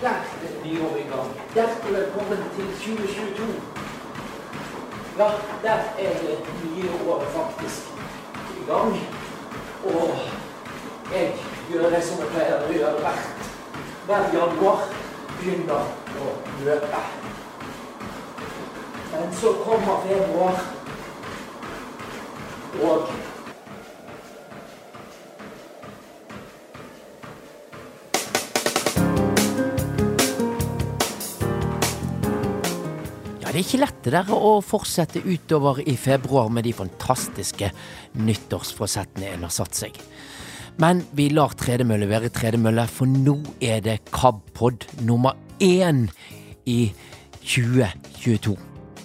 I gang. Hjertelig velkommen til 2022. Ja, der er det nye året faktisk i gang. Og jeg gjør det som jeg pleier å gjøre hvert hver januar. Begynner å løpe. Men så kommer februar, og ikke lettere å fortsette utover i februar med de fantastiske nyttårsforsettene en har satt seg. Men vi lar tredemølle være tredemølle, for nå er det KAB-pod nummer én i 2022.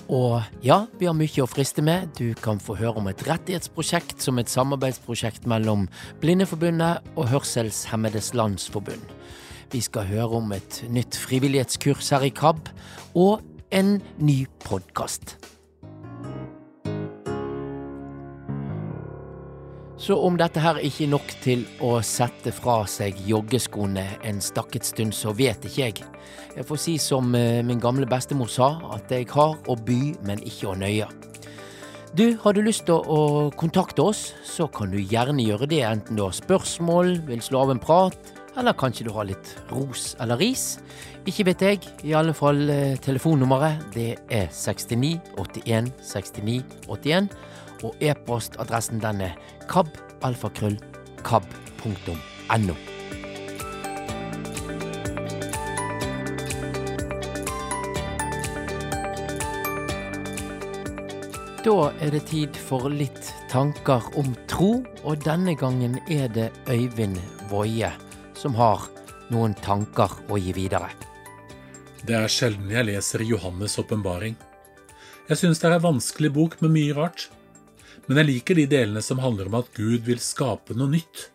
Og ja, vi har mye å friste med. Du kan få høre om et rettighetsprosjekt som et samarbeidsprosjekt mellom Blindeforbundet og Hørselshemmedes Landsforbund. Vi skal høre om et nytt frivillighetskurs her i KAB, og en ny podkast. Så om dette her ikke er nok til å sette fra seg joggeskoene en stakket stund, så vet ikke jeg. Jeg får si som eh, min gamle bestemor sa, at jeg har å by, men ikke å nøye. Du, har du lyst til å kontakte oss, så kan du gjerne gjøre det, enten du har spørsmål, vil slå av en prat, eller kanskje du har litt ros eller ris. Ikke vet jeg, i alle fall eh, telefonnummeret. Det er 69 81 69 81. Og e-postadressen den er kabalfakrøllkab.no. Da er det tid for litt tanker om tro, og denne gangen er det Øyvind Woie som har noen tanker å gi videre. Det er sjelden jeg leser Johannes' åpenbaring. Jeg syns det er en vanskelig bok med mye rart, men jeg liker de delene som handler om at Gud vil skape noe nytt.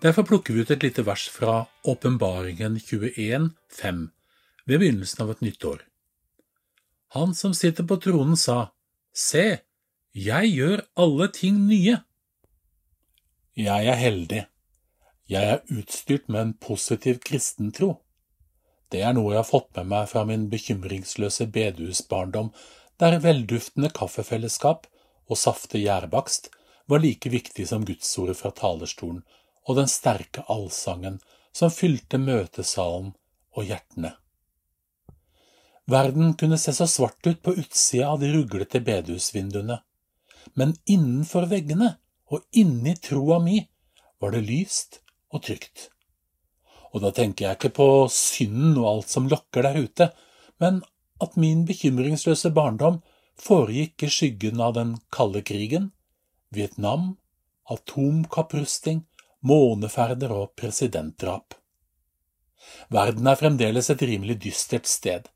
Derfor plukker vi ut et lite vers fra Åpenbaringen 21, 5, ved begynnelsen av et nytt år. Han som sitter på tronen sa, Se, jeg gjør alle ting nye. Jeg er heldig. Jeg er utstyrt med en positiv kristentro. Det er noe jeg har fått med meg fra min bekymringsløse bedehusbarndom, der velduftende kaffefellesskap og saftig gjærbakst var like viktig som gudsordet fra talerstolen og den sterke allsangen som fylte møtesalen og hjertene. Verden kunne se så svart ut på utsida av de ruglete bedehusvinduene, men innenfor veggene og inni troa mi var det lyst og trygt. Og da tenker jeg ikke på synden og alt som lokker der ute, men at min bekymringsløse barndom foregikk i skyggen av den kalde krigen, Vietnam, atomkapprusting, måneferder og presidentdrap. Verden er fremdeles et rimelig dystert sted.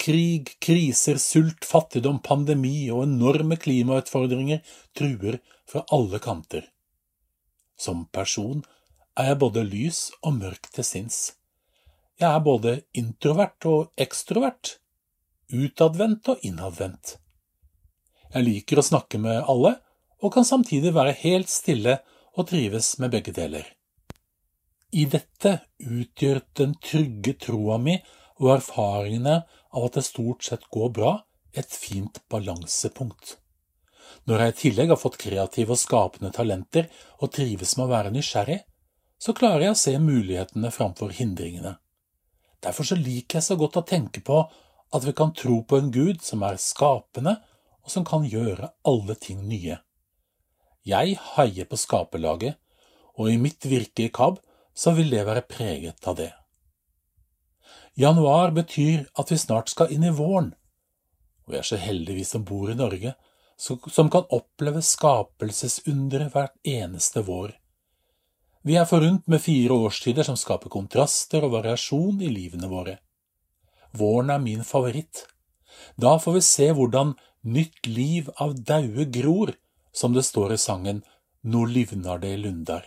Krig, kriser, sult, fattigdom, pandemi og enorme klimautfordringer truer fra alle kanter. Som person er jeg både lys og mørk til sinns. Jeg er både introvert og ekstrovert, utadvendt og innadvendt. Jeg liker å snakke med alle, og kan samtidig være helt stille og trives med begge deler. I dette utgjør den trygge troa mi og erfaringene av at det stort sett går bra, et fint balansepunkt. Når jeg i tillegg har fått kreative og skapende talenter og trives med å være nysgjerrig, så klarer jeg å se mulighetene framfor hindringene. Derfor så liker jeg så godt å tenke på at vi kan tro på en Gud som er skapende, og som kan gjøre alle ting nye. Jeg heier på skaperlaget, og i mitt virke i KAB så vil det være preget av det. Januar betyr at vi snart skal inn i våren, og vi er så heldige vi som bor i Norge, som kan oppleve skapelsesunderet hvert eneste vår. Vi er forunt med fire årstider som skaper kontraster og variasjon i livene våre. Våren er min favoritt. Da får vi se hvordan nytt liv av daue gror, som det står i sangen No livnar det lundar.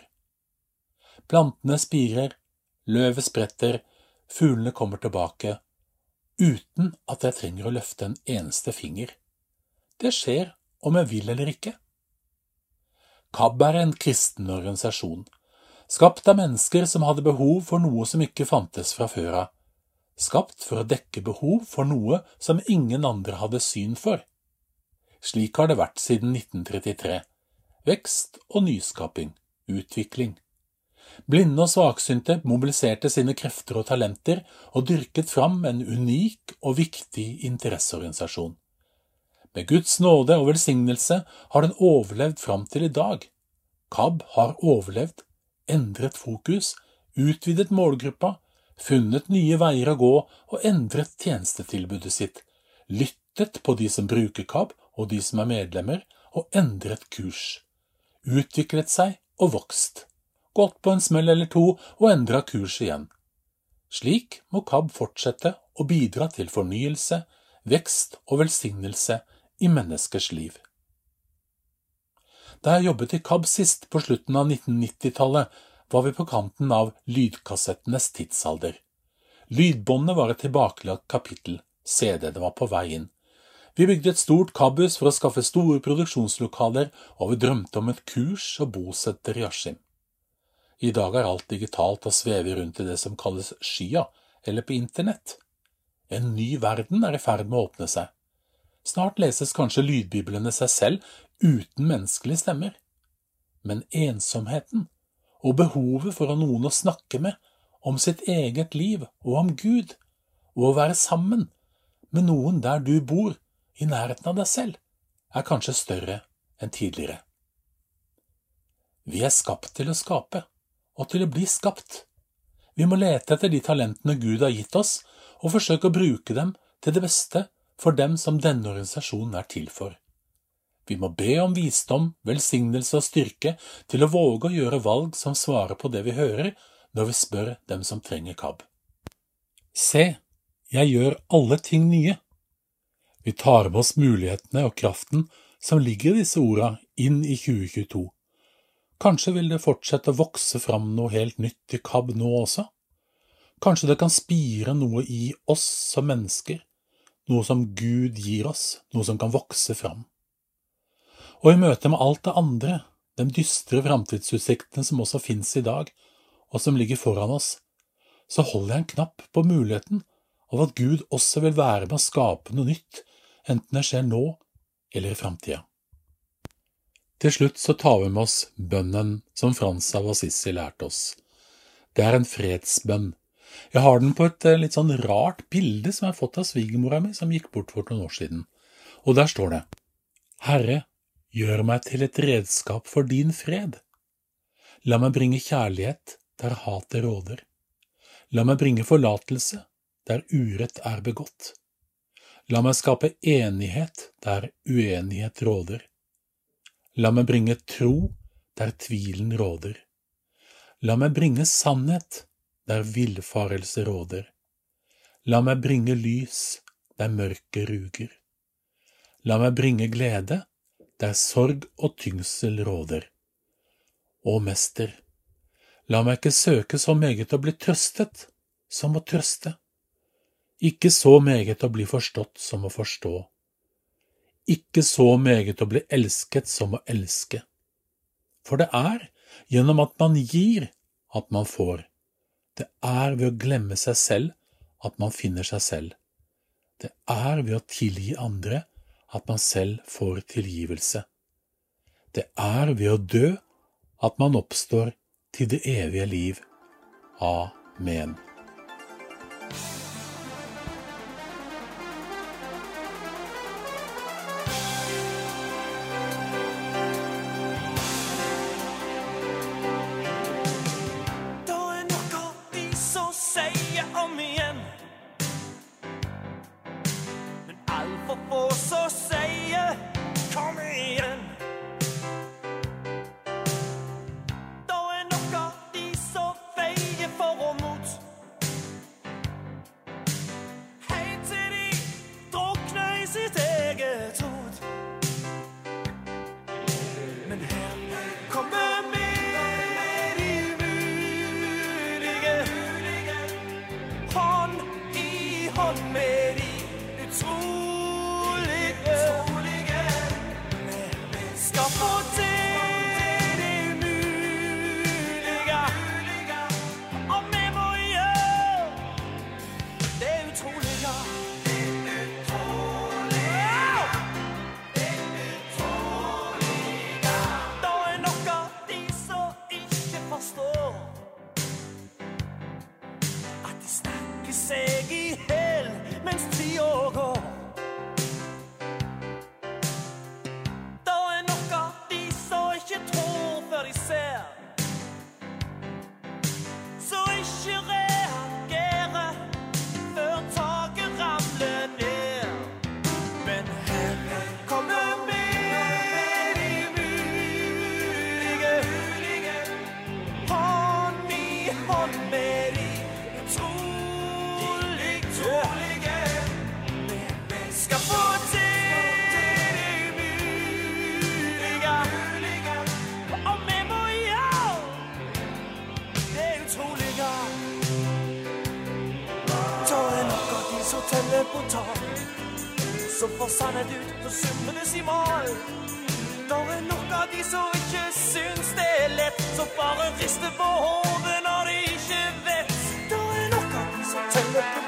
Plantene spirer, løvet spretter, fuglene kommer tilbake, uten at jeg trenger å løfte en eneste finger. Det skjer om jeg vil eller ikke. KAB er en kristen organisasjon, skapt av mennesker som hadde behov for noe som ikke fantes fra før av, skapt for å dekke behov for noe som ingen andre hadde syn for. Slik har det vært siden 1933. Vekst og nyskaping, utvikling. Blinde og svaksynte mobiliserte sine krefter og talenter og dyrket fram en unik og viktig interesseorganisasjon. Med Guds nåde og velsignelse har den overlevd fram til i dag. KAB har overlevd, endret fokus, utvidet målgruppa, funnet nye veier å gå og endret tjenestetilbudet sitt, lyttet på de som bruker KAB og de som er medlemmer, og endret kurs, utviklet seg og vokst, gått på en smell eller to og endra kurs igjen. Slik må KAB fortsette å bidra til fornyelse, vekst og velsignelse i menneskers liv. Da jeg jobbet i KAB sist, på slutten av 1990-tallet, var vi på kanten av lydkassettenes tidsalder. Lydbåndet var et tilbakelagt kapittel, CD-ene var på vei inn. Vi bygde et stort KAB-hus for å skaffe store produksjonslokaler, og vi drømte om et kurs og bosetter i Askim. I dag er alt digitalt og svever rundt i det som kalles skya, eller på internett. En ny verden er i ferd med å åpne seg. Snart leses kanskje lydbiblene seg selv uten menneskelige stemmer. Men ensomheten og behovet for noen å snakke med om sitt eget liv og om Gud, og å være sammen med noen der du bor, i nærheten av deg selv, er kanskje større enn tidligere. Vi er skapt til å skape, og til å bli skapt. Vi må lete etter de talentene Gud har gitt oss, og forsøke å bruke dem til det beste for dem som denne organisasjonen er til for. Vi må be om visdom, velsignelse og styrke til å våge å gjøre valg som svarer på det vi hører, når vi spør dem som trenger KAB. Se, jeg gjør alle ting nye. Vi tar med oss mulighetene og kraften som ligger i disse orda, inn i 2022. Kanskje vil det fortsette å vokse fram noe helt nytt i KAB nå også? Kanskje det kan spire noe i oss som mennesker, noe som Gud gir oss, noe som kan vokse fram. Og i møte med alt det andre, de dystre framtidsutsiktene som også finnes i dag, og som ligger foran oss, så holder jeg en knapp på muligheten av at Gud også vil være med å skape noe nytt, enten det skjer nå eller i framtida. Til slutt så tar vi med oss bønnen som Frans av Assisi lærte oss. Det er en fredsbønn jeg har den på et eh, litt sånn rart bilde som jeg har fått av svigermora mi, som gikk bort for noen år siden. Og der står det Herre, gjør meg til et redskap for din fred. La meg bringe kjærlighet der hatet råder. La meg bringe forlatelse der urett er begått. La meg skape enighet der uenighet råder. La meg bringe tro der tvilen råder. La meg bringe sannhet der villfarelse råder. La meg bringe lys der mørket ruger. La meg bringe glede der sorg og tyngsel råder. Å, Mester, la meg ikke søke så meget å bli trøstet som å trøste, ikke så meget å bli forstått som å forstå, ikke så meget å bli elsket som å elske. For det er gjennom at man gir, at man får. Det er ved å glemme seg selv at man finner seg selv. Det er ved å tilgi andre at man selv får tilgivelse. Det er ved å dø at man oppstår til det evige liv. Amen.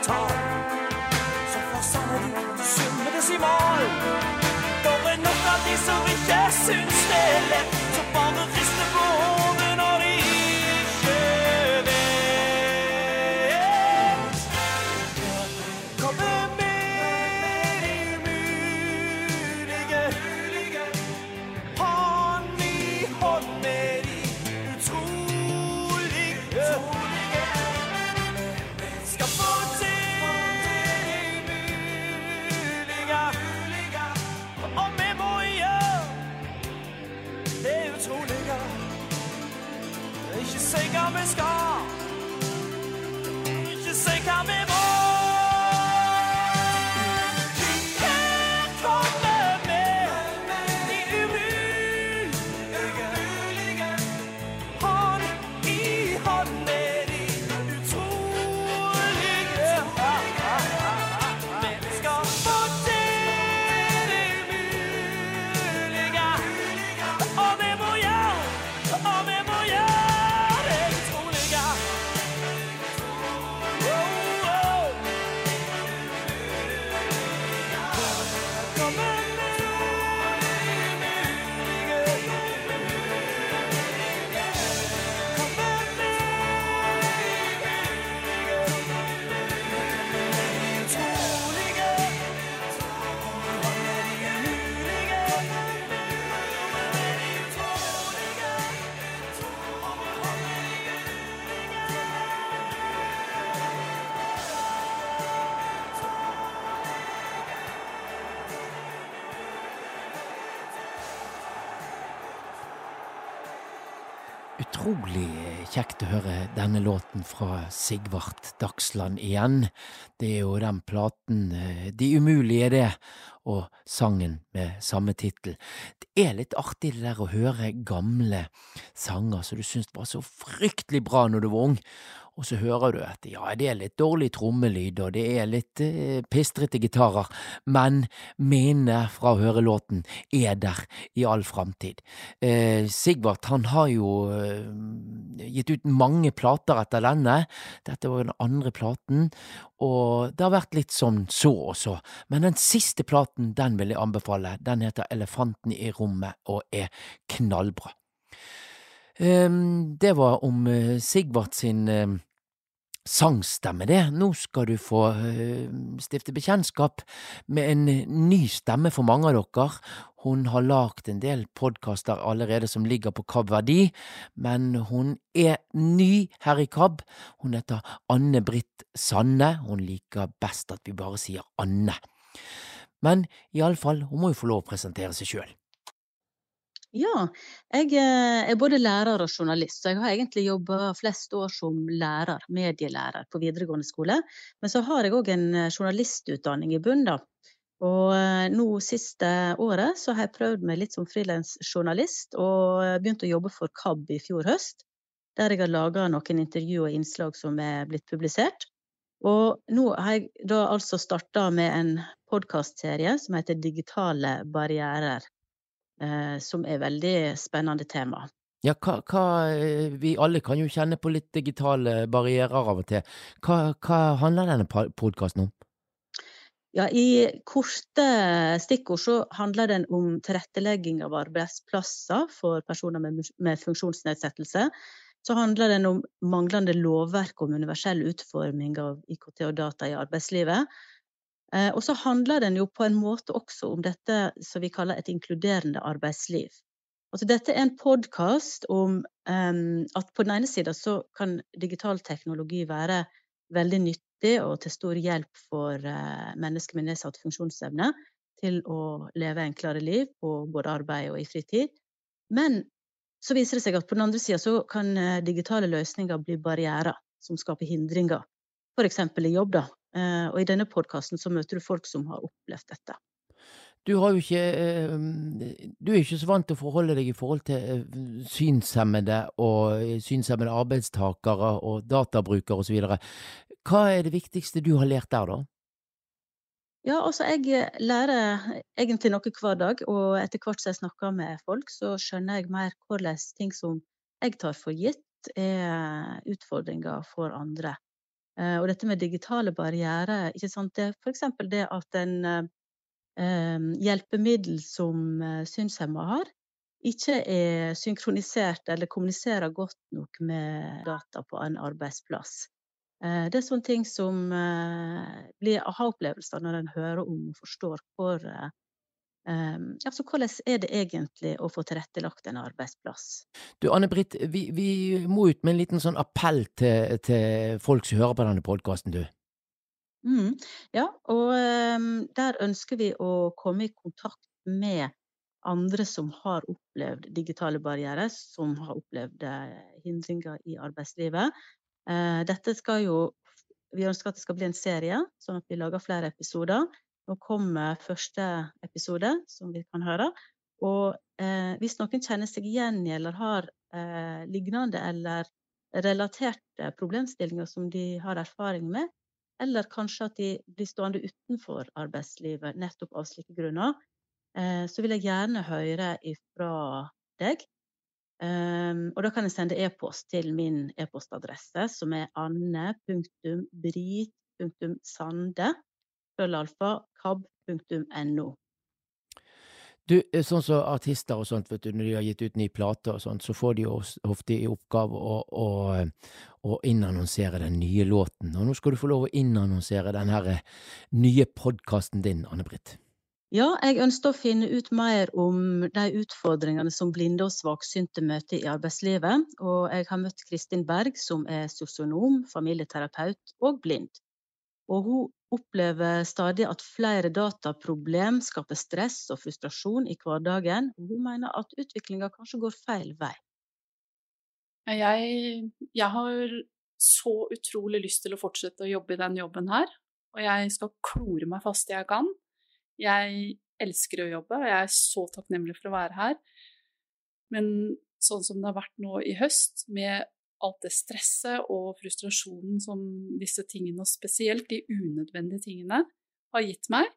guitar. Kjekt å høre denne låten fra Sigvart Dagsland igjen. Det er jo den platen eh, De umulige, det, og sangen med samme tittel. Det er litt artig det der å høre gamle sanger som du syntes var så fryktelig bra når du var ung, og så hører du at ja, det er litt dårlig trommelyd, og det er litt eh, pistrete gitarer, men minnet fra å høre låten er der i all framtid. Eh, Sigvart han har jo eh, gitt ut mange plater etter denne, dette var den andre platen, og det har vært litt sånn så og så, men den siste platen den vil jeg anbefale, den heter Elefanten i rommet og er knallbra. Ehm, Det var om eh, Sigvart sin eh, sangstemme, det. Nå skal du få eh, stifte bekjentskap med en ny stemme for mange av dere. Hun har lagd en del podkaster allerede som ligger på KAB Verdi, men hun er ny her i KAB. Hun heter Anne Britt Sanne. Hun liker best at vi bare sier Anne. Men iallfall, hun må jo få lov å presentere seg sjøl. Ja, jeg eh, er både lærer og journalist, så jeg har egentlig jobba flest år som lærer, medielærer, på videregående skole. Men så har jeg òg en eh, journalistutdanning i bunn, da. Og eh, nå siste året så har jeg prøvd meg litt som frilansjournalist, og begynt å jobbe for KAB i fjor høst. Der jeg har laga noen intervju og innslag som er blitt publisert. Og nå har jeg da altså starta med en podkastserie som heter Digitale barrierer som er veldig spennende tema. Ja, hva, hva eh, Vi alle kan jo kjenne på litt digitale barrierer av og til. Hva, hva handler denne podkasten om? Ja, I korte stikkord så handler den om tilrettelegging av arbeidsplasser for personer med, med funksjonsnedsettelse. Så handler den om manglende lovverk om universell utforming av IKT og data i arbeidslivet. Eh, og så handler den jo på en måte også om dette som vi kaller et inkluderende arbeidsliv. Altså dette er en podkast om um, at på den ene sida så kan digital teknologi være veldig nyttig og til stor hjelp for uh, mennesker med nedsatt funksjonsevne til å leve enklere liv på både arbeid og i fritid. Men så viser det seg at på den andre sida så kan eh, digitale løsninger bli barrierer som skaper hindringer, f.eks. i jobb. da. Eh, Og i denne podkasten så møter du folk som har opplevd dette. Du har jo ikke eh, Du er ikke så vant til å forholde deg i forhold til eh, synshemmede og synshemmede arbeidstakere og databrukere osv. Hva er det viktigste du har lært der, da? Ja, altså jeg lærer egentlig noe hver dag, og etter hvert som jeg snakker med folk, så skjønner jeg mer hvordan ting som jeg tar for gitt, er utfordringer for andre. Eh, og dette med digitale barrierer, ikke sant? det er f.eks. det at en eh, hjelpemiddel som eh, synshemma har, ikke er synkronisert eller kommuniserer godt nok med data på en arbeidsplass. Eh, det er sånne ting som eh, blir aha-opplevelser når en hører om og forstår hvor eh, Altså, hvordan er det egentlig å få tilrettelagt en arbeidsplass? Du Anne-Britt, vi, vi, må ut med en liten sånn appell til, til folk som hører på denne podkasten, du. Mm, ja, og um, der ønsker vi å komme i kontakt med andre som har opplevd digitale barrierer, som har opplevd hindringer i arbeidslivet. Uh, dette skal jo Vi ønsker at det skal bli en serie, sånn at vi lager flere episoder. Nå kommer første episode, som vi kan høre. Og eh, hvis noen kjenner seg igjen i eller har eh, lignende eller relaterte problemstillinger som de har erfaring med, eller kanskje at de blir stående utenfor arbeidslivet nettopp av slike grunner, eh, så vil jeg gjerne høre ifra deg. Um, og da kan jeg sende e-post til min e-postadresse, som er anne.brit.sande krøllalfa kab.no. Du, eh, sånn som artister og sånt, vet du, når de har gitt ut ny plate og sånt, så får de jo ofte i oppgave å, å, å, innannonsere den nye låten. Og nå skal du få lov å innannonsere den her eh, nye podkasten din, Anne-Britt. Ja, jeg ønsker å finne ut mer om de utfordringene som blinde og svaksynte møter i arbeidslivet. Og jeg har møtt Kristin Berg, som er sosionom, familieterapeut og blind. Og hun opplever stadig at flere dataproblem skaper stress og frustrasjon i hverdagen. Hun mener at utviklinga kanskje går feil vei. Jeg, jeg har så utrolig lyst til å fortsette å jobbe i den jobben her. Og jeg skal klore meg fast jeg kan. Jeg elsker å jobbe, og jeg er så takknemlig for å være her. Men sånn som det har vært nå i høst, med alt det stresset og frustrasjonen som disse tingene, og spesielt de unødvendige tingene, har gitt meg,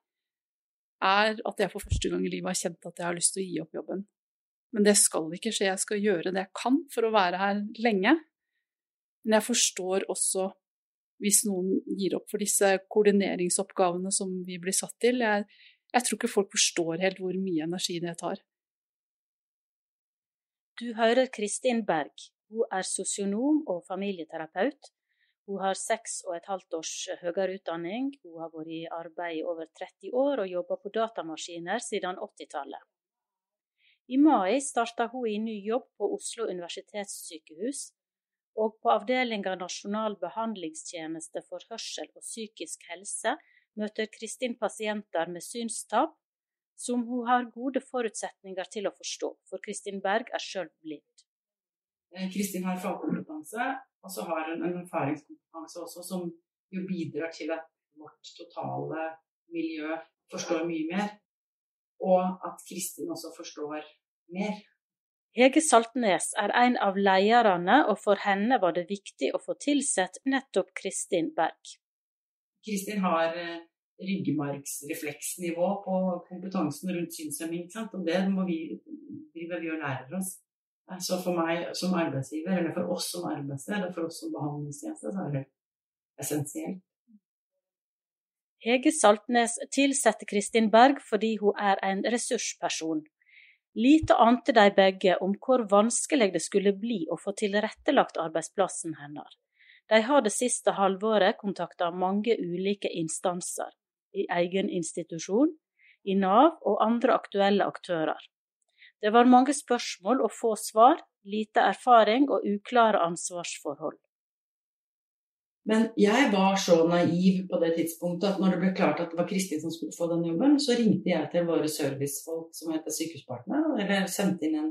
er at jeg for første gang i livet har kjent at jeg har lyst til å gi opp jobben. Men det skal ikke skje, jeg skal gjøre det jeg kan for å være her lenge. Men jeg forstår også hvis noen gir opp for disse koordineringsoppgavene som vi blir satt til. Jeg, jeg tror ikke folk forstår helt hvor mye energi det tar. Du hører Kristin Berg. Hun er sosionom og familieterapeut. Hun har seks og et halvt års høyere utdanning. Hun har vært i arbeid i over 30 år og jobba på datamaskiner siden 80-tallet. I mai starta hun i ny jobb på Oslo universitetssykehus, og på avdelinga Nasjonal behandlingstjeneste for hørsel og psykisk helse møter Kristin pasienter med synstap, som hun har gode forutsetninger til å forstå, for Kristin Berg er sjøl blind. Eh, Kristin har fagkompetanse, og så har hun en erfaringskompetanse også, som jo bidrar til at vårt totale miljø forstår mye mer, og at Kristin også forstår mer. Hege Saltnes er en av lederne, og for henne var det viktig å få tilsett nettopp Kristin Berg. Kristin har eh, ryggmargsrefleksnivå på kompetansen rundt synshemming, og det må vi drive vi og lærer oss. Så for meg som arbeidsgiver, eller for oss som arbeidssted, og for oss som behandlingstjeneste, så er det essensielt. Hege Saltnes tilsetter Kristin Berg fordi hun er en ressursperson. Lite ante de begge om hvor vanskelig det skulle bli å få tilrettelagt arbeidsplassen hennes. De har det siste halvåret kontakta mange ulike instanser, i egen institusjon, i Nav og andre aktuelle aktører. Det var mange spørsmål og få svar, lite erfaring og uklare ansvarsforhold. Men jeg var så naiv på det tidspunktet at når det ble klart at det var Kristin som skulle få den jobben, så ringte jeg til våre servicefolk som heter Sykehuspartner, eller sendte inn en,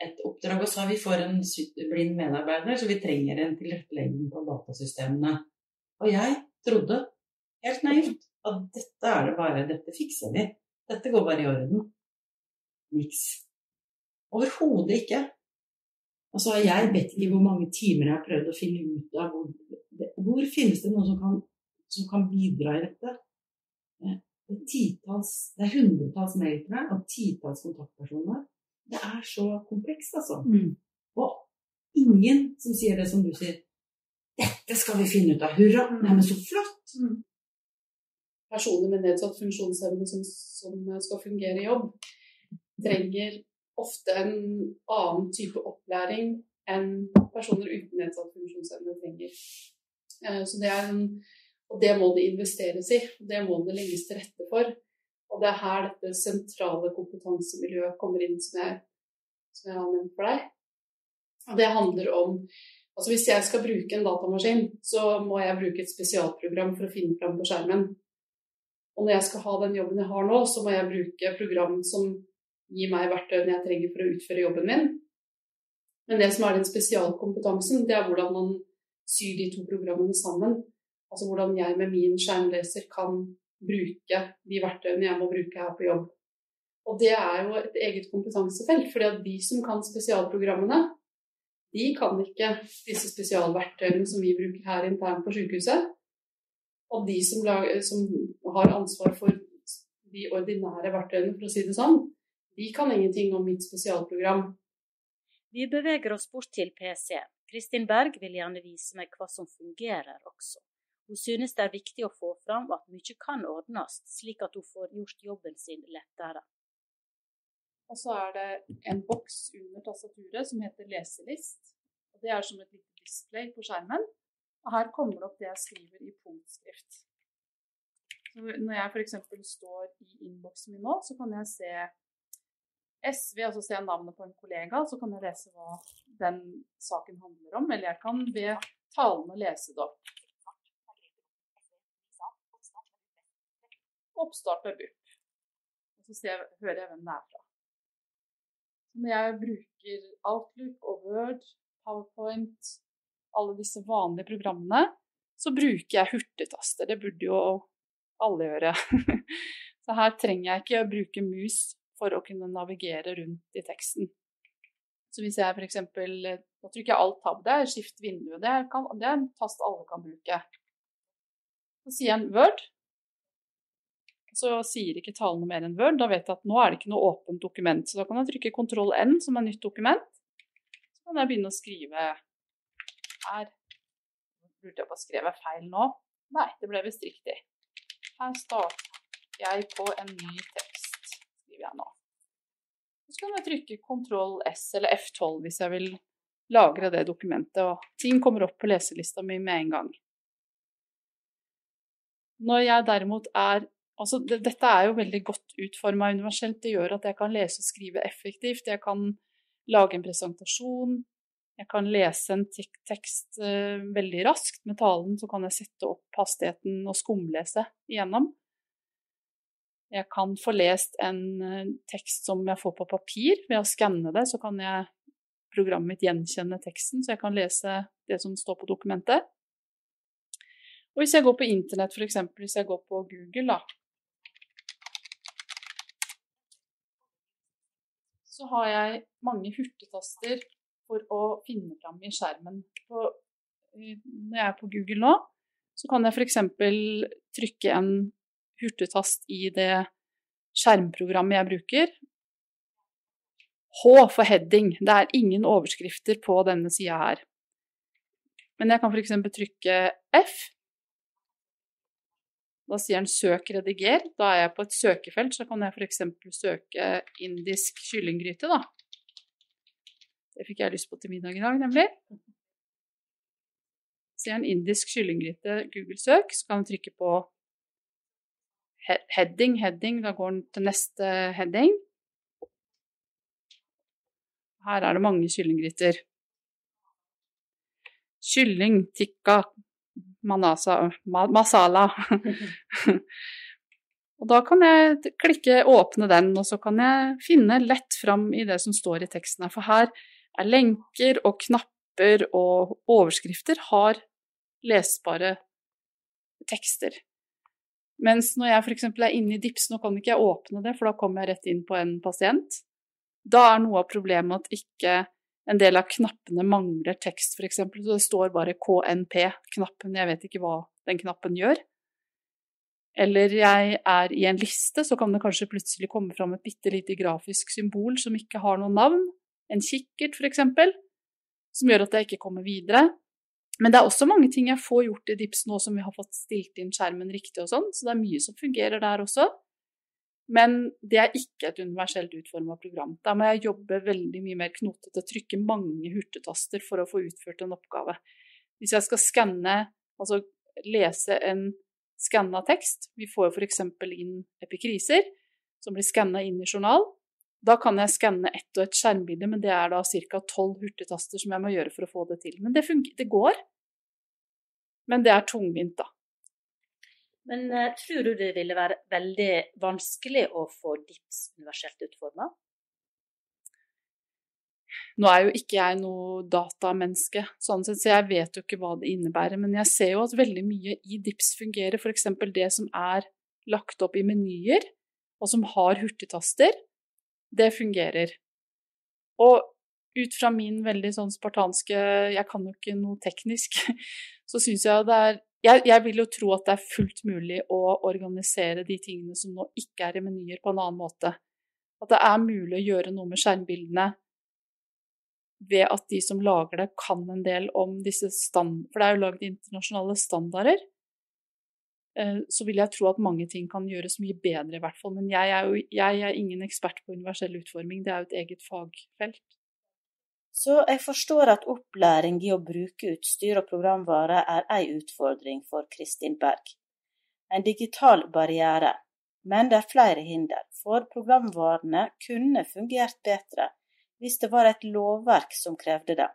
et oppdrag og sa vi får en blind medarbeider, så vi trenger en tilrettelegging på datasystemene. Og jeg trodde, helt naivt, at dette er det bare, dette fikser vi. Dette går bare i orden. Niks. Overhodet ikke. Altså, jeg vet ikke hvor mange timer jeg har prøvd å finne ut av hvor, hvor finnes det noen som kan, som kan bidra i dette. Det er titalls, det er hundretalls mailere og titalls kontaktpersoner. Det er så komplekst, altså. Og ingen som sier det som du sier. Dette skal vi finne ut av. Hurra! Nei, men så flott! personer med nedsatt funksjonsevne som, som skal fungere i jobb, trenger ofte en annen type opplæring enn personer uten nedsatt funksjonsevne trenger. Eh, Så det er en, og det må det investeres i. Det må det legges til rette for. Og det er her dette sentrale kompetansemiljøet kommer inn, som jeg, som jeg har nevnt for deg. Og det handler om Altså hvis jeg skal bruke en datamaskin, så må jeg bruke et spesialprogram for å finne fram på skjermen. Og når jeg skal ha den jobben jeg har nå, så må jeg bruke program som gir meg verktøyene jeg trenger for å utføre jobben min. Men det som er den spesialkompetansen, det er hvordan man syr de to programmene sammen. Altså hvordan jeg med min skjermleser kan bruke de verktøyene jeg må bruke her på jobb. Og det er jo et eget kompetansefelt, fordi at de som kan spesialprogrammene, de kan ikke disse spesialverktøyene som vi bruker her internt på sykehuset. Og de som, lager, som har ansvar for de ordinære verktøyene, for å si det sånn, de kan ingenting om mitt spesialprogram. Vi beveger oss bort til PC. Kristin Berg vil gjerne vise meg hva som fungerer også. Hun synes det er viktig å få fram at mye kan ordnes, slik at hun får gjort jobben sin lettere. Og så er det en boks under tastaturet som heter leselist. Det er som et lite display på skjermen. Og her kommer det opp det jeg skriver i punktskrift. Så når jeg f.eks. står i innboksen min nå, så kan jeg se SV, altså se navnet på en kollega, så kan jeg lese hva den saken handler om. Eller jeg kan be talene lese det opp. Oppstart med BUP. Og så ser, hører jeg hvem det er fra. Når jeg bruker Outlook og Word, PowerPoint, alle disse vanlige programmene, så bruker jeg hurtigtaster. Det burde jo alle gjøre. Så her trenger jeg ikke å bruke mus for å kunne navigere rundt i teksten. Så hvis jeg f.eks. Nå trykker jeg alt tab, det er skift vindu. Det, det er en tast alle kan bruke. Så sier jeg en Word. Så sier ikke talen noe mer enn Word. Da vet jeg at nå er det ikke noe åpent dokument. Så da kan jeg trykke kontroll N, som er nytt dokument. Så kan jeg begynne å skrive her. Lurte jeg på å skrive feil nå? Nei, det ble visst riktig. Her starter jeg på en ny tekst, skriver jeg nå. Så kan jeg trykke kontroll S eller F12 hvis jeg vil lagre det dokumentet, og ting kommer opp på leselista mi med en gang. Når jeg derimot er Altså, det, dette er jo veldig godt utforma universelt. Det gjør at jeg kan lese og skrive effektivt. Jeg kan lage en presentasjon. Jeg kan lese en tek tekst uh, veldig raskt med talen, så kan jeg sette opp hastigheten og skumlese igjennom. Jeg kan få lest en uh, tekst som jeg får på papir. Ved å skanne det, så kan jeg programmet mitt gjenkjenne teksten, så jeg kan lese det som står på dokumentet. Og hvis jeg går på internett, f.eks. hvis jeg går på Google, da, så har jeg mange hurtigtaster for å finne fram i skjermen. På, når jeg er på Google nå, så kan jeg f.eks. trykke en hurtigtast i det skjermprogrammet jeg bruker. H for heading. Det er ingen overskrifter på denne sida her. Men jeg kan f.eks. trykke F. Da sier den 'søk rediger'. Da er jeg på et søkefelt, så kan jeg f.eks. søke indisk kyllinggryte, da. Det fikk jeg lyst på til middag i dag, nemlig. Sier en indisk kyllinggryte Google-søk, så kan du trykke på heading, heading. Da går den til neste heading. Her er det mange kyllinggryter. Kylling tikka manasa, masala. og da kan jeg klikke 'åpne den', og så kan jeg finne lett fram i det som står i teksten her. For her er lenker og knapper og overskrifter har lesbare tekster. Mens når jeg f.eks. er inne i DIPS, nå kan ikke jeg åpne det, for da kommer jeg rett inn på en pasient. Da er noe av problemet at ikke en del av knappene mangler tekst, f.eks. Så det står bare KNP, knappen. Jeg vet ikke hva den knappen gjør. eller jeg er i en liste, så kan det kanskje plutselig komme fram et bitte lite grafisk symbol som ikke har noe navn, en kikkert f.eks., som gjør at jeg ikke kommer videre. Men det er også mange ting jeg får gjort i DIPS nå som vi har fått stilt inn skjermen riktig og sånn, så det er mye som fungerer der også. Men det er ikke et universelt utforma program. Der må jeg jobbe veldig mye mer knotete, trykke mange hurtigtaster for å få utført en oppgave. Hvis jeg skal skanne, altså lese en skanna tekst, vi får jo f.eks. inn epikriser som blir skanna inn i journal, da kan jeg skanne ett og ett skjermbilde, men det er da ca. tolv hurtigtaster som jeg må gjøre for å få det til. Men det, det går. Men det er tungvint, da. Men uh, tror du det ville være veldig vanskelig å få DIPS universelt utforma? Nå er jo ikke jeg noe datamenneske, sånn sett, så jeg vet jo ikke hva det innebærer. Men jeg ser jo at veldig mye i DIPS fungerer, f.eks. det som er lagt opp i menyer, og som har hurtigtaster det fungerer. Og ut fra min veldig sånn spartanske Jeg kan jo ikke noe teknisk, så syns jeg det er jeg, jeg, vil jo tro at det er fullt mulig å organisere de tingene som nå ikke er i menyer, på en annen måte. At det er mulig å gjøre noe med skjermbildene ved at de som lager det, kan en del om disse stand... For det er jo lagd internasjonale standarder. Eh, så vil jeg tro at mange ting kan gjøres mye bedre, i hvert fall. Men jeg er jo jeg er ingen ekspert på universell utforming, det er jo et eget fagfelt. Så jeg forstår at opplæring i å bruke utstyr og programvare er ei utfordring for Kristin Berg. En digital barriere. Men det er flere hinder, for programvarene kunne fungert bedre hvis det var et lovverk som krevde det.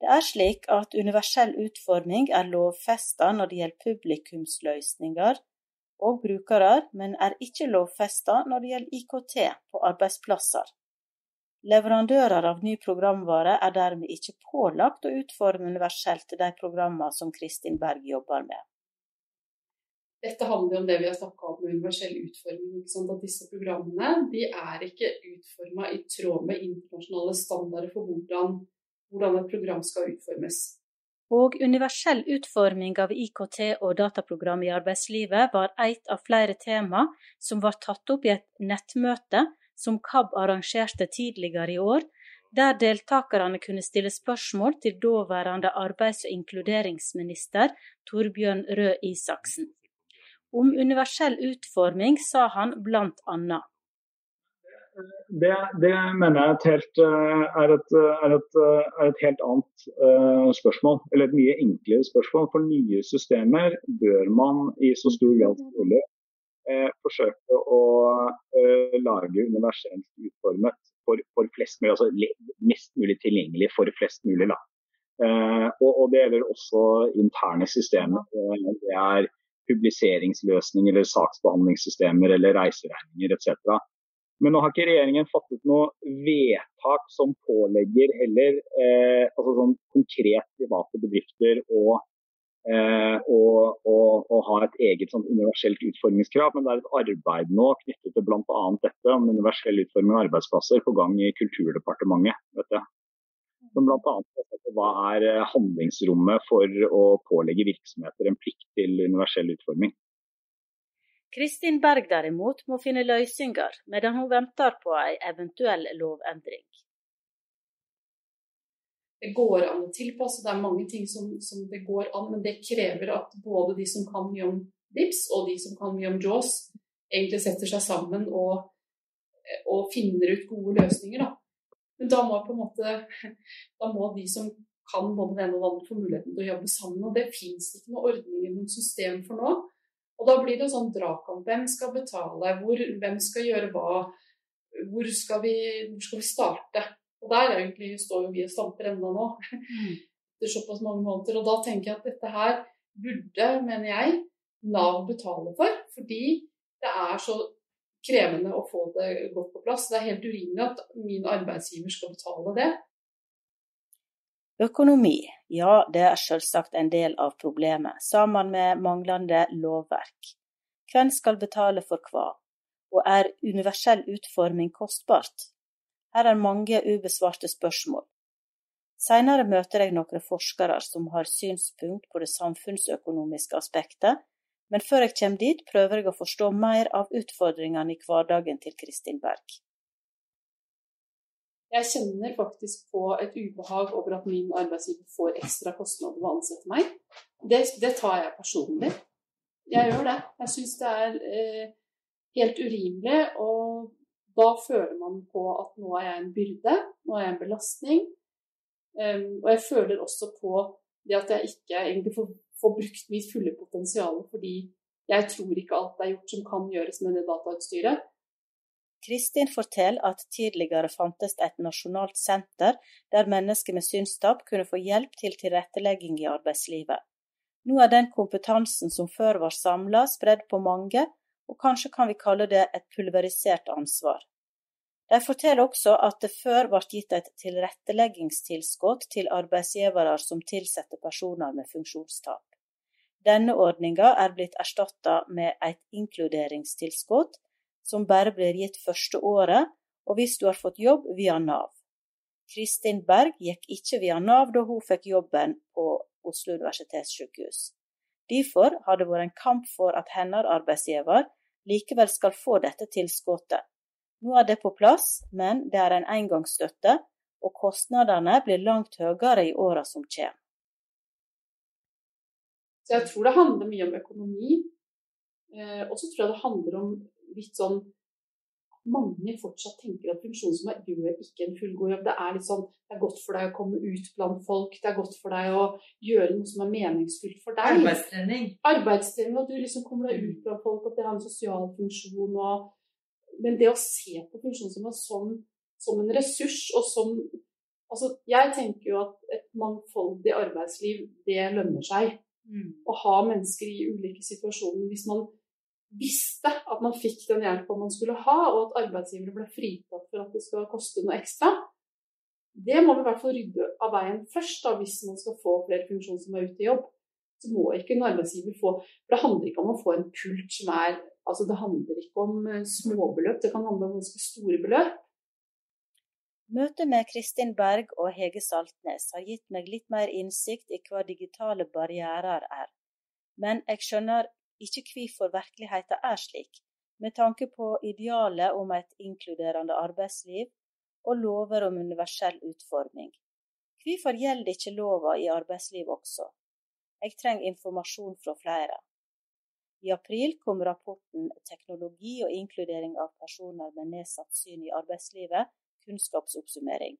Det er slik at universell utforming er lovfesta når det gjelder publikumsløsninger og brukere, men er ikke lovfesta når det gjelder IKT på arbeidsplasser. Leverandører av ny programvare er dermed ikke pålagt å utforme universelt de programmer som Kristin Berg jobber med. Dette handler om det vi har snakka om med universell utforming. At disse programmene de er ikke utforma i tråd med internasjonale standarder for hvordan hvordan et program skal utformes. Og universell utforming av IKT og dataprogram i arbeidslivet var et av flere tema som var tatt opp i et nettmøte som KAB arrangerte tidligere i år, der deltakerne kunne stille spørsmål til daværende arbeids- og inkluderingsminister Torbjørn Røe Isaksen. Om universell utforming sa han blant annet det, det, mener jeg et helt, eh, er, et, er, et, er, et, helt annet uh, spørsmål. Eller et mye enklere spørsmål. For nye systemer bør man i så stor grad som mulig uh, forsøke å uh, lage universelt utformet for, for, flest mulig. Altså mest mulig tilgjengelig for flest mulig. Da. Og, og, det gjelder også interne systemer. det er publiseringsløsninger eller saksbehandlingssystemer eller reiseregninger etc. Men nå har ikke regjeringen fattet noe vedtak som pålegger heller eh, altså sånn konkret private bedrifter å, eh, å, å, å ha et eget sånn universelt utformingskrav. Men det er et arbeid nå knyttet til bl.a. dette om universell utforming av arbeidsplasser på gang i Kulturdepartementet. Vet Som bl.a. hva er handlingsrommet for å pålegge virksomheter en plikt til universell utforming. Kristin Berg derimot må finne løsninger, medan hun venter på ei eventuell lovendring. Det går an å tilpasse, det er mange ting som, som, det går an, men det krever at både de som kan mye om DIPS og de som kan mye om JAWS, egentlig setter seg sammen og, og finner ut gode løsninger. Da. Men da må, måte, da må de som kan både det ene og det andre, få muligheten til å jobbe sammen. Og det fins ikke noen ordninger, noen system for nå. Og da blir det sånn dragkamp. Hvem skal betale? Hvor, hvem skal gjøre hva? Hvor skal, vi, hvor skal vi starte? Og der egentlig står jo vi og stamper ennå nå. Mm. Etter såpass mange måneder. Og da tenker jeg at dette her burde, mener jeg, Nav betale for. Fordi det er så krevende å få det godt på plass. Det er helt urimelig at min arbeidsgiver skal betale det. Økonomi, ja det er selvsagt en del av problemet, sammen med manglende lovverk. Hvem skal betale for hva, og er universell utforming kostbart? Her er mange ubesvarte spørsmål. Senere møter jeg noen forskere som har synspunkt på det samfunnsøkonomiske aspektet, Men før jeg kommer dit, prøver jeg å forstå mer av utfordringene i hverdagen til Kristin Berg. Jeg kjenner faktisk på et ubehag over at min arbeidsgiver får ekstra kostnader ved å ansette meg. Det, det, tar jeg personlig. Jeg gjør det. Jeg syns det er eh, helt urimelig. Og da føler man på at nå er jeg en byrde, nå er jeg en belastning. Um, og jeg føler også på det at jeg ikke egentlig får, får brukt mitt fulle potensial, fordi jeg tror ikke alt er gjort som kan gjøres med det datautstyret. Kristin forteller at tidligere fantes et nasjonalt senter der mennesker med synstap kunne få hjelp til tilrettelegging i arbeidslivet. Nå er den kompetansen som før var samla, spredd på mange, og kanskje kan vi kalle det et pulverisert ansvar. De forteller også at det før ble gitt et tilretteleggingstilskudd til arbeidsgivere som tilsetter personer med funksjonstap. Denne ordninga er blitt erstatta med et inkluderingstilskudd som bare blir gitt første året, og hvis du har fått jobb via Nav. Kristin Berg gikk ikke via Nav da hun fikk jobben på Oslo universitetssykehus. Derfor har det vært en kamp for at hennes arbeidsgiver likevel skal få dette tilskuddet. Nå er det på plass, men det er en engangsstøtte, og kostnadene blir langt høyere i åra som kommer. Så jeg tror det handler mye om økonomi. Eh, og så tror jeg det handler om litt sånn mange fortsatt tenker at funksjonshemmede gjør ikke en fullgod jobb. Det er litt sånn det er godt for deg å komme ut blant folk, det er godt for deg å gjøre noe som er meningsfylt for deg. Arbeidstrening. Arbeidstrening, At du liksom kommer deg ut blant folk, at det har en sosial funksjon. Og... Men det å se på funksjonshemmede som, som en ressurs og som Altså, jeg tenker jo at et mangfoldig arbeidsliv, det lønner seg. Mm. Å ha mennesker i ulike situasjoner. Hvis man visste at man fikk den hjelpa man skulle ha, og at arbeidsgivere ble fritatt for at det skal koste noe ekstra. Det må vi i hvert fall rydde av veien først, da, hvis man skal få flere funksjoner som er ute i jobb. Så må ikke en arbeidsgiver få For det handler ikke om å få en pult som er Altså det handler ikke om eh, småbeløp, det kan handle om ganske store beløp. Møtet med Kristin Berg og Hege Saltnes har gitt meg litt mer innsikt i hva digitale barrierer er. Men jeg skjønner ikke hvorfor virkeligheten er slik, med tanke på idealet om et inkluderende arbeidsliv og lover om universell utforming. Hvorfor gjelder ikke lova i arbeidslivet også? Jeg trenger informasjon fra flere. I april kom rapporten 'Teknologi og inkludering av personer med nedsatt syn i arbeidslivet kunnskapsoppsummering'.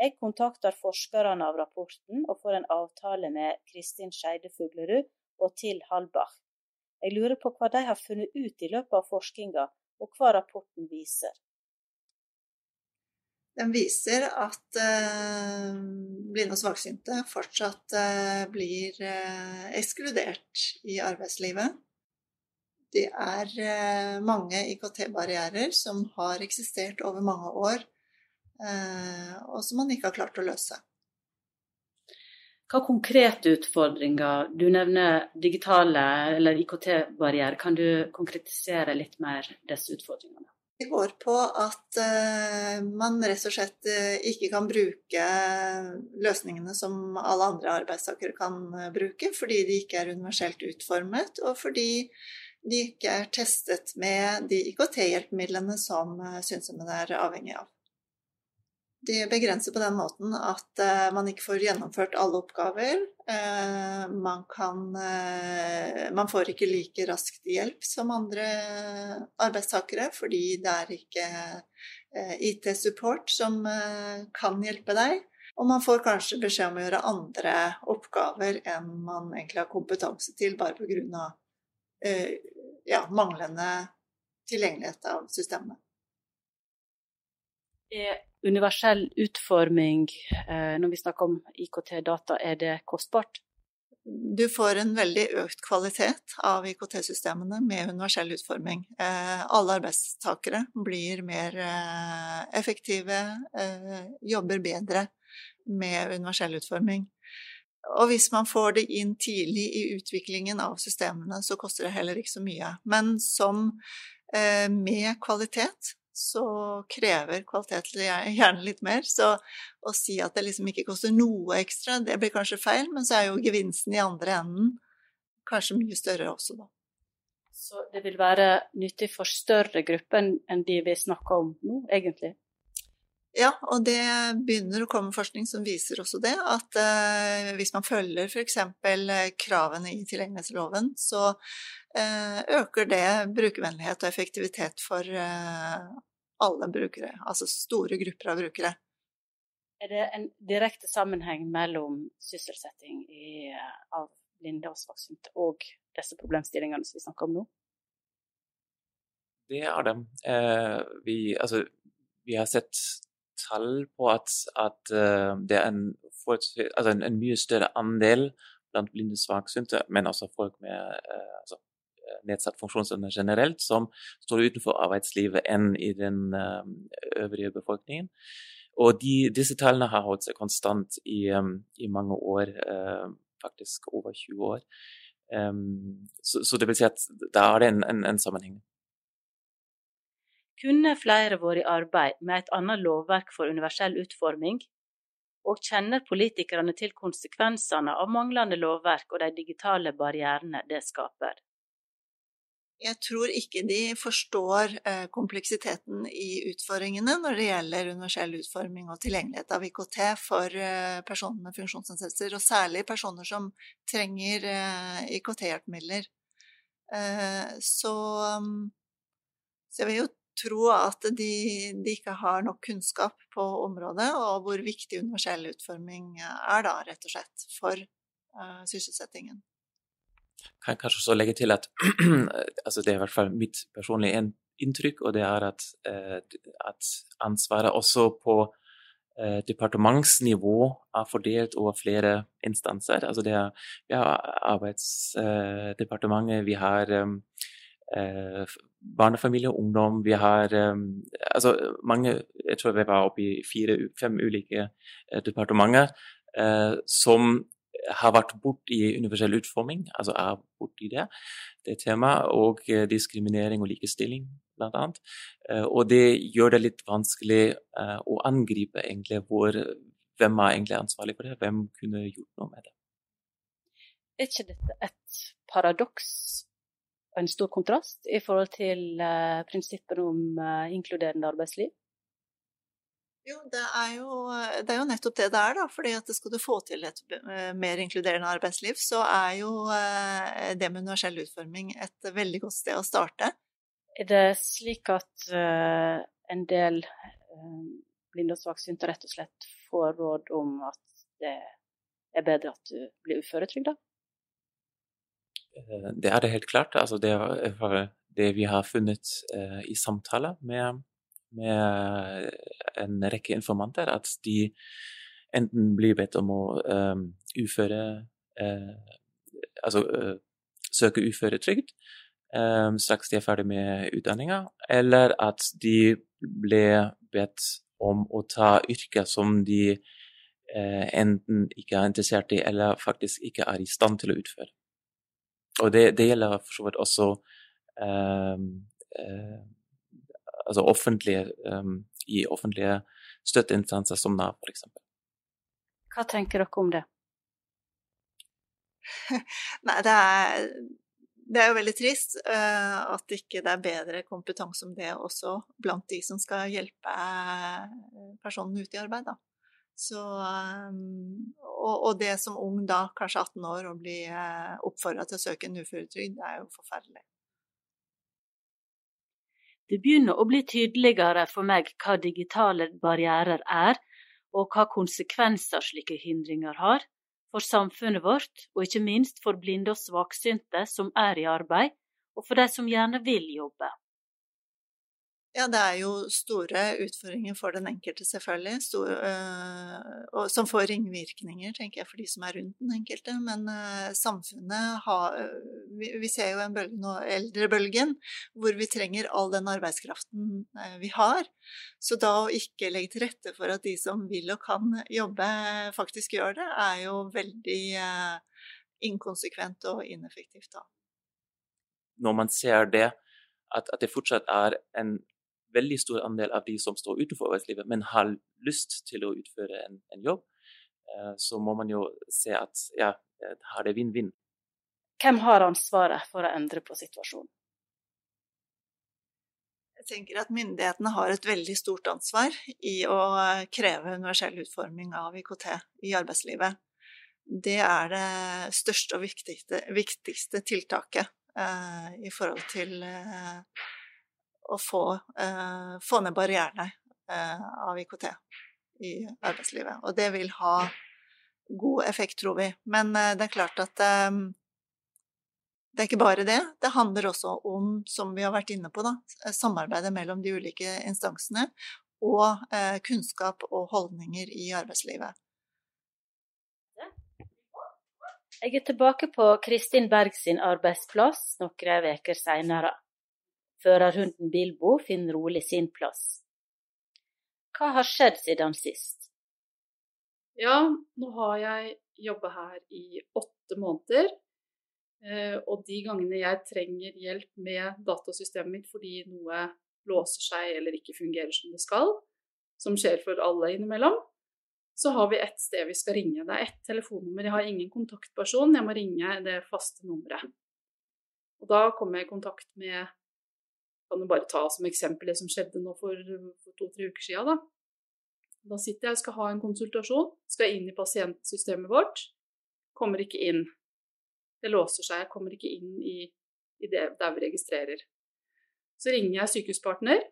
Jeg kontakter forskerne av rapporten og får en avtale med Kristin Skeide Fuglerud og Til Hallbach, jeg lurer på hva de har funnet ut i løpet av forskninga, og hva rapporten viser. Den viser at eh, blinde og svaksynte fortsatt eh, blir eh, ekskludert i arbeidslivet. Det er mange IKT-barrierer som har eksistert over mange år, og som man ikke har klart å løse. Hva konkrete utfordringer Du nevner digitale eller IKT-barrierer. Kan du konkretisere litt mer disse utfordringene? Det går på at uh, man rett og slett uh, ikke kan bruke løsningene som alle andre arbeidstakere kan bruke, fordi de ikke er universelt utformet, og fordi de ikke er testet med de IKT-hjelpemidlene som synshemmede er avhengig av. De begrenser på den måten at uh, man ikke får gjennomført alle oppgaver. Uh, man, kan, uh, man får ikke like raskt hjelp som andre arbeidstakere, fordi det er ikke IT-support som kan hjelpe deg. Og man får kanskje beskjed om å gjøre andre oppgaver enn man egentlig har kompetanse til, bare pga. Uh, ja, manglende tilgjengelighet av systemene. Er universell utforming, eh, når vi snakker om IKT-data, er det kostbart? Du får en veldig økt kvalitet av IKT-systemene med universell utforming. Eh, alle arbeidstakere blir mer eh, effektive, jobber bedre med universell utforming. Og hvis man får det inn tidlig i utviklingen av systemene, så koster det heller ikke så mye. Men som med kvalitet så krever kvalitet gjerne litt mer. Så å si at det liksom ikke koster noe ekstra, det blir kanskje feil, men så er jo gevinsten i andre enden kanskje mye større også, da. Så det vil være nyttig for større grupper enn de vi snakker om nå, egentlig? Ja, og det begynner å komme forskning som viser også det, at eh, hvis man følger f.eks. kravene i tilgjengelighetsloven, så eh, øker det brukervennlighet og effektivitet for eh, alle brukere, altså store grupper av brukere. Er det en direkte sammenheng mellom sysselsetting i, av blinde og svaksynte og disse problemstillingene som vi snakker om nå? Det er det. Eh, vi, altså, vi har sett tall på at, at uh, det er en, altså en, en, mye større andel blant blinde svaksynte, men også folk med uh, altså, eh, nedsatt funksjonsevne generelt, som står utenfor arbeidslivet enn i den øvrige befolkningen. Og de, disse tallene har holdt seg konstant i, i mange år, faktisk over 20 år. Så, så, det vil si at da er det en, en, en sammenheng. Kunne flere vært i arbeid med et annet lovverk for universell utforming? Og kjenner politikerne til konsekvensene av manglende lovverk og de digitale barrierene det skaper? Jeg tror ikke de forstår eh, kompleksiteten i utfordringene når det gjelder universell utforming og tilgjengelighet av IKT for eh, personer med funksjonsnedsettelser, og særlig personer som trenger eh, IKT-hjelpemidler. Så, mm, så jeg vil jo tro at de, de, ikke har nok kunnskap på området, og hvor viktig universell utforming er da, rett og slett, for uh, sysselsettingen. Kan jeg kanskje også legge til at altså det er i hvert fall mitt personlige inntrykk, og det er at, uh, at ansvaret også på uh, departementsnivå er fordelt over flere instanser. Altså det er, vi har Arbeidsdepartementet, vi har barnefamilie og ungdom. Vi har um, altså mange Jeg tror vi var oppe i fire-fem ulike uh, departementer uh, som har vært borti universell utforming, altså er borti det, det temaet, og uh, diskriminering og likestilling, blant annet. og det gjør det litt vanskelig å angripe egentlig hvor hvem er egentlig ansvarlig for det, hvem kunne gjort noe med det. Er ikke dette et paradoks en stor kontrast i forhold til uh, prinsippene om uh, inkluderende arbeidsliv? Jo, det er jo, det er jo, nettopp det det er, da. fordi at skal du få til et uh, mer inkluderende arbeidsliv, så er jo det med universell utforming et veldig godt sted å starte. Er det slik at en del blinde og svaksynte rett og slett får råd om at det er bedre at du blir uføretrygda? Eh, det er det helt klart. Altså det var det vi har funnet uh, i samtaler med, med, en rekke informanter, at de enten blir bedt om å uføre Altså søke uføretrygd straks de er ferdig med utdanninga, eller at de ble bedt om å ta yrker som de enten ikke er interessert i, eller faktisk ikke er i stand til å utføre. Og det, det gjelder for så vidt også um, uh, altså offentlige, um, i offentlige støtteinstanser som Nav, f.eks. Hva tenker dere om det? Nei, det er, det er jo veldig trist uh, at ikke det er bedre kompetanse om det også blant de som skal hjelpe personen ut i arbeid. Da. Så, ehm, og, og, det som ung da, kanskje 18 år, å bli eh, oppfordra til å søke en uføretrygd, er jo forferdelig. Det begynner å bli tydeligere for meg hva digitale barrierer er, og hva konsekvenser slike hindringer har, for samfunnet vårt, og ikke minst for blinde og svaksynte som er i arbeid, og for de som gjerne vil jobbe. Ja, det er jo store utfordringer for den enkelte, selvfølgelig. Stor, øh, som får ringvirkninger, tenker jeg, for de som er rundt den enkelte. Men øh, samfunnet har vi, vi, ser jo en bølge nå, eldrebølgen, hvor vi trenger all den arbeidskraften øh, vi har. Så da å ikke legge til rette for at de som vil og kan jobbe, faktisk gjør det, er jo veldig inkonsekvent og ineffektivt, da. Når man ser det, at, at det fortsatt er en veldig stor andel av de som står utenfor arbeidslivet, men har lyst til å utføre en, en jobb, eh, så må man jo se at ja, her er det vinn-vinn. Hvem har ansvaret for å endre på situasjonen? Jeg tenker at myndighetene har et veldig stort ansvar i å kreve universell utforming av IKT i arbeidslivet. Det er det største og viktigste, viktigste tiltaket eh, i forhold til eh, å få, eh, få, ned barrierene eh, av IKT i arbeidslivet. Og det vil ha god effekt, tror vi. Men eh, det er klart at eh, det er ikke bare det. Det handler også om, som vi har vært inne på, da, samarbeidet mellom de ulike instansene og eh, kunnskap og holdninger i arbeidslivet. Jeg er tilbake på Kristin Berg sin arbeidsplass noen uker seinere. Førerhunden Bilbo finner rolig sin plass. Hva har skjedd siden sist? Ja, nå har jeg jobba her i åtte måneder. Eh, og de gangene jeg trenger hjelp med datasystemet mitt fordi noe låser seg eller ikke fungerer som det skal, som skjer for alle innimellom, så har vi ett sted vi skal ringe. Det er ett telefonnummer. Jeg har ingen kontaktperson, jeg må ringe det faste nummeret. Og da kommer jeg i kontakt med Kan du bare ta som eksempel det som skjedde nå for, for to-tre uker siden, da. Da sitter jeg og skal ha en konsultasjon, skal inn i pasientsystemet vårt, kommer ikke inn. Det låser seg, jeg kommer ikke inn i, i det der vi registrerer. Så ringer jeg Sykehuspartner.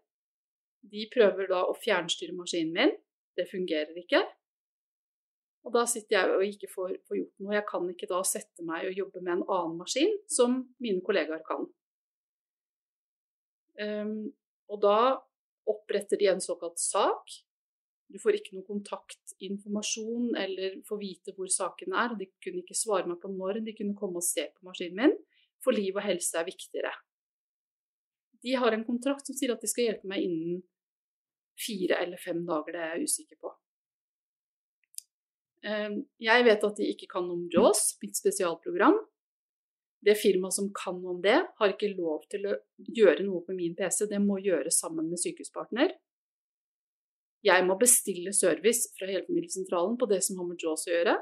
De prøver da å fjernstyre maskinen min. Det fungerer ikke. Og da sitter jeg og ikke får, får, gjort noe. Jeg kan ikke da sette meg og jobbe med en annen maskin, som mine kollegaer kan. Um, og da oppretter de en såkalt sak. Du får ikke noe kontaktinformasjon eller får vite hvor saken er. De kunne ikke svare meg på når de kunne komme og se på maskinen min, for liv og helse er viktigere. De har en kontrakt som sier at de skal hjelpe meg innen fire eller fem dager. Det er jeg usikker på. Ehm, jeg vet at de ikke kan om JAWS, mitt spesialprogram. Det firmaet som kan om det, har ikke lov til å gjøre noe på min PC. Det må gjøres sammen med Sykehuspartner. Jeg må bestille service fra hjelpemiddelsentralen på det som har med JAWS å gjøre,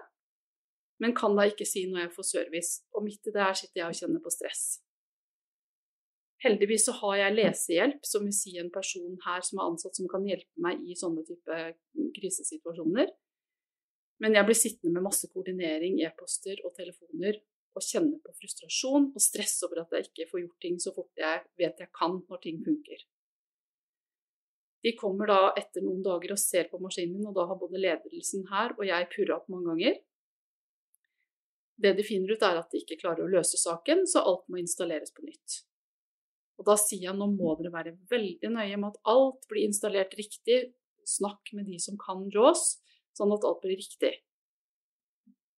men kan da ikke si når jeg får service. Og midt i det her sitter jeg og kjenner på stress. Heldigvis så har jeg lesehjelp, som vil si en person her som er ansatt som kan hjelpe meg i sånne type krisesituasjoner. Men jeg blir sittende med masse koordinering, e-poster og telefoner og kjenne på frustrasjon og stress over at jeg ikke får gjort ting så fort jeg vet jeg kan når ting funker. De kommer da etter noen dager og ser på maskinen og da har både ledelsen her og jeg purra opp mange ganger. Det de finner ut, er at de ikke klarer å løse saken, så alt må installeres på nytt. Og da sier jeg nå må dere være veldig nøye med at alt blir installert riktig. Snakk med de som kan JAWS, sånn at alt blir riktig.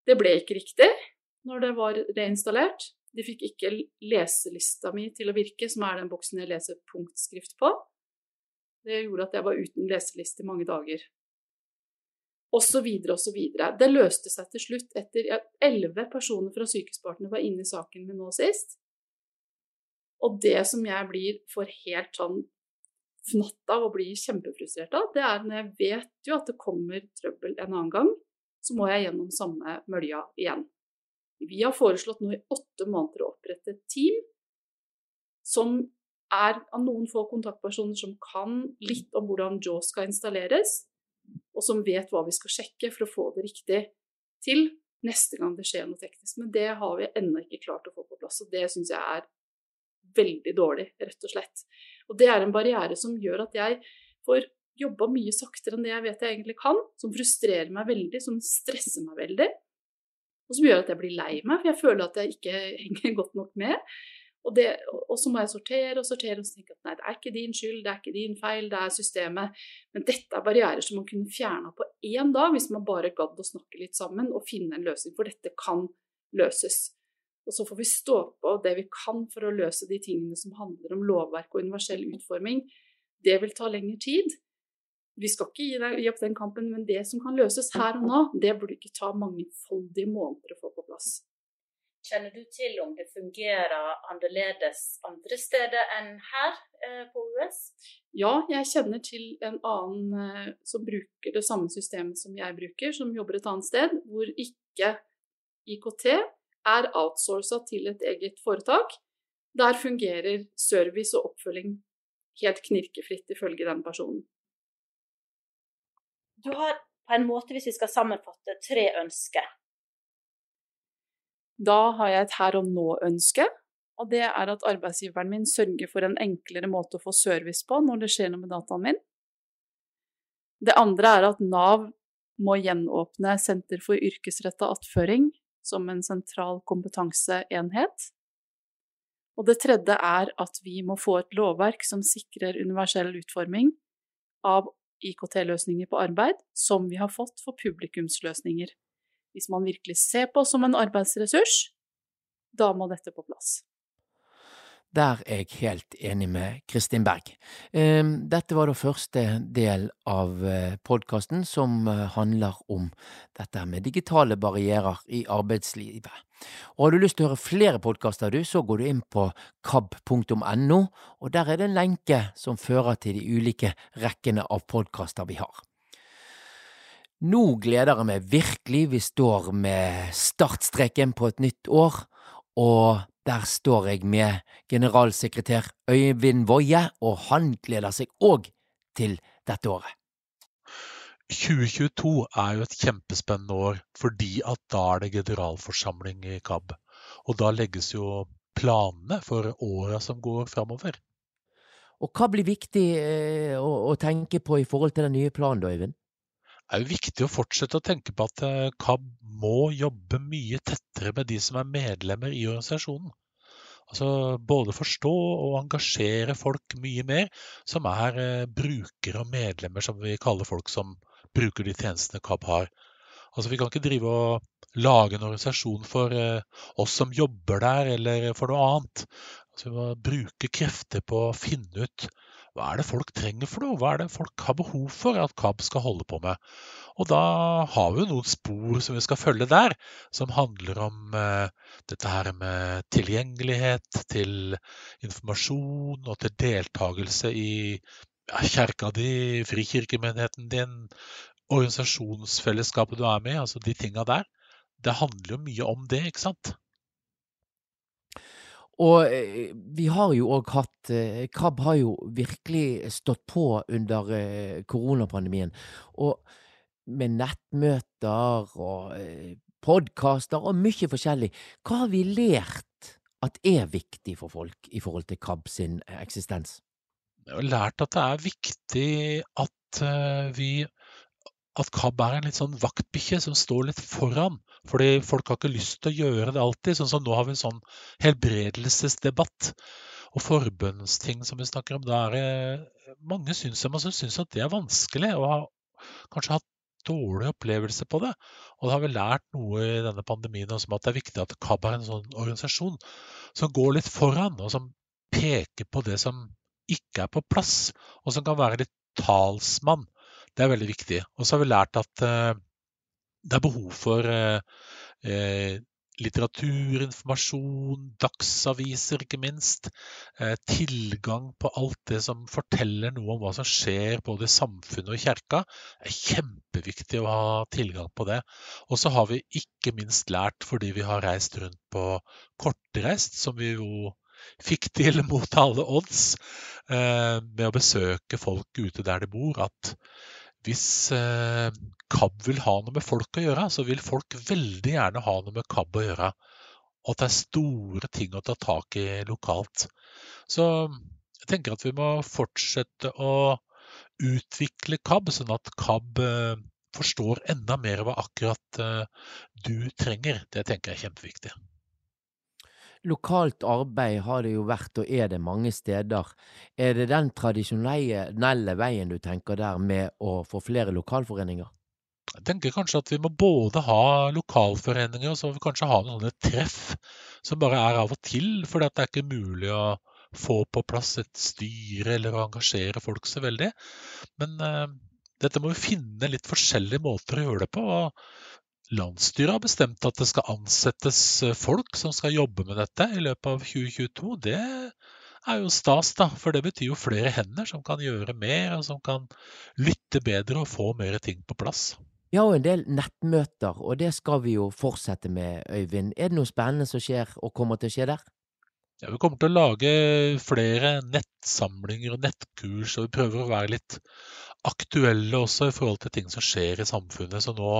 Det ble ikke riktig når det var reinstallert. De fikk ikke leselista mi til å virke, som er den boksen jeg leser punktskrift på. Det gjorde at jeg var uten leseliste i mange dager. Og så videre og så videre. Det løste seg til slutt etter at elleve personer fra Sykehuspartner var inne i saken min nå sist. Og det som jeg blir for helt sånn fnatt av og blir kjempefrustrert av, det er når jeg vet jo at det kommer trøbbel en annen gang, så må jeg gjennom samme mølja igjen. Vi har foreslått nå i åtte måneder å opprette et team som er av noen få kontaktpersoner som kan litt om hvordan JAWS skal installeres, og som vet hva vi skal sjekke for å få det riktig til neste gang det skjer noe teknisk. Men det har vi ennå ikke klart å få på plass, og det syns jeg er veldig dårlig, rett og slett. Og det er en barriere som gjør at jeg får jobba mye saktere enn det jeg vet jeg egentlig kan, som frustrerer meg veldig, som stresser meg veldig. Og som gjør at jeg blir lei meg, for jeg føler at jeg ikke henger godt nok med. Og, det, og, så må jeg sortere og sortere og tenke at nei, det er ikke din skyld, det er ikke din feil, det er systemet. Men dette er barrierer som man kunne fjerna på én dag, hvis man bare gadd å snakke litt sammen og finne en løsning. For dette kan løses. Og så får vi stå på det vi kan for å løse de tingene som handler om lovverk og universell utforming. Det vil ta lengre tid. Vi skal ikke gi, deg, gi opp den kampen, men det som kan løses her og nå, det burde ikke ta mangefoldige måneder å få på plass. Kjenner du til om det fungerer annerledes andre steder enn her eh, på US? Ja, jeg kjenner til en annen eh, som bruker det samme systemet som jeg bruker, som jobber et annet sted, hvor ikke IKT er outsourca til et eget foretak. Der fungerer service og oppfølging helt knirkefritt, ifølge den personen. Du har på en måte, hvis vi skal sammenfatte, tre ønsker. Da har jeg et her og nå-ønske, og det er at arbeidsgiveren min sørger for en enklere måte å få service på når det skjer noe med dataen min. Det andre er at Nav må gjenåpne Senter for yrkesretta attføring som en sentral kompetanseenhet. Og det tredje er at vi må få et lovverk som sikrer universell utforming av IKT-løsninger på arbeid, som vi har fått for publikumsløsninger. Hvis man virkelig ser på oss som en arbeidsressurs, da må dette på plass. Der er jeg helt enig med Kristin Berg. Ehm, dette var da første del av eh, podkasten som eh, handler om dette med digitale barrierer i arbeidslivet. Og har du lyst til å høre flere podkaster, så går du inn på kab.no, og der er det en lenke som fører til de ulike rekkene av podkaster vi har. Nå gleder jeg meg virkelig. Vi står med startstreken på et nytt år, og der står jeg med generalsekretær Øyvind Woie, og han gleder seg òg til dette året. 2022 er jo et kjempespennende år, fordi at da er det generalforsamling i KAB. Og da legges jo planene for åra som går framover. Og hva blir viktig eh, å, å, tenke på i forhold til den nye planen, da, Øyvind? Det er jo viktig å fortsette å tenke på at eh, KAB må jobbe mye tettere med de som er medlemmer i organisasjonen. Altså både forstå og engasjere folk mye mer, som er eh, brukere og medlemmer, som vi kaller folk som bruker de tjenestene KAB har. Altså Vi kan ikke drive og lage en organisasjon for eh, oss som jobber der, eller for noe annet. Altså Vi må bruke krefter på å finne ut hva er det folk trenger for noe? Hva er det folk har behov for at KAB skal holde på med? Og da har vi jo noen spor som vi skal følge der, som handler om eh, dette her med tilgjengelighet til informasjon og til deltakelse i kjerka di, frikirkemenigheten din, organisasjonsfellesskapet du er med i, altså de tinga der. Det handler jo mye om det, ikke sant? Og eh, vi har jo òg hatt eh, KAB har jo virkelig stått på under eh, koronapandemien. Og med nettmøter og podkaster og mye forskjellig. Hva har vi lært at er viktig for folk i forhold til KAB sin eksistens? Lært at det er viktig at vi at KAB er en litt sånn vaktbikkje som står litt foran. Fordi folk har ikke lyst til å gjøre det alltid. Sånn som nå har vi en sånn helbredelsesdebatt og forbønnsting som vi snakker om. Da mange syns, som syns at det er vanskelig, og har kanskje hatt dårlig opplevelse på det. Og da har vi lært noe i denne pandemien om at det er viktig at KAB er en sånn organisasjon som går litt foran, og som peker på det som ikke er på plass, og som kan være litt talsmann det er veldig viktig. Og så har vi lært at uh, det er behov for uh, uh, litteratur, informasjon, dagsaviser ikke minst. tilgang på alt det som forteller noe om hva som skjer både i samfunnet og i kirka. Det er kjempeviktig å ha tilgang på det. Og så har vi ikke minst lært, fordi vi har reist rundt på kortreist, som vi jo fikk til mot alle odds, med å besøke folk ute der de bor, at hvis eh, KAB vil ha noe med folk å gjøre, så vil folk veldig gjerne ha noe med KAB å gjøre. Og at det er store ting å ta tak i lokalt. Så jeg tenker at vi må fortsette å utvikle KAB, sånn at KAB eh, forstår enda mer hva akkurat eh, du trenger. Det tenker jeg er kjempeviktig. Lokalt arbeid har det jo vært og er det mange steder. Er det den tradisjonelle veien du tenker der med å få flere lokalforeninger? Jeg tenker kanskje at vi må både ha lokalforeninger og så må vi kanskje ha noen treff som bare er av og til, for det er ikke mulig å få på plass et styre eller å engasjere folk så veldig. Men uh, dette må vi finne litt forskjellige måter å gjøre det på. og landsstyret har bestemt at det skal ansettes eh, folk som skal jobbe med dette i løpet av 2022, det er jo stas, da. For det betyr jo flere hender som kan gjøre mer, og som kan lytte bedre og få mer ting på plass. Vi har jo en del nettmøter, og det skal vi jo fortsette med, Øyvind. Er det noe spennende som skjer og kommer til å skje der? Ja, Vi kommer til å lage flere nettsamlinger og nettkurs, og vi prøver å være litt aktuelle også i forhold til ting som skjer i samfunnet. Så nå,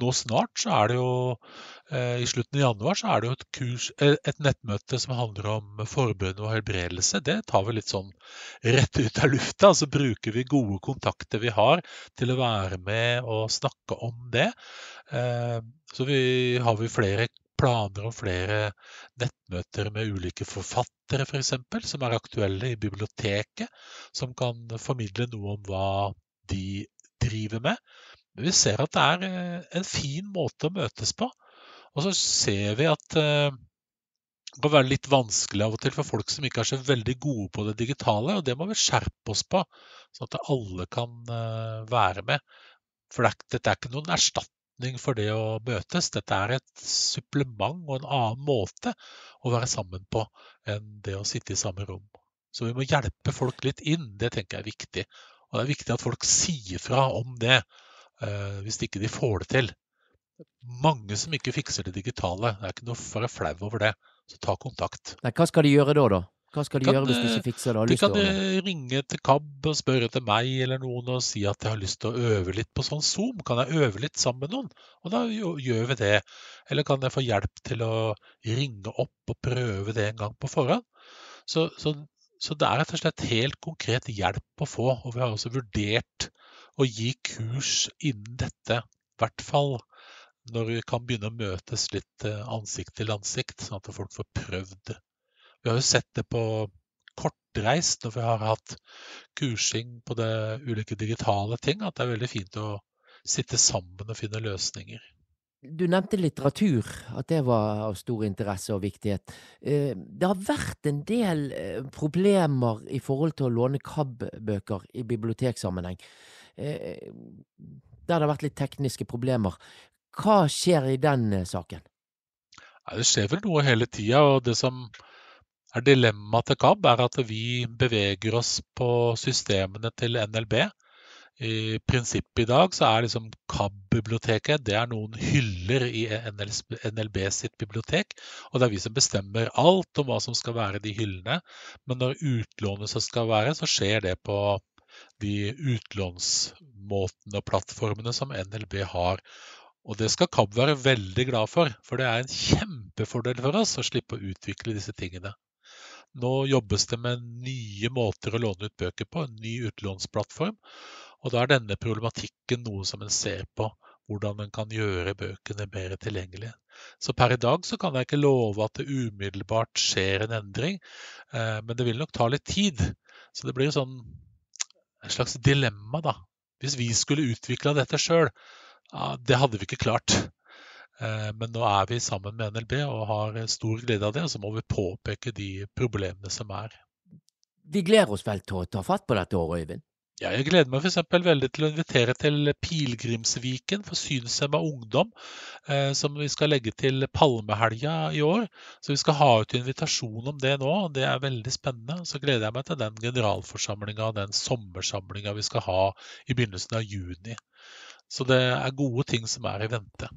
nå snart så er det jo eh, I slutten av januar så er det jo et, kurs, eh, et nettmøte som handler om forbund og helbredelse. Det tar vi litt sånn rett ut av lufta. Så bruker vi gode kontakter vi har til å være med og snakke om det. Eh, så vi, har vi flere planer om flere nettmøter med ulike forfattere f.eks., for som er aktuelle i biblioteket, som kan formidle noe om hva de driver med. Men vi ser at det er eh, en fin måte å møtes på. Og så ser vi at eh, det kan være litt vanskelig av og til for folk som ikke er så veldig gode på det digitale, og det må vi skjerpe oss på, sånn at alle kan eh, være med. For dette er ikke noen erstatning for det å møtes, dette er et supplement og en annen måte å være sammen på enn det å sitte i samme rom. Så vi må hjelpe folk litt inn, det tenker jeg er viktig. Og det er viktig at folk sier fra om det, eh, hvis ikke de får det til. Mange som ikke fikser det digitale. Det er ikke noe for å være flau over det. Så ta kontakt. Nei, hva skal de gjøre da, da? Hva skal de kan, gjøre hvis de ikke fikser det? De kan eh, ringe til KAB og spørre til meg eller noen og si at jeg har lyst til å øve litt på sånn Zoom. Kan jeg øve litt sammen med noen? Og da gjør vi det. Eller kan jeg få hjelp til å ringe opp og prøve det en gang på forhånd? Så, så så det er rett og slett helt konkret hjelp å få. Og vi har også vurdert å gi kurs innen dette, i hvert fall når vi kan begynne å møtes litt eh, ansikt til ansikt, sånn at folk får prøvd. Vi har jo sett det på kortreist når vi har hatt kursing på det ulike digitale ting, at det er veldig fint å sitte sammen og finne løsninger. Du nevnte litteratur, at det var av stor interesse og viktighet. Eh, det har vært en del eh, problemer i forhold til å låne KAB-bøker i biblioteksammenheng. Eh, der det har vært litt tekniske problemer. Hva skjer i den saken? Det skjer vel noe hele tida, og det som er dilemmaet til KAB, er at vi beveger oss på systemene til NLB i prinsippet i dag så er liksom KAB-biblioteket det er noen hyller i NLB sitt bibliotek. Og det er vi som bestemmer alt om hva som skal være de hyllene. Men når utlånet skal være, så skjer det på de utlånsmåtene og plattformene som NLB har. Og det skal KAB være veldig glad for, for det er en kjempefordel for oss å slippe å utvikle disse tingene. Nå jobbes det med nye måter å låne ut bøker på, en ny utlånsplattform. Og da er denne problematikken noe som en ser på, hvordan en kan gjøre bøkene mer tilgjengelige. Så per i dag så kan jeg ikke love at det umiddelbart skjer en endring, eh, men det vil nok ta litt tid. Så det blir sånn, et slags dilemma, da. Hvis vi skulle utvikla dette sjøl, ja, det hadde vi ikke klart. Eh, men nå er vi sammen med NLB og har stor glede av det, og så må vi påpeke de problemene som er. Vi gleder oss vel til å ta fatt på dette året, Øyvind? Ja, jeg gleder meg f.eks. veldig til å invitere til Pilegrimsviken for synshemma ungdom, eh, som vi skal legge til Palmehelga i år. Så vi skal ha ut invitasjon om det nå, og det er veldig spennende. Så gleder jeg meg til den generalforsamlinga og den sommersamlinga vi skal ha i begynnelsen av juni. Så det er gode ting som er i vente.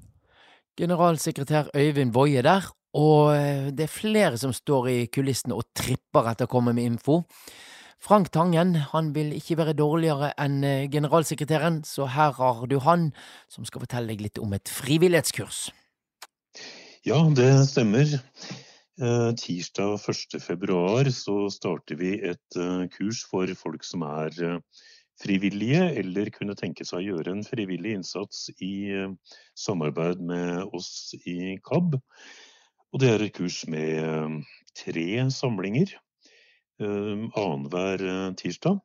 Generalsekretær Øyvind Woie der, og eh, det er flere som står i kulissene og tripper etter å komme med info. Frank Tangen han vil ikke være dårligere enn eh, generalsekretæren, så her har du han som skal fortelle deg litt om et frivillighetskurs. Ja, det stemmer. Eh, tirsdag 1. februar så starter vi et kurs for folk som er frivillige, eller kunne tenke seg å gjøre en frivillig innsats i samarbeid med oss i KAB. Og det er et kurs med tre samlinger. Ehm, annenhver eh, tirsdag.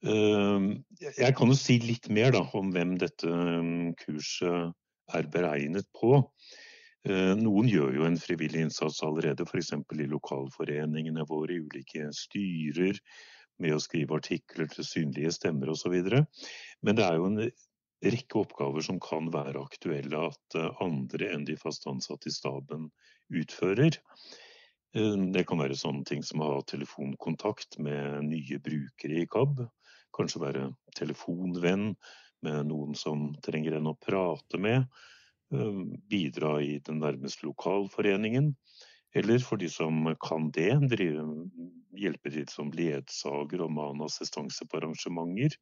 Jeg kan jo si litt mer da, om hvem dette kurset er beregnet på. Noen gjør jo en frivillig innsats allerede, f.eks. i lokalforeningene våre, i ulike styrer, med å skrive artikler til synlige stemmer osv. Men det er jo en rekke oppgaver som kan være aktuelle at eh, andre enn de fast ansatte i staben utfører. Eh, det kan være sånne ting som å ha telefonkontakt med nye brukere i KAB. Kanskje være telefonvenn med noen som trenger en å prate med. Eh, bidra i den nærmeste lokalforeningen. Eller for de som kan det, drive, hjelpe til som ledsager og med assistanse på arrangementer.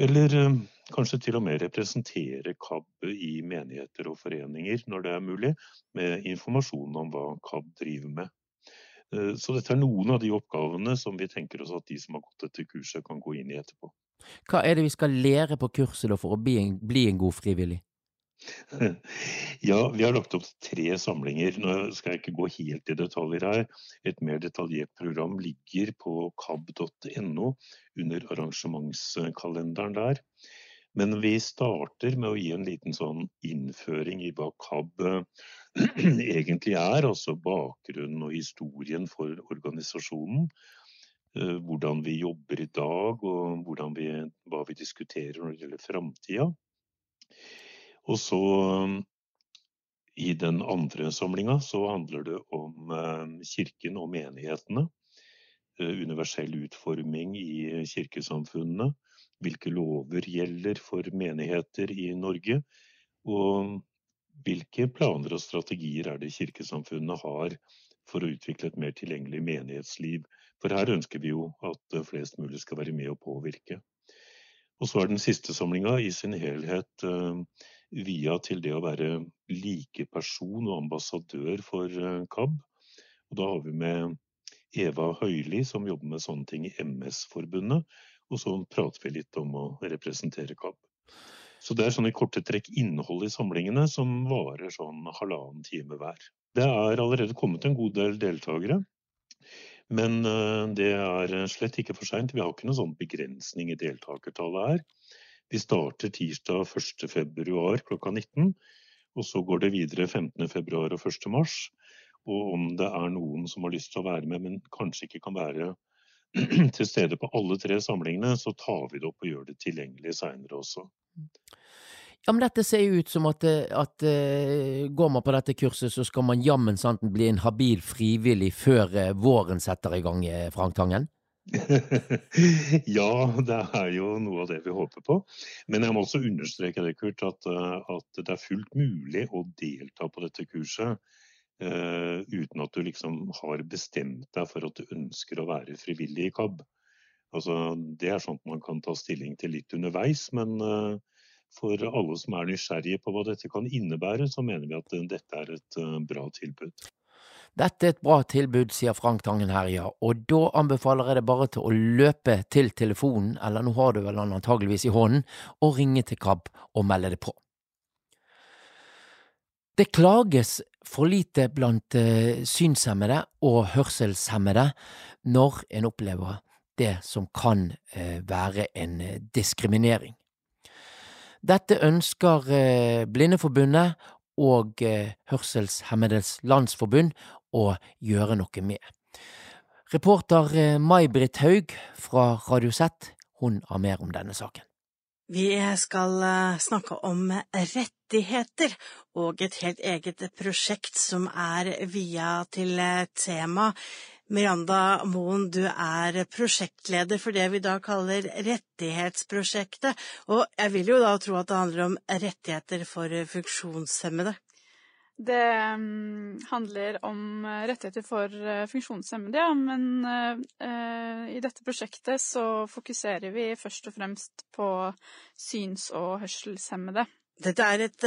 Eller eh, kanskje til og med representere KAB i menigheter og foreninger når det er mulig, med informasjon om hva KAB driver med. Eh, så dette er noen av de oppgavene som vi tenker oss at de som har gått dette kurset, kan gå inn i etterpå. Hva er det vi skal lære på kurset for å bli en, bli en god frivillig? Ja, vi har lagt opp tre samlinger. Nå skal jeg ikke gå helt i detaljer her. Et mer detaljert program ligger på kab.no under arrangementskalenderen der. Men vi starter med å gi en liten sånn innføring i hva KAB egentlig er. Altså bakgrunnen og historien for organisasjonen. Eh, hvordan vi jobber i dag og vi, hva vi diskuterer når det gjelder framtida. Og så i den andre samlinga så handler det om eh, kirken og menighetene. Eh, universell utforming i kirkesamfunnene. Hvilke lover gjelder for menigheter i Norge. Og hvilke planer og strategier er det kirkesamfunnet har for å utvikle et mer tilgjengelig menighetsliv. For her ønsker vi jo at flest mulig skal være med og påvirke. Og så er den siste samlinga i sin helhet via til det å være likeperson og ambassadør for eh, KAB. Og da har vi med Eva Høili, som jobber med sånne ting i MS-forbundet. Og så prater vi litt om å representere KAB. Så det er sånn i korte trekk innhold i samlingene som varer sånn halvannen time hver. Det er allerede kommet en god del deltakere. Men eh, det er slett ikke for seint. Vi har ikke noen sånn begrensning i deltakertallet her. Vi starter tirsdag 1.2 klokka 19. Og så går det videre 15.2 og 1.3. Og om det er noen som har lyst til å være med, men kanskje ikke kan være til stede på alle tre samlingene, så tar vi det opp og gjør det tilgjengelig seinere også. Ja, men dette ser jo ut som at, at uh, går man på dette kurset, så skal man jammen sant bli en habil frivillig før uh, våren setter i gang, uh, Frank Tangen? ja, det er jo noe av det vi håper på. Men jeg må også understreke det, Kurt, at, eh, at det er fullt mulig å delta på dette kurset uh, uten at du liksom har bestemt deg for at du ønsker å være frivillig i KAB. Altså, det er sånt man kan ta stilling til litt underveis, men uh, for alle som er nysgjerrige på hva dette kan innebære, så mener vi at dette er et uh, bra tilbud. Dette er et bra tilbud, sier Frank Tangen her, ja, og da anbefaler jeg deg bare til å løpe til telefonen, eller nå har du vel den antageligvis i hånden, og ringe til KAB og melde det på. Det klages for lite blant uh, synshemmede og hørselshemmede når en opplever det som kan uh, være en uh, diskriminering. Dette ønsker Blindeforbundet og Hørselshemmedes Landsforbund å gjøre noe med. Reporter eh, May-Britt Haug fra Radio Z, hun har mer om denne saken. Vi skal eh, snakke om rettigheter og et helt eget prosjekt som er via til eh, tema. Miranda Moen, du er prosjektleder for det vi da kaller Rettighetsprosjektet, og jeg vil jo da tro at det handler om rettigheter for funksjonshemmede? Det um, handler om eh, rettigheter for uh, funksjonshemmede, ja, men uh, i dette prosjektet så fokuserer vi først og fremst på syns- og hørselshemmede. Dette er et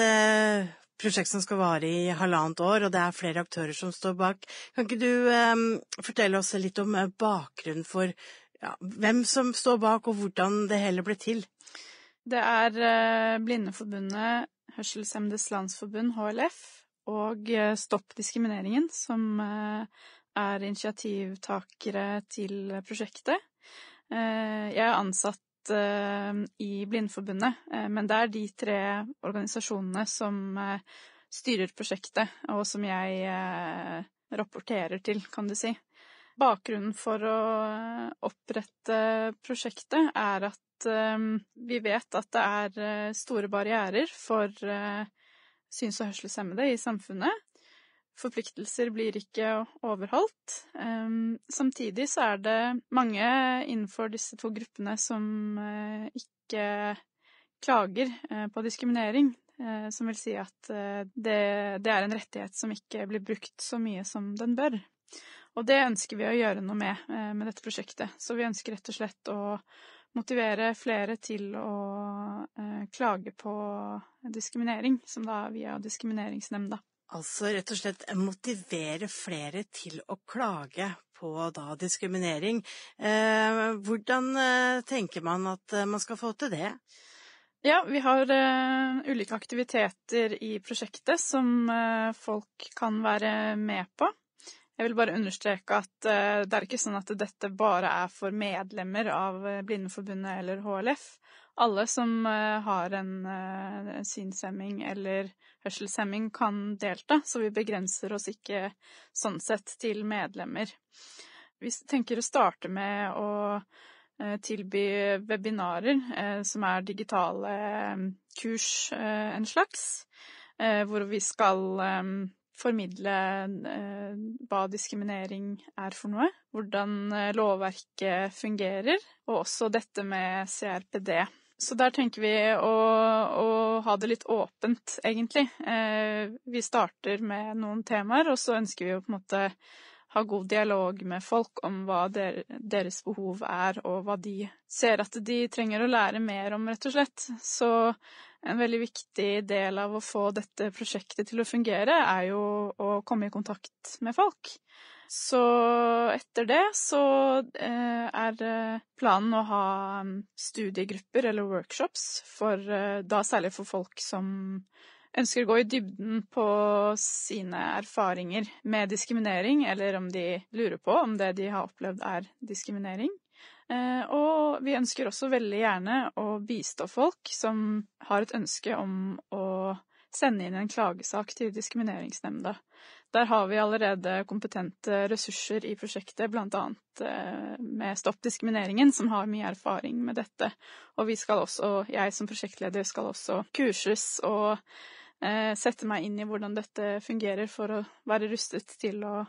prosjekt som skal vare i halvannet år, og det er flere aktører som står bak. Kan ikke du fortelle oss litt om bakgrunnen for ja, hvem som står bak, og hvordan det hele ble til? Det er Blindeforbundet, Hørselshemmedes Landsforbund, HLF, og eh, Stopp diskrimineringen, som eh, er initiativtakere til prosjektet. Eh, jeg er ansatt i Blindforbundet, men det er de tre organisasjonene som styrer prosjektet, og som jeg rapporterer til, kan du si. Bakgrunnen for å opprette prosjektet er at vi vet at det er store barrierer for syns- og hørselshemmede i samfunnet. Forpliktelser blir ikke overholdt. Ehm, samtidig så er det mange innenfor disse to gruppene som eh, ikke klager eh, på diskriminering. Eh, som vil si at det, det er en rettighet som ikke blir brukt så mye som den bør. Og det ønsker vi å gjøre noe med med dette prosjektet. Så vi ønsker rett og slett å motivere flere til å klage på diskriminering, som da er via Diskrimineringsnemnda. Altså rett og slett motivere flere til å klage på da diskriminering. hvordan tenker man at man skal få til det? Ja, vi har ulike aktiviteter i prosjektet som folk kan være med på. Jeg vil bare understreke at uh, det er ikke sånn at dette bare er for medlemmer av Blindeforbundet eller HLF. Alle som har en synshemming eller hørselshemming kan delta, så vi begrenser oss ikke sånn sett til medlemmer. Vi tenker å starte med å Eh, tilby webinarer, eh, som er digitale eh, kurs, en slags, hvor vi skal formidle hva diskriminering er for noe, hvordan lovverket fungerer, og også dette med CRPD. Så der tenker vi å, å, ha det litt åpent, egentlig. Vi starter med noen temaer, og så ønsker vi å på en måte ha god dialog med folk om hva deres behov er, og hva de ser at de trenger å lære mer om, rett og slett. Så en veldig viktig del av å få dette prosjektet til å fungere, er jo å komme i kontakt med folk. Så etter det så eh, er planen å ha mm, studiegrupper eller workshops for eh, da særlig for folk som ønsker å gå i dybden på sine erfaringer med diskriminering, eller om de lurer på om det de har opplevd er diskriminering. Eh, og vi ønsker også veldig gjerne å bistå folk som har et ønske om å sende inn en klagesak til Diskrimineringsnemnda. Der har vi allerede kompetente ressurser i prosjektet, bl.a. Eh, med Stopp diskrimineringen, som har mye erfaring med dette. Og vi skal også, jeg som prosjektleder skal også kurses og Eh, sette meg inn i hvordan dette fungerer for å være rustet til å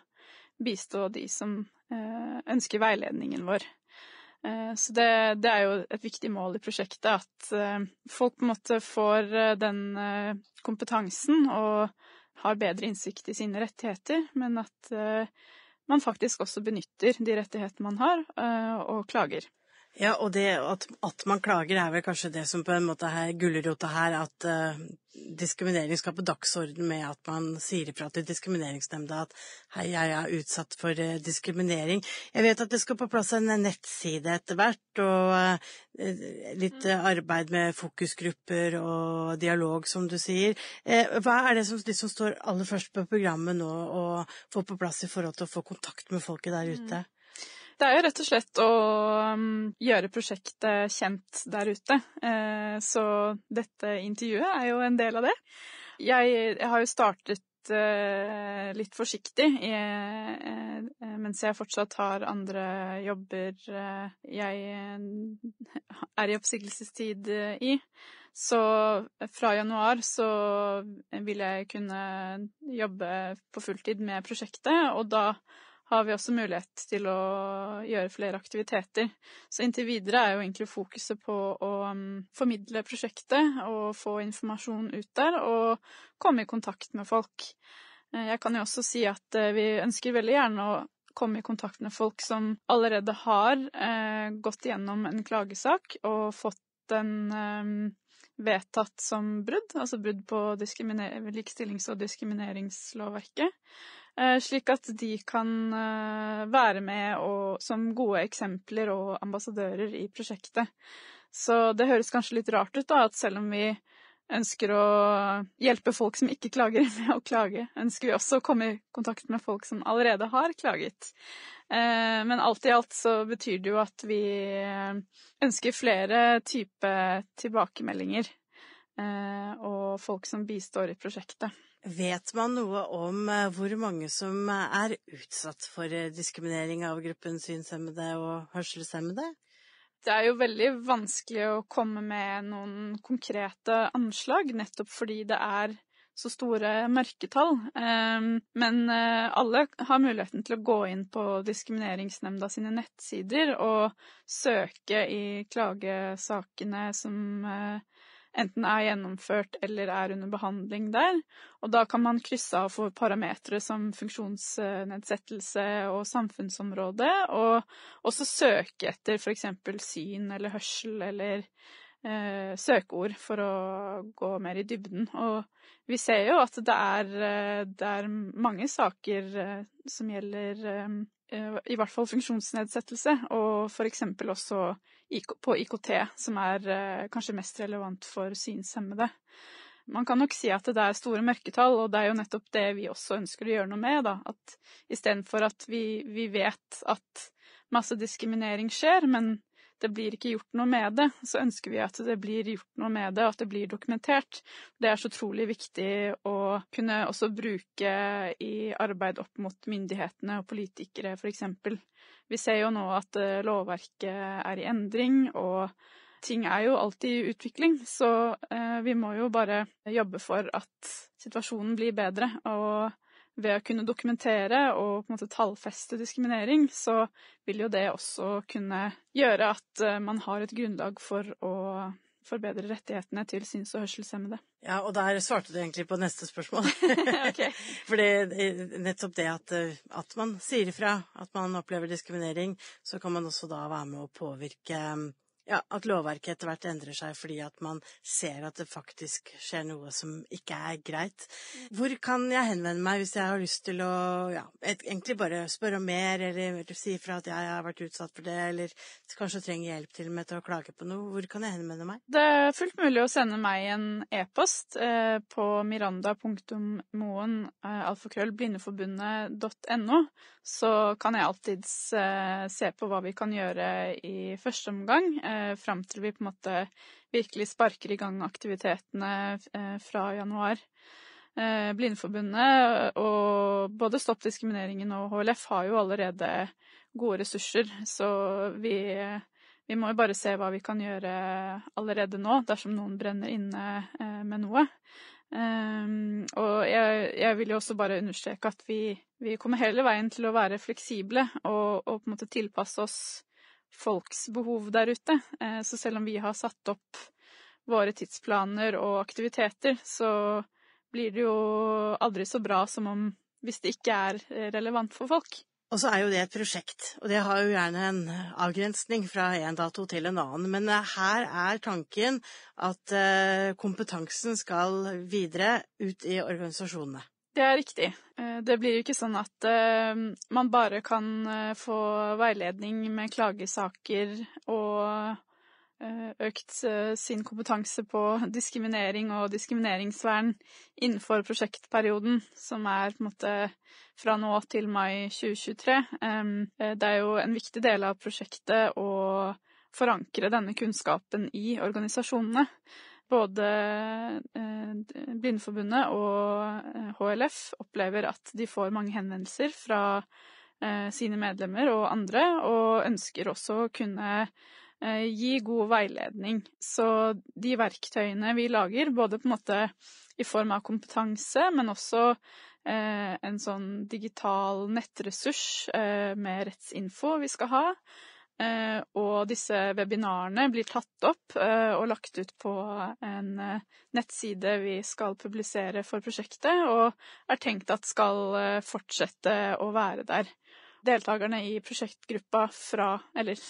bistå de som ønsker veiledningen vår. Eh, så det, det, er jo et viktig mål i prosjektet at folk på en måte får den kompetansen og har bedre innsikt i sine rettigheter, men at man faktisk også benytter de rettighetene man har, og klager. Ja, og det at, at, man klager er vel kanskje det som på en måte er gulrota her, at uh, diskriminering skal på dagsorden med at man sier ifra til Diskrimineringsnemnda at hei, jeg er utsatt for uh, diskriminering. Jeg vet at det skal på plass en nettside etter hvert, og uh, litt arbeid med fokusgrupper og dialog, som du sier. hva er det som, de som står aller først på programmet nå å få på plass i forhold til å få kontakt med folket der ute? Mm. Det er jo rett og slett å um, gjøre prosjektet kjent der ute. Eh, så dette intervjuet er jo en del av det. Jeg, har jo startet eh, litt forsiktig eh, mens jeg fortsatt har andre jobber jeg er i oppsigelsestid i. Så fra januar så vil jeg kunne jobbe på fulltid med prosjektet, og da har vi også mulighet til å gjøre flere aktiviteter. Så inntil videre er jo egentlig fokuset på å um, formidle prosjektet og få informasjon ut der, og komme i kontakt med folk. Eh, jeg kan jo også si at eh, vi ønsker veldig gjerne å komme i kontakt med folk som allerede har eh, gått gjennom en klagesak og fått den eh, vedtatt som brudd, altså brudd på likestillings- og diskrimineringslovverket. Eh, slik at de kan eh, være med og, som gode eksempler og ambassadører i prosjektet. Så det høres kanskje litt rart ut, da, at selv om vi ønsker å hjelpe folk som ikke klager, med å klage, ønsker vi også å komme i kontakt med folk som allerede har klaget. Eh, men alt i alt så betyr det jo at vi ønsker flere typer tilbakemeldinger og folk som bistår i prosjektet. Vet man noe om eh, hvor mange som er utsatt for eh, diskriminering av gruppen synshemmede og hørselshemmede? Det er jo veldig vanskelig å komme med noen konkrete anslag, nettopp fordi det er så store mørketall. Ehm, men eh, alle har muligheten til å gå inn på Diskrimineringsnemnda sine nettsider og søke i klagesakene som enten er gjennomført eller er under behandling der. Og da kan man krysse av for parametere som funksjonsnedsettelse og samfunnsområde, og også søke etter f.eks. syn eller hørsel eller eh, søkeord for å gå mer i dybden. Og vi ser jo at det er, eh, det er mange saker eh, som gjelder eh, i hvert fall funksjonsnedsettelse, og f.eks. også på IKT, som er eh, kanskje mest relevant for synshemmede. Man kan nok si at det er store mørketall, og det er jo nettopp det vi også ønsker å gjøre noe med. da, at Istedenfor at vi, vi vet at masse diskriminering skjer, men det blir ikke gjort noe med det, så ønsker vi at det blir gjort noe med det, og at det blir dokumentert. Det er så utrolig viktig å kunne også bruke i arbeid opp mot myndighetene og politikere, f.eks. Vi ser jo nå at eh, lovverket er i endring, og ting er jo alltid i utvikling, så eh, vi må jo bare jobbe for at situasjonen blir bedre. og ved å kunne dokumentere og på en måte tallfeste diskriminering, så vil jo det også kunne gjøre at eh, man har et grunnlag for å forbedre rettighetene til syns- og hørselshemmede. Ja, og der svarte du egentlig på neste spørsmål. For nettopp det at, eh, at man sier ifra, at man opplever diskriminering, så kan man også da være med å påvirke ja, at lovverket etter hvert endrer seg fordi at man ser at det faktisk skjer noe som ikke er greit. Hvor kan jeg henvende meg hvis jeg har lyst til å ja, egentlig bare spørre om mer, eller si ifra at jeg har vært utsatt for det, eller kanskje trenger hjelp til med til å klage på noe? Hvor kan jeg henvende meg? Det er fullt mulig å sende meg en e-post eh, på miranda.moen eh, alfakrøllblindeforbundet.no, så kan jeg alltids eh, se på hva vi kan gjøre i første omgang. Eh, fram til vi på en måte virkelig sparker i gang aktivitetene eh, fra januar. Blindeforbundet og både Stopp diskrimineringen og HLF har jo allerede gode ressurser, så vi, vi må jo bare se hva vi kan gjøre allerede nå, dersom noen brenner inne med noe. Um, og jeg, jeg, vil jo også bare understreke at vi, vi, kommer hele veien til å være fleksible og, og på en måte tilpasse oss folks behov der ute. Eh, så selv om vi har satt opp våre tidsplaner og aktiviteter, så blir det jo aldri så bra som om hvis det ikke er eh, relevant for folk. Og så er jo det et prosjekt, og det har jo gjerne en avgrensning fra en dato til en annen. Men eh, her er tanken at kompetansen skal videre ut i organisasjonene. Det er riktig. Eh, det blir jo ikke sånn at eh, man bare kan eh, få veiledning med klagesaker og økt sin kompetanse på diskriminering og diskrimineringsvern innenfor prosjektperioden, som er på en måte fra nå til mai 2023. Det er jo en viktig del av prosjektet å forankre denne kunnskapen i organisasjonene både eh, Blindeforbundet og HLF eh, opplever at de får mange henvendelser fra eh, sine medlemmer og andre, og ønsker også å kunne gi god veiledning. Så de verktøyene vi lager, både på en måte i form av kompetanse, men også en sånn digital nettressurs med rettsinfo vi skal ha, Eh, og disse webinarene blir tatt opp eh, og lagt ut på en eh, nettside vi skal publisere for prosjektet, og er tenkt at skal fortsette å være der. Deltakerne i prosjektgruppa fra Eller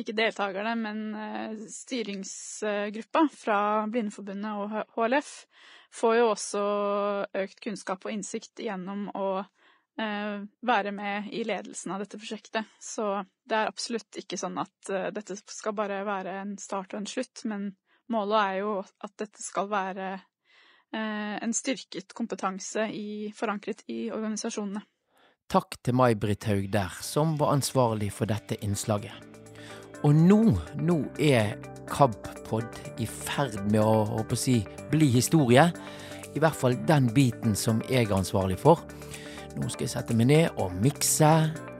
ikke deltakerne, men styringsgruppa fra Blindeforbundet og HLF får jo også økt kunnskap og innsikt gjennom å Eh, være med i ledelsen av dette prosjektet. Så det er absolutt ikke sånn at eh, dette skal bare være en start og en slutt, men målet er jo at dette skal være eh, en styrket kompetanse i, forankret i organisasjonene. Takk til May-Britt Haug der, som var ansvarlig for dette innslaget. Og nå, nå er KABpod i ferd med å, å si, bli historie. I hvert fall den biten som jeg er ansvarlig for. Nå skal jeg sette meg ned og mikse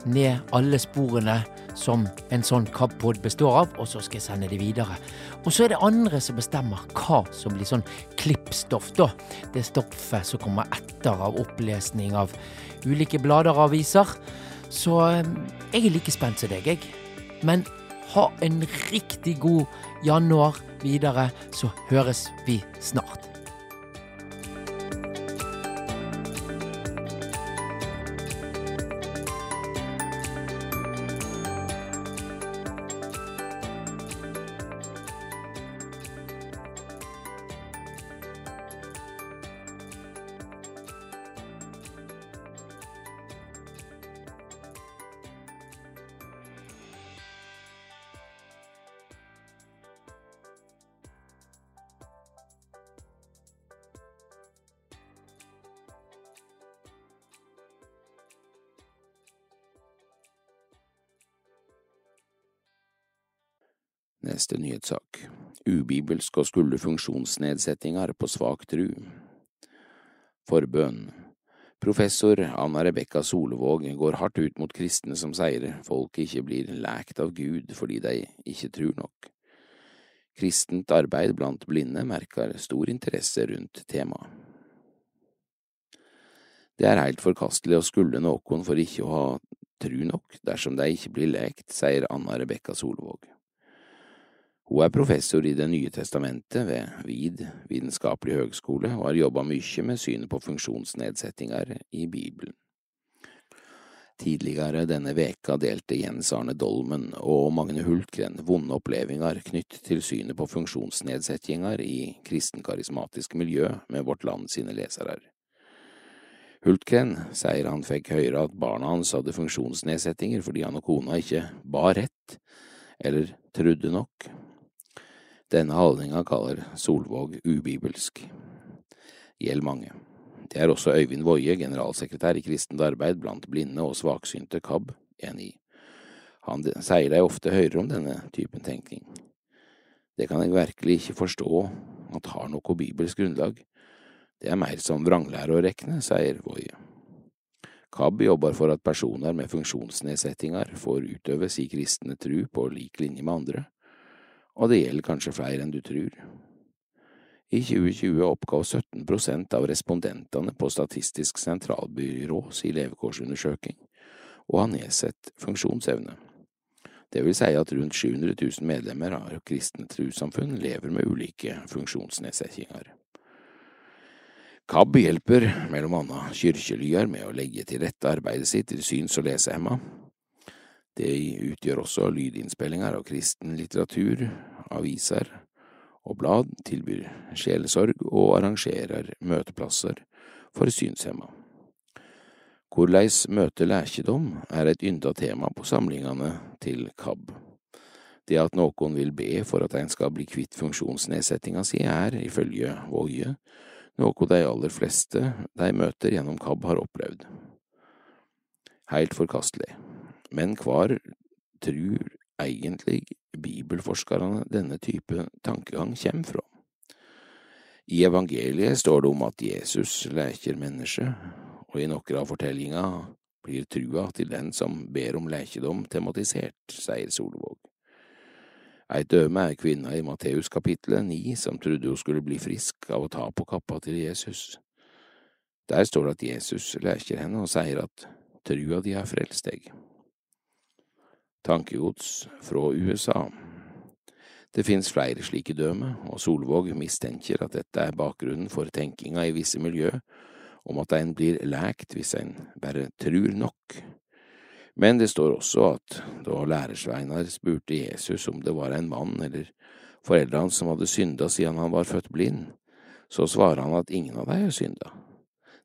ned alle sporene som en sånn KAB-pod består av, og så skal jeg sende de videre. Og så er det andre som bestemmer hva som blir sånn klippstoff, da. Det stoffet som kommer etter av opplesning av ulike blader og aviser. Så eh, jeg er like spent som deg, jeg. Men Ha en riktig god januar videre, så høres vi snart. Neste nyhetssak. Ubibelsk å skulle funksjonsnedsettinger på svak tru. Forbønn. Professor Anna Rebekka Solvåg går hardt ut mot kristne som sier folk ikke blir lækt av Gud fordi de ikke tror nok. Kristent arbeid blant blinde merker stor interesse rundt temaet. Det er heilt forkastelig å skulle noen for ikke å ha tru nok dersom de ikke blir lekt, sier Anna Rebekka Solvåg. Hun er professor i Det nye testamentet ved Vid vitenskapelig høgskole og har jobba mye med synet på funksjonsnedsettinger i Bibelen. Tidligere denne veka delte Jens Arne Dolmen og Magne Hultgren vonde opplevelser knytt til synet på funksjonsnedsettinger i kristenkarismatisk miljø med Vårt Land sine lesere. Hultgren sier han fikk høre at barna hans hadde funksjonsnedsettinger fordi han og kona ikke ba rett, eller trodde nok. Denne holdninga kaller Solvåg ubibelsk. Gjeld mange. Det er også Øyvind Woie, generalsekretær i kristent arbeid blant blinde og svaksynte KAB, enig. Han sier de ofte hører om denne typen tenkning. Det kan jeg virkelig ikke forstå at har noe bibelsk grunnlag. Det er mer som vranglære å rekne, sier Woie. KAB jobber for at personer med funksjonsnedsettinger får utøve si kristne tru på lik linje med andre, og det gjelder kanskje flere enn du tror. I 2020 oppgav 17 prosent av respondentene på Statistisk sentralbyrå si levekårsundersøking å ha nedsatt funksjonsevne. Det vil si at rundt 700 000 medlemmer av kristne trossamfunn lever med ulike funksjonsnedsettinger. KAB hjelper mellom annet kirkelyer med å legge til rette arbeidet sitt til syns- og lesehemma, det utgjør også lydinnspillinger av kristen litteratur, aviser og blad, tilbyr sjelesorg og arrangerer møteplasser for synshemma. Korleis møte lækedom er et ynda tema på samlingene til KAB. Det at noen vil be for at en skal bli kvitt funksjonsnedsettinga si, er, ifølge Woie, noe de aller fleste de møter gjennom KAB har opplevd. Heilt forkastelig. Men hvar trur egentlig bibelforskerne denne type tankegang kommer fra? I evangeliet står det om at Jesus leker mennesket, og i noen av fortellinga blir trua til den som ber om lekedom tematisert, sier Solvåg. Eit døme er kvinna i Matteus kapittelet ni som trodde hun skulle bli frisk av å ta på kappa til Jesus. Der står det at Jesus leker henne og sier at trua di har frelst deg. Tankegods fra USA. Det finnes flere slike døme, og Solvåg mistenker at dette er bakgrunnen for tenkinga i visse miljø om at en blir lækt hvis en bare trur nok. Men det står også at da lærersveinar spurte Jesus om det var en mann eller foreldrene som hadde synda siden han var født blind, så svarer han at ingen av dem har synda.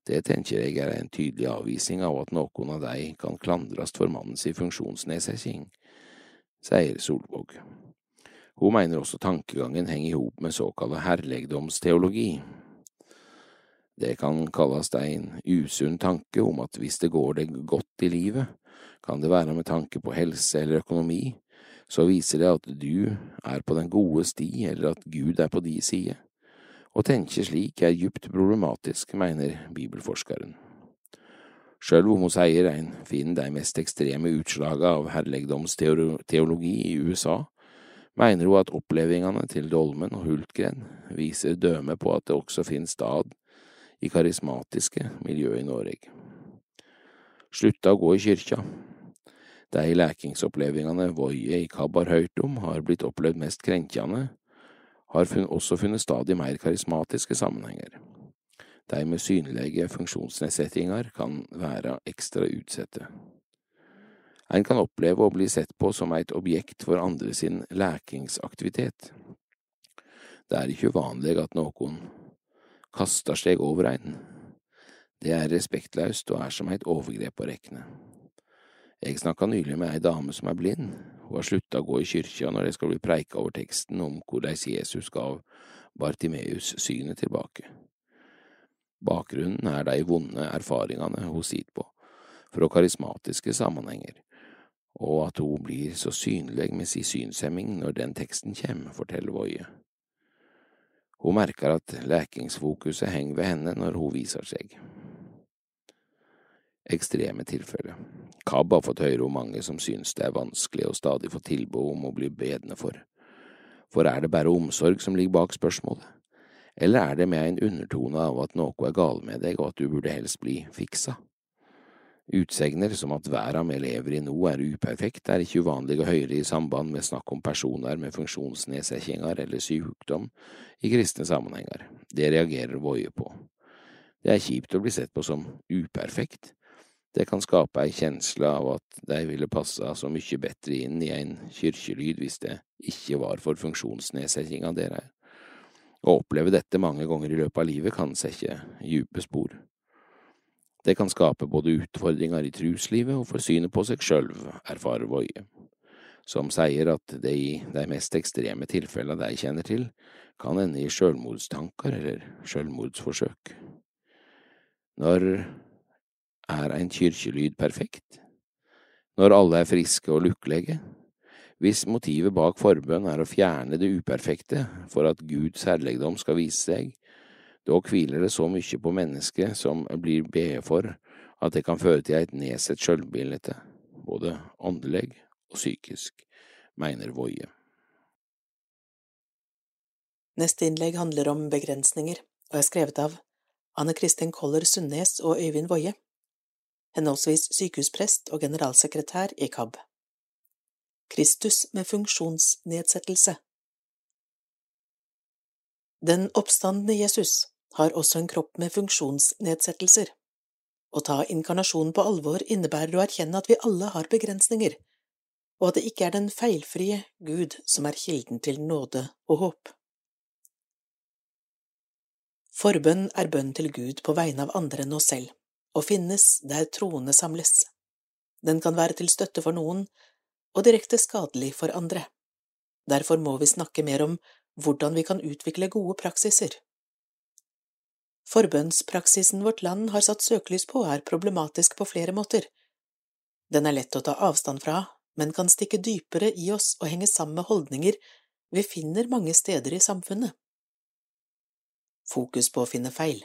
Det tenker jeg er en tydelig avvisning av at noen av de kan klandres for mannens funksjonsnedsetting, sier Solvåg. Hun mener også tankegangen henger i hop med såkalt herlegdomsteologi. Det kan kalles en usunn tanke om at hvis det går deg godt i livet, kan det være med tanke på helse eller økonomi, så viser det at du er på den gode sti, eller at Gud er på de side. Å tenke slik er djupt problematisk, mener bibelforskeren. Sjøl sier en finner de mest ekstreme utslaga av herlegdomsteologi i USA, mener hun at opplevelsene til Dolmen og Hultgren viser døme på at det også finnes stad i karismatiske miljø i Norge. Slutta å gå i kyrkja. De lækingsopplevingene Voie i Kabb har hørt om, har blitt opplevd mest krenkende, har også funnet stadig mer karismatiske sammenhenger. De med synlige funksjonsnedsettinger kan være ekstra utsette. En kan oppleve å bli sett på som et objekt for andre sin lækingsaktivitet. Det er ikke uvanlig at noen kaster seg over en. Det er respektløst og er som et overgrep å rekne. Jeg snakka nylig med ei dame som er blind. Hun har slutta å gå i kyrkja når det skal bli preika over teksten om hvordan Jesus gav Bartimeus synet tilbake. Bakgrunnen er de vonde erfaringene hun sitter på, fra karismatiske sammenhenger, og at hun blir så synlig med sin synshemming når den teksten kommer, forteller Voie. Hun merker at lekingsfokuset henger ved henne når hun viser seg. Ekstreme tilfelle. KAB har fått høre om mange som synes det er vanskelig å stadig få tilbud om å bli bedende for. For er det bare omsorg som ligger bak spørsmålet? Eller er det med en undertone av at noe er galt med deg og at du burde helst bli fiksa? Utsegner som at verden vi lever i nå er uperfekt, er ikke uvanlig å høre i samband med snakk om personer med funksjonsnedsettinger eller sykdom i kristne sammenhenger. Det reagerer Voie på. Det er kjipt å bli sett på som uperfekt. Det kan skape ei kjensle av at de ville passa så mye bedre inn i en kyrkjelyd hvis det ikke var for funksjonsnedsettinga deres. Å oppleve dette mange ganger i løpet av livet kan sette dype spor. Det kan skape både utfordringer i truslivet og for synet på seg sjøl, erfarer Woie, som sier at det i de mest ekstreme tilfellene de kjenner til, kan ende i sjølmordstanker eller sjølmordsforsøk. Når er en kyrkjelyd perfekt? Når alle er friske og lukkelige? Hvis motivet bak forbønn er å fjerne det uperfekte for at Guds herligdom skal vise seg, da hviler det så mye på mennesket som blir bedt for, at det kan føre til et nedsett sjølbilde, både åndelig og psykisk, mener Woie. Neste innlegg handler om begrensninger, og er skrevet av Anne Kristin Koller Sundnes og Øyvind Woie, henholdsvis sykehusprest og generalsekretær i KAB. Kristus med funksjonsnedsettelse. Den oppstandende Jesus har også en kropp med funksjonsnedsettelser. Å ta inkarnasjonen på alvor innebærer å erkjenne at vi alle har begrensninger, og at det ikke er den feilfrie Gud som er kilden til nåde og håp. Forbønn er bønn til Gud på vegne av andre enn oss selv, og finnes der troende samles. Den kan være til støtte for noen, og direkte skadelig for andre. Derfor må vi snakke mer om hvordan vi kan utvikle gode praksiser. Forbønnspraksisen vårt land har satt søkelys på, er problematisk på flere måter. Den er lett å ta avstand fra, men kan stikke dypere i oss og henge sammen med holdninger vi finner mange steder i samfunnet. Fokus på å finne feil.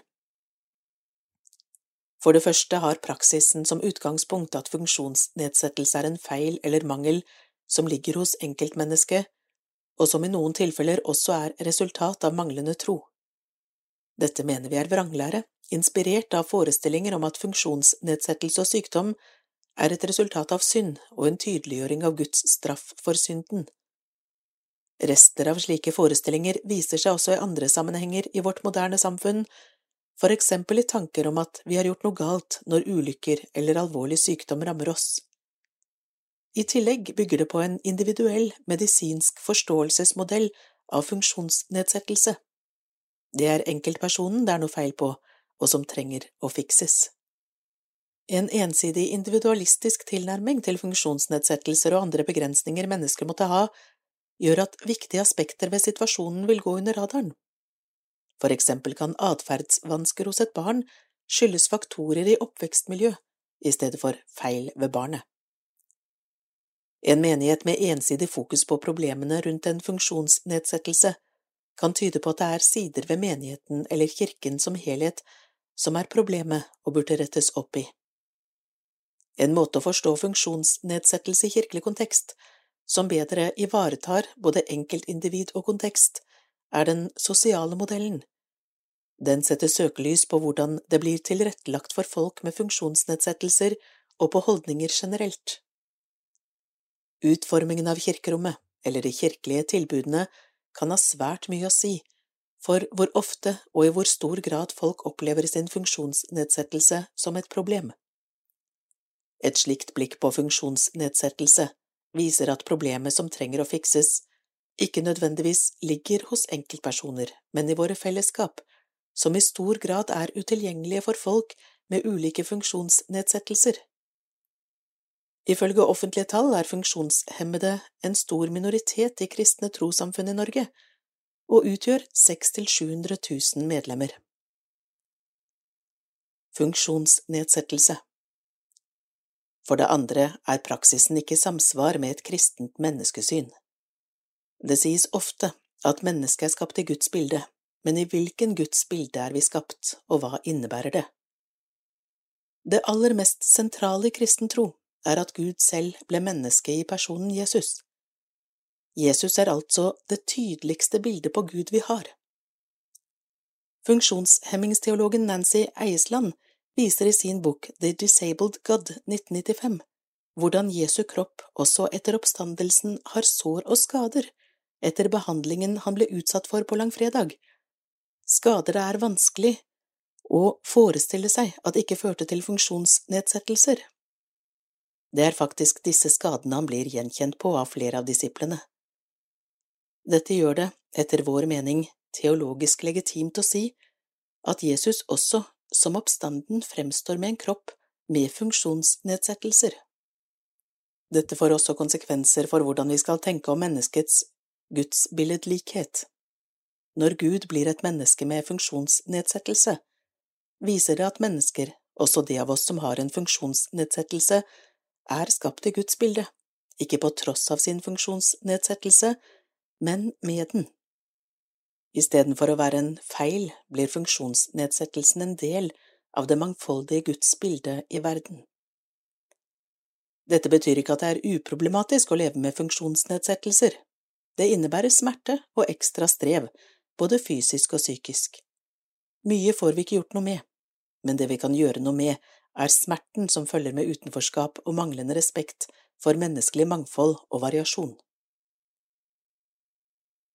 For det første har praksisen som utgangspunkt at funksjonsnedsettelse er en feil eller mangel som ligger hos enkeltmennesket, og som i noen tilfeller også er resultat av manglende tro. Dette mener vi er vranglære, inspirert av forestillinger om at funksjonsnedsettelse og sykdom er et resultat av synd og en tydeliggjøring av Guds straff for synden. Rester av slike forestillinger viser seg også i andre sammenhenger i vårt moderne samfunn, for eksempel i tanker om at vi har gjort noe galt når ulykker eller alvorlig sykdom rammer oss. I tillegg bygger det på en individuell medisinsk forståelsesmodell av funksjonsnedsettelse. Det er enkeltpersonen det er noe feil på, og som trenger å fikses. En ensidig individualistisk tilnærming til funksjonsnedsettelser og andre begrensninger mennesker måtte ha, gjør at viktige aspekter ved situasjonen vil gå under radaren. For eksempel kan atferdsvansker hos et barn skyldes faktorer i oppvekstmiljø i stedet for feil ved barnet. En menighet med ensidig fokus på problemene rundt en funksjonsnedsettelse kan tyde på at det er sider ved menigheten eller kirken som helhet som er problemet og burde rettes opp i. En måte å forstå funksjonsnedsettelse i kirkelig kontekst som bedre ivaretar både enkeltindivid og kontekst, er den sosiale modellen. Den setter søkelys på hvordan det blir tilrettelagt for folk med funksjonsnedsettelser og på holdninger generelt. Utformingen av kirkerommet, eller de kirkelige tilbudene, kan ha svært mye å si for hvor ofte og i hvor stor grad folk opplever sin funksjonsnedsettelse som et problem. Et slikt blikk på funksjonsnedsettelse viser at problemet som trenger å fikses, ikke nødvendigvis ligger hos enkeltpersoner, men i våre fellesskap, som i stor grad er utilgjengelige for folk med ulike funksjonsnedsettelser. Ifølge offentlige tall er funksjonshemmede en stor minoritet i kristne trossamfunn i Norge, og utgjør 600 700 000 medlemmer. Funksjonsnedsettelse For det andre er praksisen ikke i samsvar med et kristent menneskesyn. Det sies ofte at mennesket er skapt i Guds bilde, men i hvilken Guds bilde er vi skapt, og hva innebærer det? Det aller mest sentrale i kristen tro er at Gud selv ble menneske i personen Jesus. Jesus er altså det tydeligste bildet på Gud vi har. Funksjonshemmingsteologen Nancy Eiesland viser i sin bok The Disabled God 1995 hvordan Jesu kropp også etter oppstandelsen har sår og skader etter behandlingen han ble utsatt for på langfredag. Skader er vanskelig å forestille seg at ikke førte til funksjonsnedsettelser. Det er faktisk disse skadene han blir gjenkjent på av flere av disiplene. Dette gjør det, etter vår mening, teologisk legitimt å si at Jesus også, som oppstanden, fremstår med en kropp med funksjonsnedsettelser. Dette får også konsekvenser for hvordan vi skal tenke om menneskets gudsbilledlikhet. Når Gud blir et menneske med funksjonsnedsettelse, viser det at mennesker, også de av oss som har en funksjonsnedsettelse, er skapt i Guds bilde, ikke på tross av sin funksjonsnedsettelse, men med den. Istedenfor å være en feil blir funksjonsnedsettelsen en del av det mangfoldige Guds bilde i verden. Dette betyr ikke at det er uproblematisk å leve med funksjonsnedsettelser. Det innebærer smerte og ekstra strev, både fysisk og psykisk. Mye får vi ikke gjort noe med, men det vi kan gjøre noe med, er smerten som følger med utenforskap og manglende respekt for menneskelig mangfold og variasjon.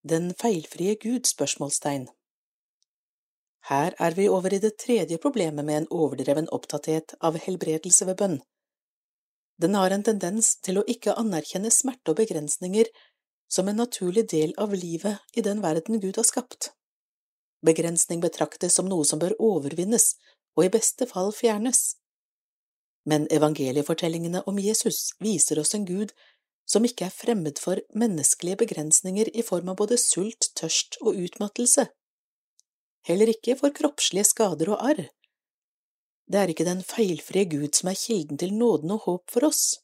Den feilfrie Gud? spørsmålstegn. Her er vi over i det tredje problemet med en overdreven opptatthet av helbredelse ved bønn. Den har en tendens til å ikke anerkjenne smerte og begrensninger som en naturlig del av livet i den verden Gud har skapt. Begrensning betraktes som noe som bør overvinnes og i beste fall fjernes. Men evangeliefortellingene om Jesus viser oss en Gud som ikke er fremmed for menneskelige begrensninger i form av både sult, tørst og utmattelse. Heller ikke for kroppslige skader og arr. Det er ikke den feilfrie Gud som er kilden til nåden og håp for oss.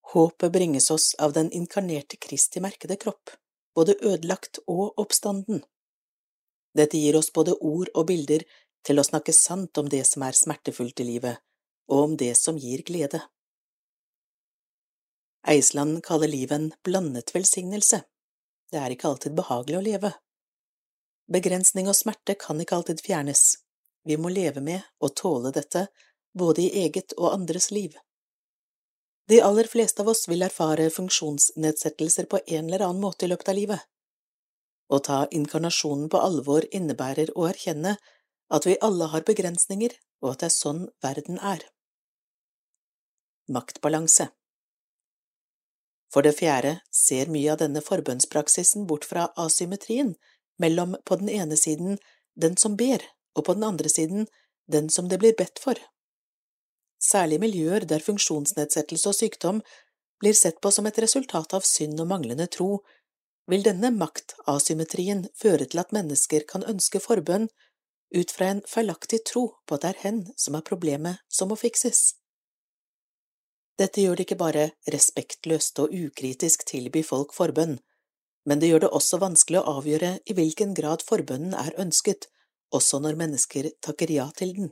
Håpet bringes oss av den inkarnerte Kristi merkede kropp, både ødelagt og oppstanden. Dette gir oss både ord og bilder til å snakke sant om det som er smertefullt i livet, og om det som gir glede. Eisland kaller livet en blandet velsignelse. Det er ikke alltid behagelig å leve. Begrensning og smerte kan ikke alltid fjernes. Vi må leve med og tåle dette, både i eget og andres liv. De aller fleste av oss vil erfare funksjonsnedsettelser på en eller annen måte i løpet av livet. Å ta inkarnasjonen på alvor innebærer å erkjenne at vi alle har begrensninger, og at det er sånn verden er. Maktbalanse for det fjerde ser mye av denne forbønnspraksisen bort fra asymmetrien mellom på den ene siden den som ber, og på den andre siden den som det blir bedt for. Særlig miljøer der funksjonsnedsettelse og sykdom blir sett på som et resultat av synd og manglende tro, vil denne maktasymmetrien føre til at mennesker kan ønske forbønn ut fra en feilaktig tro på at det er hen som er problemet som må fikses. Dette gjør det ikke bare respektløst og ukritisk tilby folk forbønn, men det gjør det også vanskelig å avgjøre i hvilken grad forbønnen er ønsket, også når mennesker takker ja til den.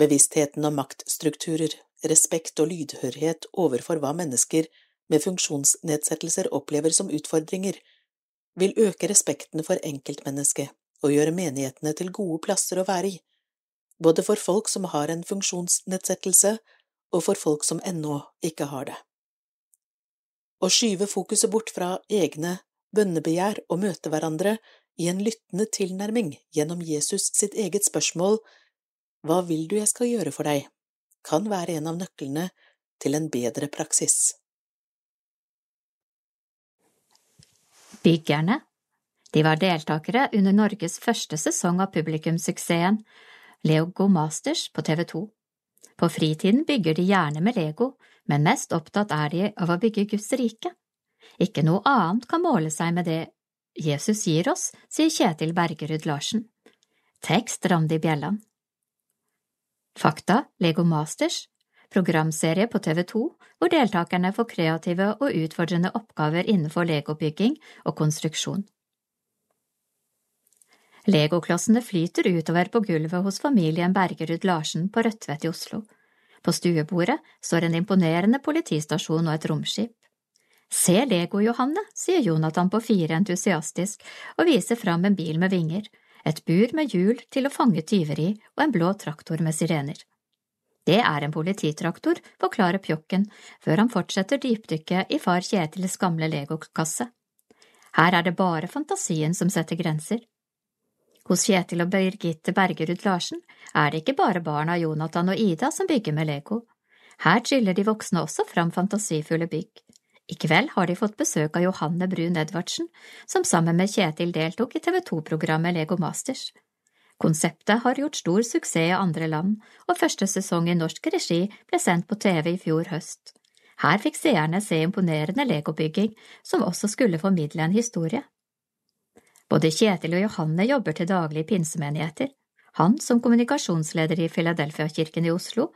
Bevisstheten om maktstrukturer, respekt og lydhørhet overfor hva mennesker med funksjonsnedsettelser opplever som utfordringer, vil øke respekten for enkeltmennesket og gjøre menighetene til gode plasser å være i, både for folk som har en funksjonsnedsettelse, og for folk som ennå ikke har det. Å skyve fokuset bort fra egne bønnebegjær og møte hverandre i en lyttende tilnærming gjennom Jesus sitt eget spørsmål Hva vil du jeg skal gjøre for deg? kan være en av nøklene til en bedre praksis. Byggerne De var deltakere under Norges første sesong av publikumssuksessen Lego Masters på TV 2. På fritiden bygger de gjerne med Lego, men mest opptatt er de av å bygge Guds rike. Ikke noe annet kan måle seg med det Jesus gir oss, sier Kjetil Bergerud Larsen. Tekst Randi Bjelland. Fakta Lego Masters, programserie på TV 2 hvor deltakerne får kreative og utfordrende oppgaver innenfor legobygging og konstruksjon. Legoklossene flyter utover på gulvet hos familien Bergerud Larsen på Rødtvet i Oslo. På stuebordet står en imponerende politistasjon og et romskip. Se Lego, Johanne, sier Jonathan på fire entusiastisk og viser fram en bil med vinger, et bur med hjul til å fange tyver i og en blå traktor med sirener. Det er en polititraktor, forklarer Pjokken før han fortsetter dypdykket i far Kjetils gamle legokasse. Her er det bare fantasien som setter grenser. Hos Kjetil og Birgitte Bergerud Larsen er det ikke bare barna Jonathan og Ida som bygger med Lego. Her tryller de voksne også fram fantasifulle bygg. I kveld har de fått besøk av Johanne Brun Edvardsen, som sammen med Kjetil deltok i TV 2-programmet Lego Masters. Konseptet har gjort stor suksess i andre land, og første sesong i norsk regi ble sendt på TV i fjor høst. Her fikk seerne se imponerende legobygging, som også skulle formidle en historie. Både Kjetil og Johanne jobber til daglig i pinsemenigheter, han som kommunikasjonsleder i Filadelfia-kirken i Oslo,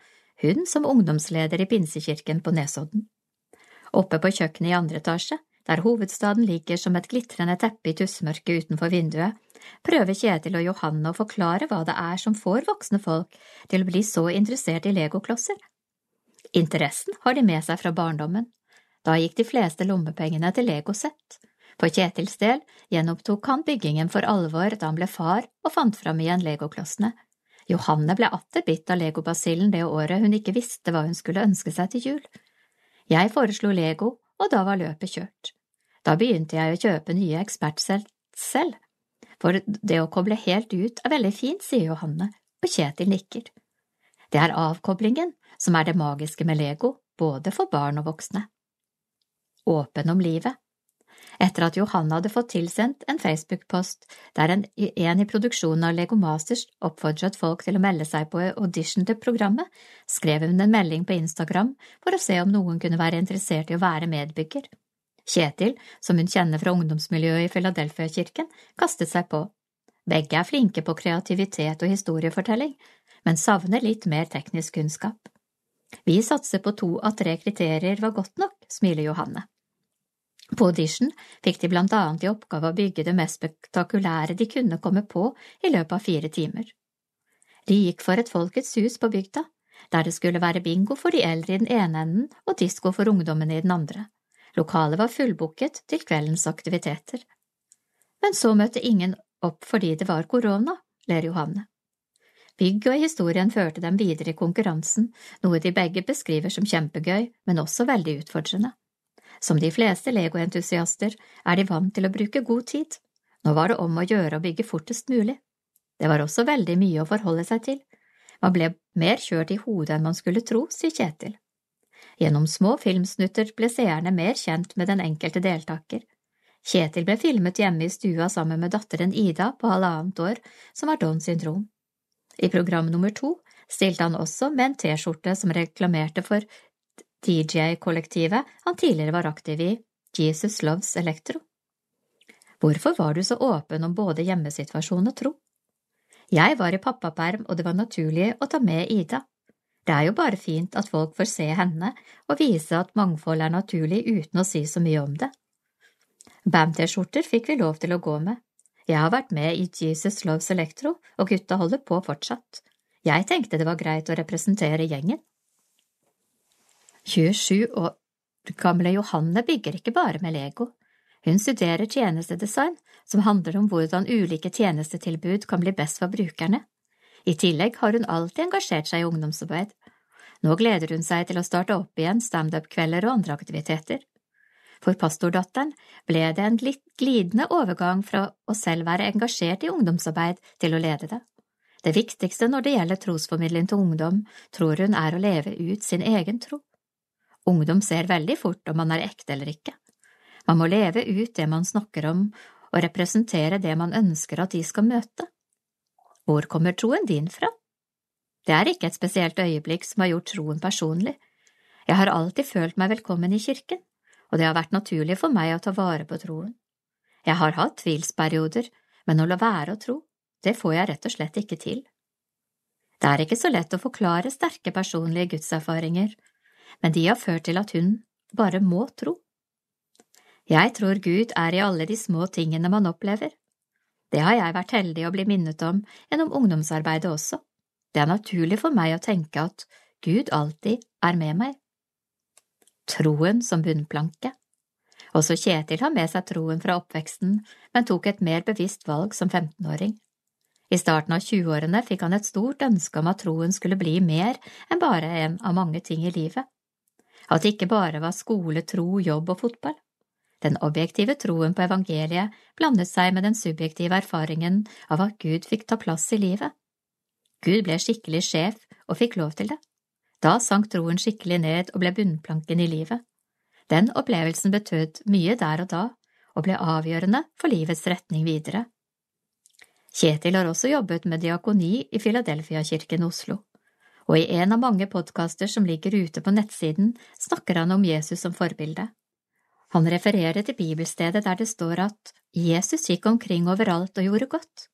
hun som ungdomsleder i Pinsekirken på Nesodden. Oppe på kjøkkenet i andre etasje, der hovedstaden ligger som et glitrende teppe i tussmørket utenfor vinduet, prøver Kjetil og Johanne å forklare hva det er som får voksne folk til å bli så interessert i legoklosser. Interessen har de med seg fra barndommen. Da gikk de fleste lommepengene til legosett. For Kjetils del gjenopptok han byggingen for alvor da han ble far og fant fram igjen legoklossene. Johanne ble atter bitt av legobasillen det året hun ikke visste hva hun skulle ønske seg til jul. Jeg foreslo Lego, og da var løpet kjørt. Da begynte jeg å kjøpe nye ekspertsett selv. For det å koble helt ut er veldig fint, sier Johanne, og Kjetil nikker. Det er avkoblingen som er det magiske med Lego, både for barn og voksne. Åpen om livet etter at Johanne hadde fått tilsendt en Facebook-post der en, en, i produksjonen av Lego Masters oppfordret folk til å melde seg på audition til programmet, skrev hun en melding på Instagram for å se om noen kunne være interessert i å være medbygger. Kjetil, som hun kjenner fra ungdomsmiljøet i Philadelphia-kirken, kastet seg på. Begge er flinke på kreativitet og historiefortelling, men savner litt mer teknisk kunnskap. Vi satser på to av tre kriterier var godt nok, smiler Johanne. På audition fikk de blant annet i oppgave å bygge det mest spektakulære de kunne komme på i løpet av fire timer. De gikk for et Folkets hus på bygda, der det skulle være bingo for de eldre i den ene enden og disko for ungdommene i den andre. Lokalet var fullbooket til kveldens aktiviteter. Men så møtte ingen opp fordi det var korona, ler Johanne. Bygget og historien førte dem videre i konkurransen, noe de begge beskriver som kjempegøy, men også veldig utfordrende. Som de fleste legoentusiaster er de vant til å bruke god tid. Nå var det om å gjøre å bygge fortest mulig. Det var også veldig mye å forholde seg til. Man ble mer kjørt i hodet enn man skulle tro, sier Kjetil. Gjennom små filmsnutter ble seerne mer kjent med den enkelte deltaker. Kjetil ble filmet hjemme i stua sammen med datteren Ida på halvannet år, som har Downs syndrom. I program nummer to stilte han også med en T-skjorte som reklamerte for DJ-kollektivet han tidligere var aktiv i, Jesus Loves Electro. Hvorfor var du så åpen om både hjemmesituasjon og tro? Jeg var i pappaperm, og det var naturlig å ta med Ida. Det er jo bare fint at folk får se henne og vise at mangfold er naturlig uten å si så mye om det. Bam-T-skjorter fikk vi lov til å gå med. Jeg har vært med i Jesus Loves Electro, og gutta holder på fortsatt. Jeg tenkte det var greit å representere gjengen. 27 år gamle Johanne bygger ikke bare med Lego. Hun studerer tjenestedesign, som handler om hvordan ulike tjenestetilbud kan bli best for brukerne. I tillegg har hun alltid engasjert seg i ungdomsarbeid. Nå gleder hun seg til å starte opp igjen standup-kvelder og andre aktiviteter. For pastordatteren ble det en litt glidende overgang fra å selv være engasjert i ungdomsarbeid til å lede det. Det viktigste når det gjelder trosformidling til ungdom, tror hun er å leve ut sin egen tro. Ungdom ser veldig fort om man er ekte eller ikke. Man må leve ut det man snakker om, og representere det man ønsker at de skal møte. Hvor kommer troen din fra? Det er ikke et spesielt øyeblikk som har gjort troen personlig. Jeg har alltid følt meg velkommen i kirken, og det har vært naturlig for meg å ta vare på troen. Jeg har hatt tvilsperioder, men å la være å tro, det får jeg rett og slett ikke til. Det er ikke så lett å forklare sterke personlige gudserfaringer, men de har ført til at hun bare må tro. Jeg tror Gud er i alle de små tingene man opplever. Det har jeg vært heldig å bli minnet om gjennom ungdomsarbeidet også. Det er naturlig for meg å tenke at Gud alltid er med meg troen som bunnplanke. Også Kjetil har med seg troen fra oppveksten, men tok et mer bevisst valg som 15-åring. I starten av 20-årene fikk han et stort ønske om at troen skulle bli mer enn bare en av mange ting i livet. At det ikke bare var skole, tro, jobb og fotball. Den objektive troen på evangeliet blandet seg med den subjektive erfaringen av at Gud fikk ta plass i livet. Gud ble skikkelig sjef og fikk lov til det. Da sank troen skikkelig ned og ble bunnplanken i livet. Den opplevelsen betød mye der og da, og ble avgjørende for livets retning videre. Kjetil har også jobbet med diakoni i Filadelfia-kirken Oslo, og i en av mange podkaster som ligger ute på nettsiden, snakker han om Jesus som forbilde. Han refererer til bibelstedet der det står at Jesus gikk omkring overalt og gjorde godt.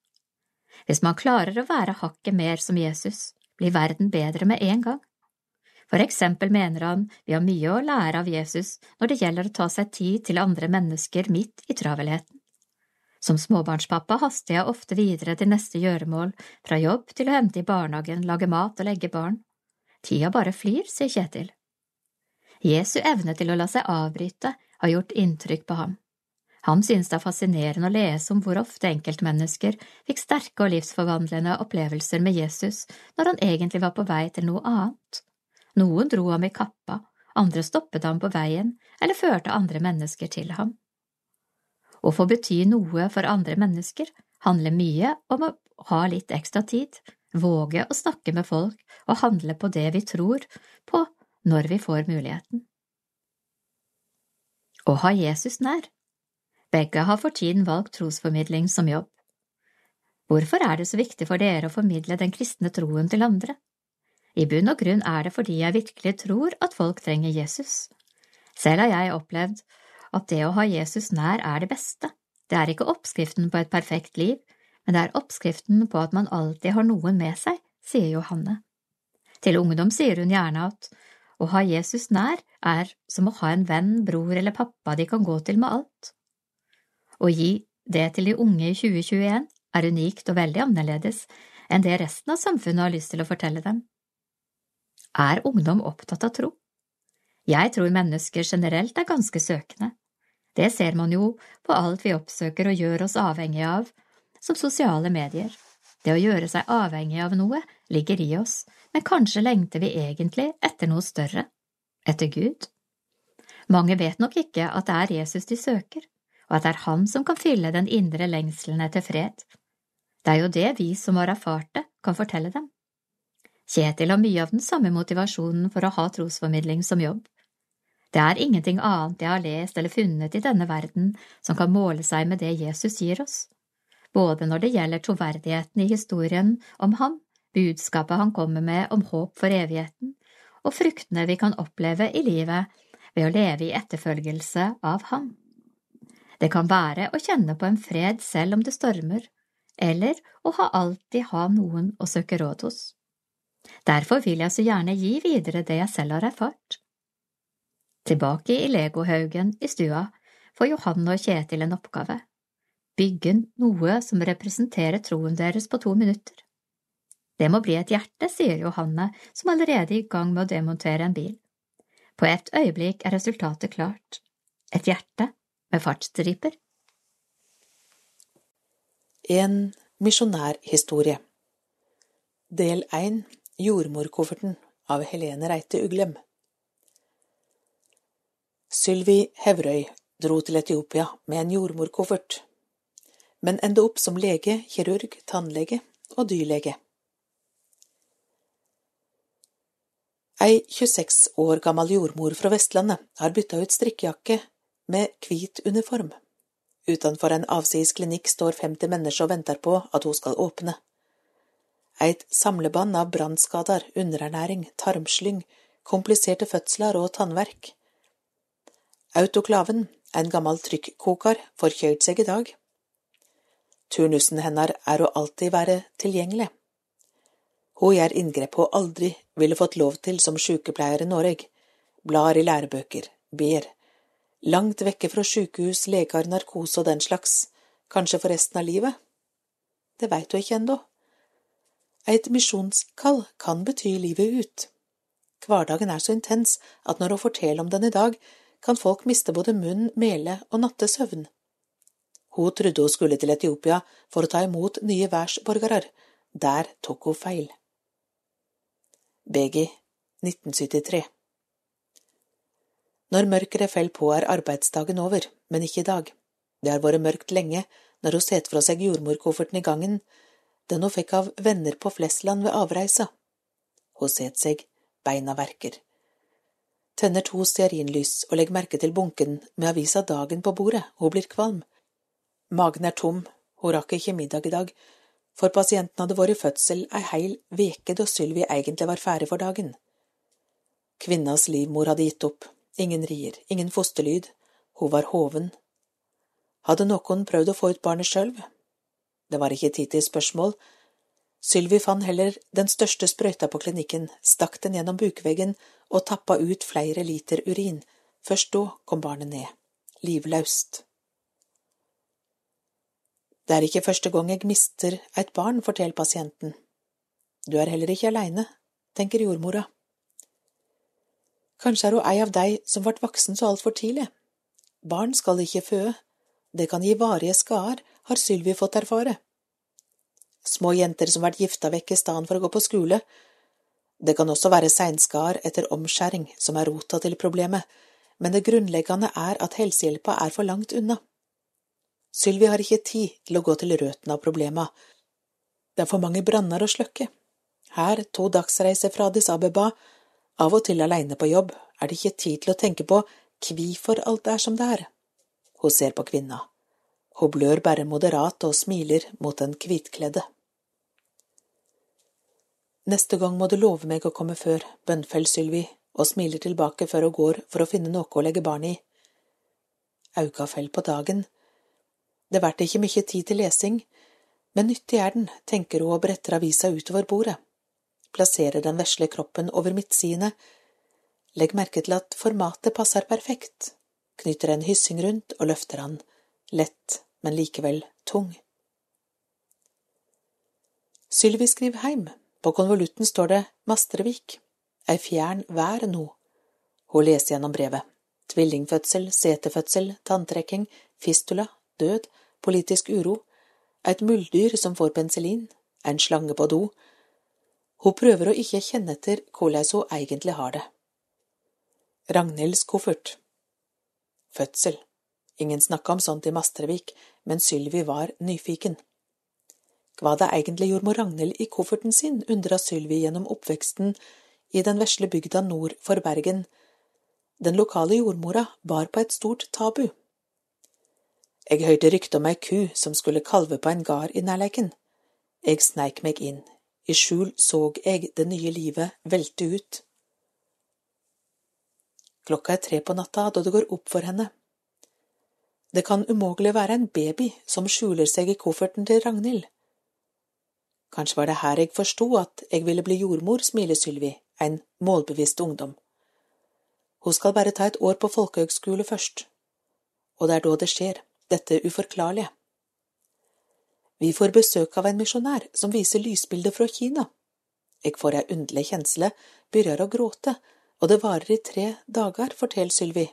Hvis man klarer å være hakket mer som Jesus, blir verden bedre med en gang. For eksempel mener han vi har mye å lære av Jesus når det gjelder å ta seg tid til andre mennesker midt i travelheten. Som småbarnspappa haster jeg ofte videre til neste gjøremål, fra jobb til å hente i barnehagen, lage mat og legge barn. Tida bare flyr, sier Kjetil. Jesu evne til å la seg avbryte har gjort inntrykk på ham. Han synes det er fascinerende å lese om hvor ofte enkeltmennesker fikk sterke og livsforvandlende opplevelser med Jesus når han egentlig var på vei til noe annet. Noen dro ham i kappa, andre stoppet ham på veien eller førte andre mennesker til ham. Å få bety noe for andre mennesker handler mye om å ha litt ekstra tid, våge å snakke med folk og handle på det vi tror på når vi får muligheten. Å ha Jesus nær Begge har for tiden valgt trosformidling som jobb. Hvorfor er det så viktig for dere å formidle den kristne troen til andre? I bunn og grunn er det fordi jeg virkelig tror at folk trenger Jesus. Selv har jeg opplevd at det å ha Jesus nær er det beste. Det er ikke oppskriften på et perfekt liv, men det er oppskriften på at man alltid har noen med seg, sier Johanne. Til ungdom sier hun gjerne at å ha Jesus nær er som å ha en venn, bror eller pappa de kan gå til med alt. Å gi det til de unge i 2021 er unikt og veldig annerledes enn det resten av samfunnet har lyst til å fortelle dem. Er ungdom opptatt av tro? Jeg tror mennesker generelt er ganske søkende. Det ser man jo på alt vi oppsøker og gjør oss avhengig av, som sosiale medier. Det å gjøre seg avhengig av noe ligger i oss, men kanskje lengter vi egentlig etter noe større, etter Gud? Mange vet nok ikke at det er Jesus de søker, og at det er han som kan fylle den indre lengselen etter fred. Det er jo det vi som har erfart det, kan fortelle dem. Kjetil har mye av den samme motivasjonen for å ha trosformidling som jobb. Det er ingenting annet jeg har lest eller funnet i denne verden som kan måle seg med det Jesus gir oss, både når det gjelder troverdigheten i historien om ham, budskapet han kommer med om håp for evigheten, og fruktene vi kan oppleve i livet ved å leve i etterfølgelse av ham. Det kan være å kjenne på en fred selv om det stormer, eller å ha alltid ha noen å søke råd hos. Derfor vil jeg så gjerne gi videre det jeg selv har erfart. Tilbake i legohaugen i stua får Johanne og Kjetil en oppgave. Bygge noe som representerer troen deres på to minutter. Det må bli et hjerte, sier Johanne, som allerede er i gang med å demontere en bil. På et øyeblikk er resultatet klart. Et hjerte med fartsstriper. En misjonærhistorie Del 1 Jordmorkofferten av Helene Reite Uglem. Sylvi Hevrøy dro til Etiopia med en jordmorkoffert, men endte opp som lege, kirurg, tannlege og dyrlege. Ei 26 år gammel jordmor fra Vestlandet har bytta ut strikkejakke med hvit uniform. Utenfor en avsides klinikk står 50 mennesker og venter på at hun skal åpne. Et samlebånd av brannskader, underernæring, tarmslyng, kompliserte fødsler og tannverk. Autoklaven, en gammel trykkoker, forkjølt seg i dag. Turnusen hennes er å alltid være tilgjengelig. Hun gjør inngrep hun aldri ville fått lov til som sykepleier i Norge, blar i lærebøker, ber, langt vekke fra sykehus, leger, narkose og den slags, kanskje for resten av livet? Det veit hun ikke ennå. Et misjonskall kan bety livet ut. Hverdagen er så intens at når hun forteller om den i dag, kan folk miste både munn, mele og nattesøvn. Hun trodde hun skulle til Etiopia for å ta imot nye værsborgere. Der tok hun feil. Begi 1973 Når mørket faller på er arbeidsdagen over, men ikke i dag. Det har vært mørkt lenge når hun set fra seg jordmorkofferten i gangen, den hun fikk av venner på Flesland ved avreisa. Hun set seg, beina verker. Tenner to stearinlys og legger merke til bunken med avisa Dagen på bordet, hun blir kvalm. Magen er tom, hun rakk ikke middag i dag, for pasienten hadde vært i fødsel ei heil veke da Sylvi egentlig var ferdig for dagen. Kvinnas livmor hadde gitt opp, ingen rier, ingen fosterlyd, hun var hoven. Hadde noen prøvd å få ut barnet sjøl? Det var ikke tid til spørsmål. Sylvi fant heller den største sprøyta på klinikken, stakk den gjennom bukveggen og tappa ut flere liter urin. Først da kom barnet ned, livløst. Det er ikke første gang jeg mister et barn, forteller pasienten. Du er heller ikke aleine, tenker jordmora. Kanskje er hun ei av deg som ble voksen så altfor tidlig. Barn skal ikke føde, det kan gi varige skader, har Sylvi fått erfare. Små jenter som har vært gifta vekk i stedet for å gå på skole. Det kan også være seinskar etter omskjæring som er rota til problemet, men det grunnleggende er at helsehjelpa er for langt unna. Sylvi har ikke tid til å gå til røtten av problema. Det er for mange branner å slukke. Her, to dagsreiser fra Addis Abeba, av og til aleine på jobb, er det ikke tid til å tenke på hvorfor alt er som det er. Hun ser på kvinna. Hun blør bare moderat og smiler mot den hvitkledde. Neste gang må du love meg å komme før, bønnfell Sylvi, og smiler tilbake før hun går for å finne noe å legge barnet i. Auka fell på dagen, det vert ikke mye tid til lesing, men nyttig er den, tenker hun og bretter avisa utover bordet, plasserer den vesle kroppen over midtsidene, legg merke til at formatet passer perfekt, knytter en hyssing rundt og løfter han, lett, men likevel tung. Sylvi skriver heim, på konvolutten står det Mastrevik, ei fjern vær no. Hun leser gjennom brevet. Tvillingfødsel, setefødsel, tanntrekking, fistula, død, politisk uro, et muldyr som får penicillin, en slange på do. Hun prøver å ikke kjenne etter hvordan hun egentlig har det. Ragnhilds koffert Fødsel Ingen snakka om sånt i Mastrevik, men Sylvi var nyfiken. Hva det egentlig jordmor Ragnhild i kofferten sin, undra Sylvi gjennom oppveksten i den vesle bygda nord for Bergen. Den lokale jordmora bar på et stort tabu. Jeg hørte rykte om ei ku som skulle kalve på en gard i nærleiken. Jeg sneik meg inn. I skjul så jeg det nye livet velte ut. Klokka er tre på natta da det går opp for henne. Det kan umulig være en baby som skjuler seg i kofferten til Ragnhild. Kanskje var det her jeg forsto at jeg ville bli jordmor, smiler Sylvi, en målbevisst ungdom. Hun skal bare ta et år på folkehøgskole først, og det er da det skjer dette uforklarlige. Vi får besøk av en misjonær som viser lysbilder fra Kina. Jeg får ei underlig kjensle, begynner å gråte, og det varer i tre dager, forteller Sylvi.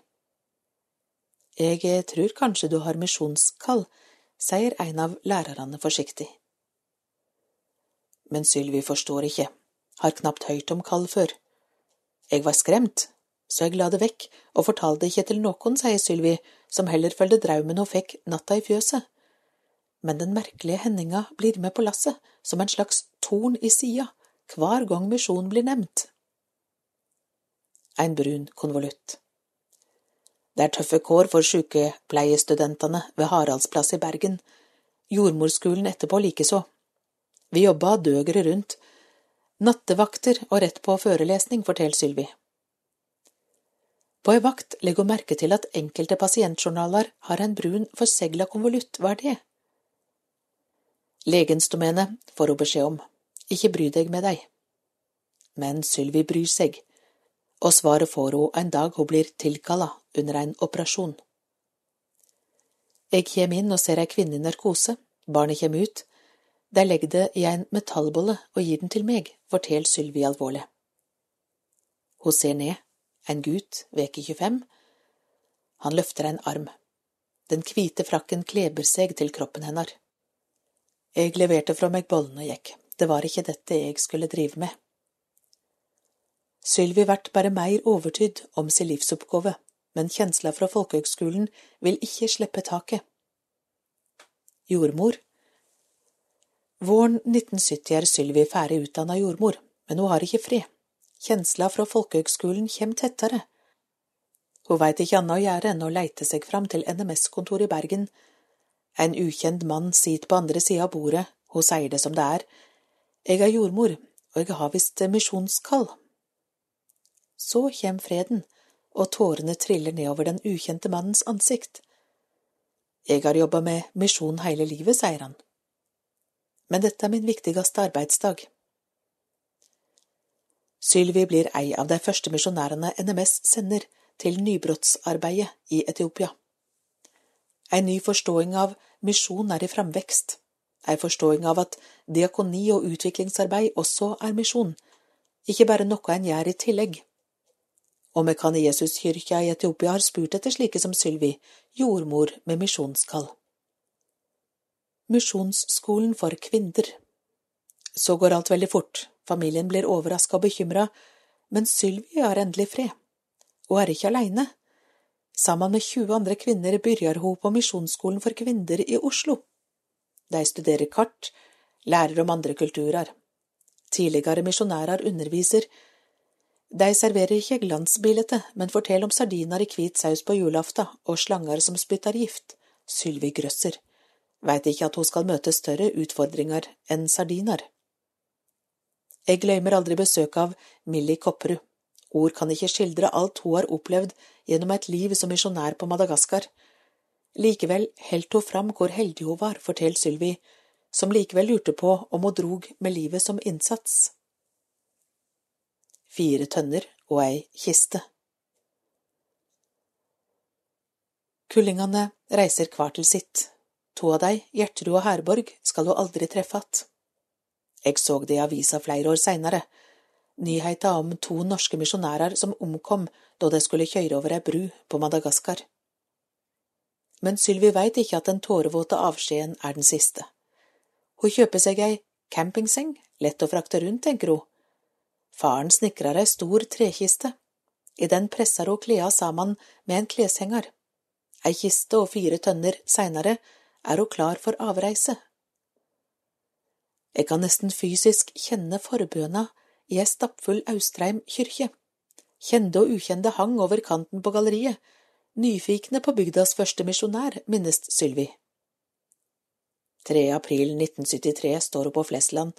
Jeg tror kanskje du har misjonskall, sier en av lærerne forsiktig. Men Sylvi forstår ikke, har knapt hørt om kall før. Jeg var skremt, så jeg la det vekk og fortalte ikke til noen, sier Sylvi, som heller følte draumen hun fikk natta i fjøset. Men den merkelige hendinga blir med på lasset, som en slags torn i sida, hver gang misjonen blir nevnt. En brun konvolutt. Det er tøffe kår for sykepleiestudentene ved Haraldsplass i Bergen, jordmorskolen etterpå likeså. Vi jobba døgeret rundt, nattevakter og rett på førelesning, forteller Sylvi. På ei vakt legger hun merke til at enkelte pasientjournaler har en brun, forsegla konvolutt, hva er det? Legens domene, får hun beskjed om, ikke bry deg med deg. Men Sylvi bryr seg, og svaret får hun en dag hun blir tilkalla under en operasjon. Jeg kommer inn og ser ei kvinne i narkose, barnet kommer ut, de legger det i en metallbolle og gir den til meg, forteller Sylvi alvorlig. Hun ser ned, en gutt, veke 25. Han løfter en arm. Den hvite frakken kleber seg til kroppen hennes. Jeg leverte fra meg bollen og gikk, det var ikke dette jeg skulle drive med. Sylvi vert bare mer overtydd om sin livsoppgave, men kjensla fra folkehøgskolen vil ikke slippe taket. Jordmor Våren 1970 er Sylvi ferdig utdanna jordmor, men hun har ikke fred. Kjensla fra folkehøgskolen kjem tettere. Hun veit ikke annet å gjøre enn å leite seg fram til NMS-kontoret i Bergen. En ukjent mann sitter på andre sida av bordet, hun sier det som det er. Jeg er jordmor, og jeg har visst misjonskall. Så kjem freden, og tårene triller nedover den ukjente mannens ansikt. Jeg har jobba med misjon hele livet, sier han. Men dette er min viktigste arbeidsdag. Sylvi blir ei av de første misjonærene NMS sender til nybrottsarbeidet i Etiopia. Ei ny forståing av misjon er i framvekst, ei forståing av at diakoni og utviklingsarbeid også er misjon, ikke bare noe en gjør i tillegg. Og Mekane Jesuskyrkja i Etiopia har spurt etter slike som Sylvi, jordmor med misjonskall. Misjonsskolen for kvinner. Så går alt veldig fort, familien blir overraska og bekymra, men Sylvi har endelig fred, og er ikke aleine. Sammen med 20 andre kvinner begynner hun på Misjonsskolen for kvinner i Oslo. De studerer kart, lærer om andre kulturer. Tidligere misjonærer underviser. De serverer ikke glansbildet, men forteller om sardiner i hvit saus på julaften og slanger som spytter gift. Sylvi grøsser. Veit ikke at hun skal møte større utfordringer enn sardiner. Jeg glemmer aldri besøket av Millie Kopperud. Ord kan ikke skildre alt hun har opplevd gjennom et liv som misjonær på Madagaskar. Likevel heldt hun fram hvor heldig hun var, forteller Sylvi, som likevel lurte på om hun drog med livet som innsats. Fire tønner og ei kiste. Kullingene reiser hver til sitt. To av dei, Gjertrud og Herborg, skal du aldri treffe att. Eg såg det i avisa flere år seinere, nyheita om to norske misjonærer som omkom da de skulle kjøre over ei bru på Madagaskar. Men Sylvi veit ikke at den tårevåte avskjeden er den siste. Hun kjøper seg ei campingseng, lett å frakte rundt, tenker hun. Faren snekrer ei stor trekiste. I den presser hun kleda sammen med en kleshenger. Ei kiste og fire tønner seinere er hun klar for avreise. Jeg kan nesten fysisk kjenne forbøna i ei stappfull Austreim kyrkje. Kjente og ukjente hang over kanten på galleriet, nyfikne på bygdas første misjonær, minnes Sylvi. 3. april 1973 står hun på Flesland.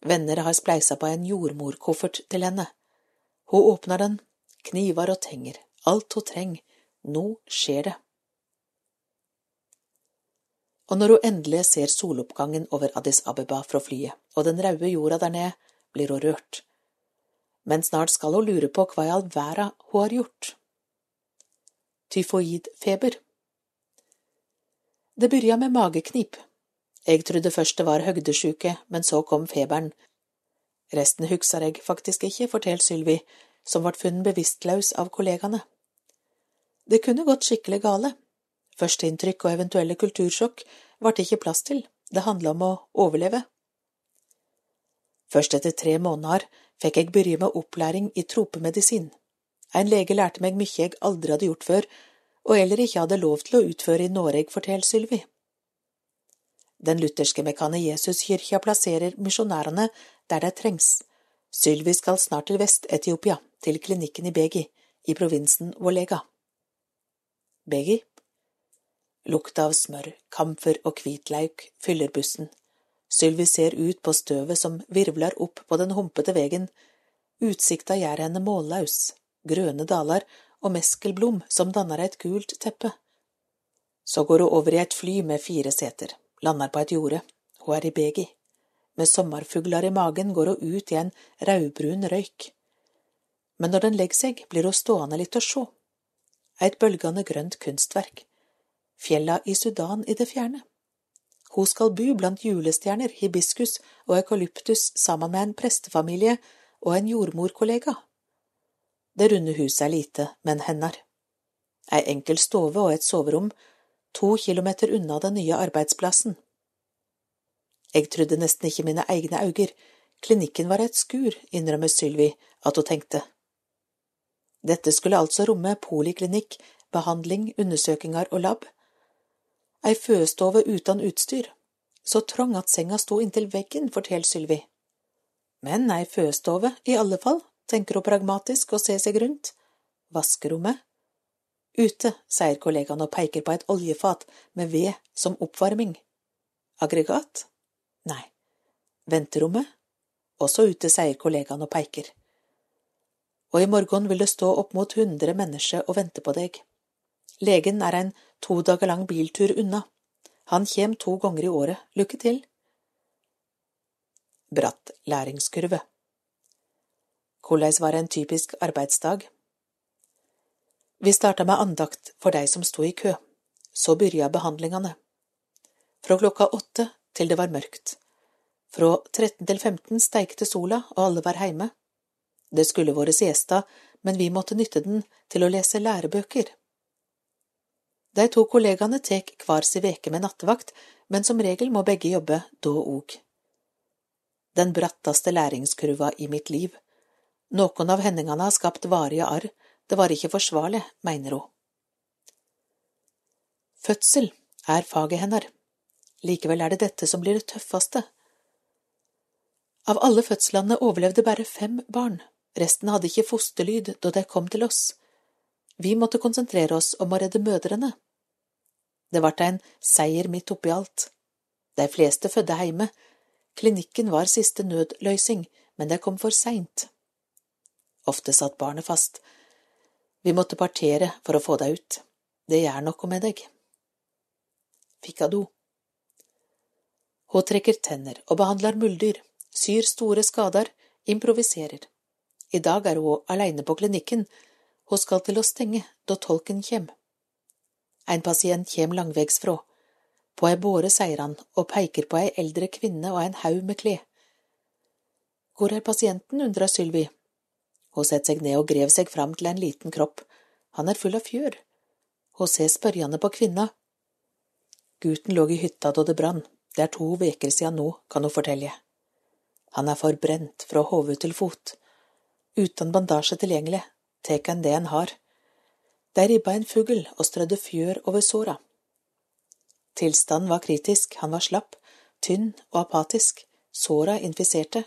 Venner har spleisa på en jordmorkoffert til henne. Hun åpner den, kniver og tenger, alt hun trenger, nå skjer det og når hun endelig ser soloppgangen over Addis Abeba fra flyet og den røde jorda der nede, blir hun rørt. Men snart skal hun lure på hva i all verden hun har gjort. Tyfoidfeber Det begynte med mageknip. Jeg trodde først det var høgdesjuke, men så kom feberen. Resten husker jeg faktisk ikke, forteller Sylvi, som ble funnet bevisstløs av kollegaene. Det kunne gått skikkelig gale. Førsteinntrykk og eventuelle kultursjokk var det ikke plass til, det handla om å overleve. Først etter tre måneder fikk jeg begynne med opplæring i tropemedisin. En lege lærte meg mye jeg aldri hadde gjort før, og heller ikke hadde lov til å utføre i Norge, forteller Sylvi. Den lutherske Mekane Jesus-kyrkja plasserer misjonærene der de trengs. Sylvi skal snart til Vest-Etiopia, til klinikken i Begi, i provinsen Volega. Begi? Lukta av smør, kamfer og hvitløk fyller bussen. Sylvi ser ut på støvet som virvler opp på den humpete vegen. Utsikta gjør henne målløs, grønne daler og meskelblom som danner et gult teppe. Så går hun over i et fly med fire seter, lander på et jorde. Hun er i Begi. Med sommerfugler i magen går hun ut i en rødbrun røyk. Men når den legger seg, blir hun stående litt og sjå. Et bølgende grønt kunstverk. Fjella i Sudan i det fjerne. Hun skal bo blant julestjerner, hibiskus og eukalyptus sammen med en prestefamilie og en jordmorkollega. Det runde huset er lite, men hender. Ei enkel stove og et soverom, to kilometer unna den nye arbeidsplassen. Jeg trodde nesten ikke mine egne øyne, klinikken var et skur, innrømmer Sylvi at hun tenkte. Dette skulle altså romme poliklinikk, behandling, undersøkinger og lab. Ei føstove uten utstyr, så trang at senga sto inntil veggen, forteller Sylvi. Men ei føstove, i alle fall, tenker hun pragmatisk og ser seg rundt. Vaskerommet? Ute, sier kollegaen og peker på et oljefat med ved som oppvarming. Aggregat? Nei. Venterommet? Også ute, sier kollegaen og peker. Og i morgen vil det stå opp mot hundre mennesker og vente på deg. Legen er en to dager lang biltur unna. Han kjem to ganger i året. Lykke til. Bratt læringskurve. Hvordan var en typisk arbeidsdag? Vi starta med andakt for dei som sto i kø. Så byrja behandlingene. Fra klokka åtte til det var mørkt. Fra 13 til 15 steikte sola, og alle var heime. Det skulle våre siesta, men vi måtte nytte den til å lese lærebøker. De to kollegaene tek hver si veke med nattevakt, men som regel må begge jobbe da òg. Den bratteste læringskurva i mitt liv. Noen av hendingene har skapt varige arr, det var ikke forsvarlig, mener hun. Fødsel er faget hennes. Likevel er det dette som blir det tøffeste. Av alle fødslene overlevde bare fem barn, resten hadde ikke fosterlyd da de kom til oss. Vi måtte konsentrere oss om å redde mødrene. Det vart en seier midt oppi alt. De fleste fødde heime. Klinikken var siste nødløysing, men det kom for seint. Ofte satt barnet fast. Vi måtte partere for å få deg ut. Det gjør noe med deg. Fikado. Hun trekker tenner og behandler muldyr, syr store skader, improviserer. I dag er hun aleine på klinikken, hun skal til å stenge da tolken kjem. En pasient kjem langvegsfrå. På ei båre, sier han og peker på ei eldre kvinne og en haug med klær. Hvor er pasienten, undrer Sylvi. Hun setter seg ned og grev seg fram til en liten kropp. Han er full av fjør. Hun ser spørjende på kvinna. Gutten lå i hytta da det brann. Det er to veker siden nå, kan hun fortelle. Han er forbrent fra hode til fot. Uten bandasje tilgjengelig, tek han det en har. Der ribba en fugl og strødde fjør over såra. Tilstanden var kritisk, han var slapp, tynn og apatisk, såra infiserte.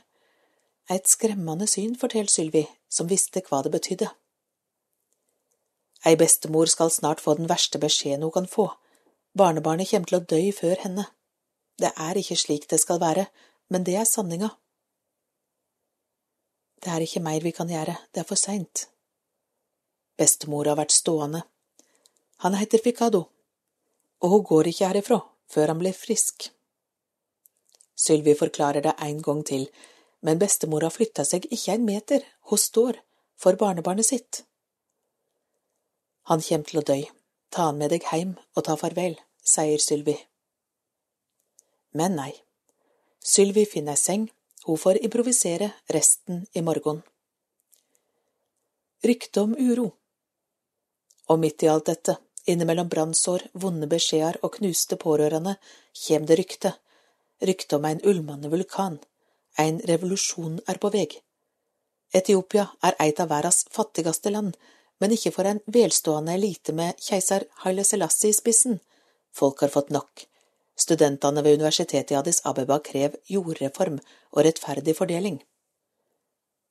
Eit skremmende syn, forteller Sylvi, som visste hva det betydde. Ei bestemor skal snart få den verste beskjeden hun kan få. Barnebarnet kommer til å dø før henne. Det er ikke slik det skal være, men det er sanninga. Det er ikke mer vi kan gjøre, det er for seint. Bestemor har vært stående. Han heter Ficado, og hun går ikke herifra før han blir frisk. Sylvi forklarer det en gang til, men bestemor har flytta seg ikke en meter, hun står, for barnebarnet sitt. Han kjem til å dø, ta han med deg heim og ta farvel, sier Sylvi. Men nei, Sylvi finner ei seng, hun får improvisere resten i morgen. Rykte om uro og midt i alt dette, innimellom brannsår, vonde beskjeder og knuste pårørende, kjem det rykte, rykte om ein ulmande vulkan, En revolusjon er på vei. Etiopia er et av verdens fattigste land, men ikke for en velstående elite med keiser Haile Selassie i spissen. Folk har fått nok. Studentene ved universitetet i Addis Abeba krever jordreform og rettferdig fordeling.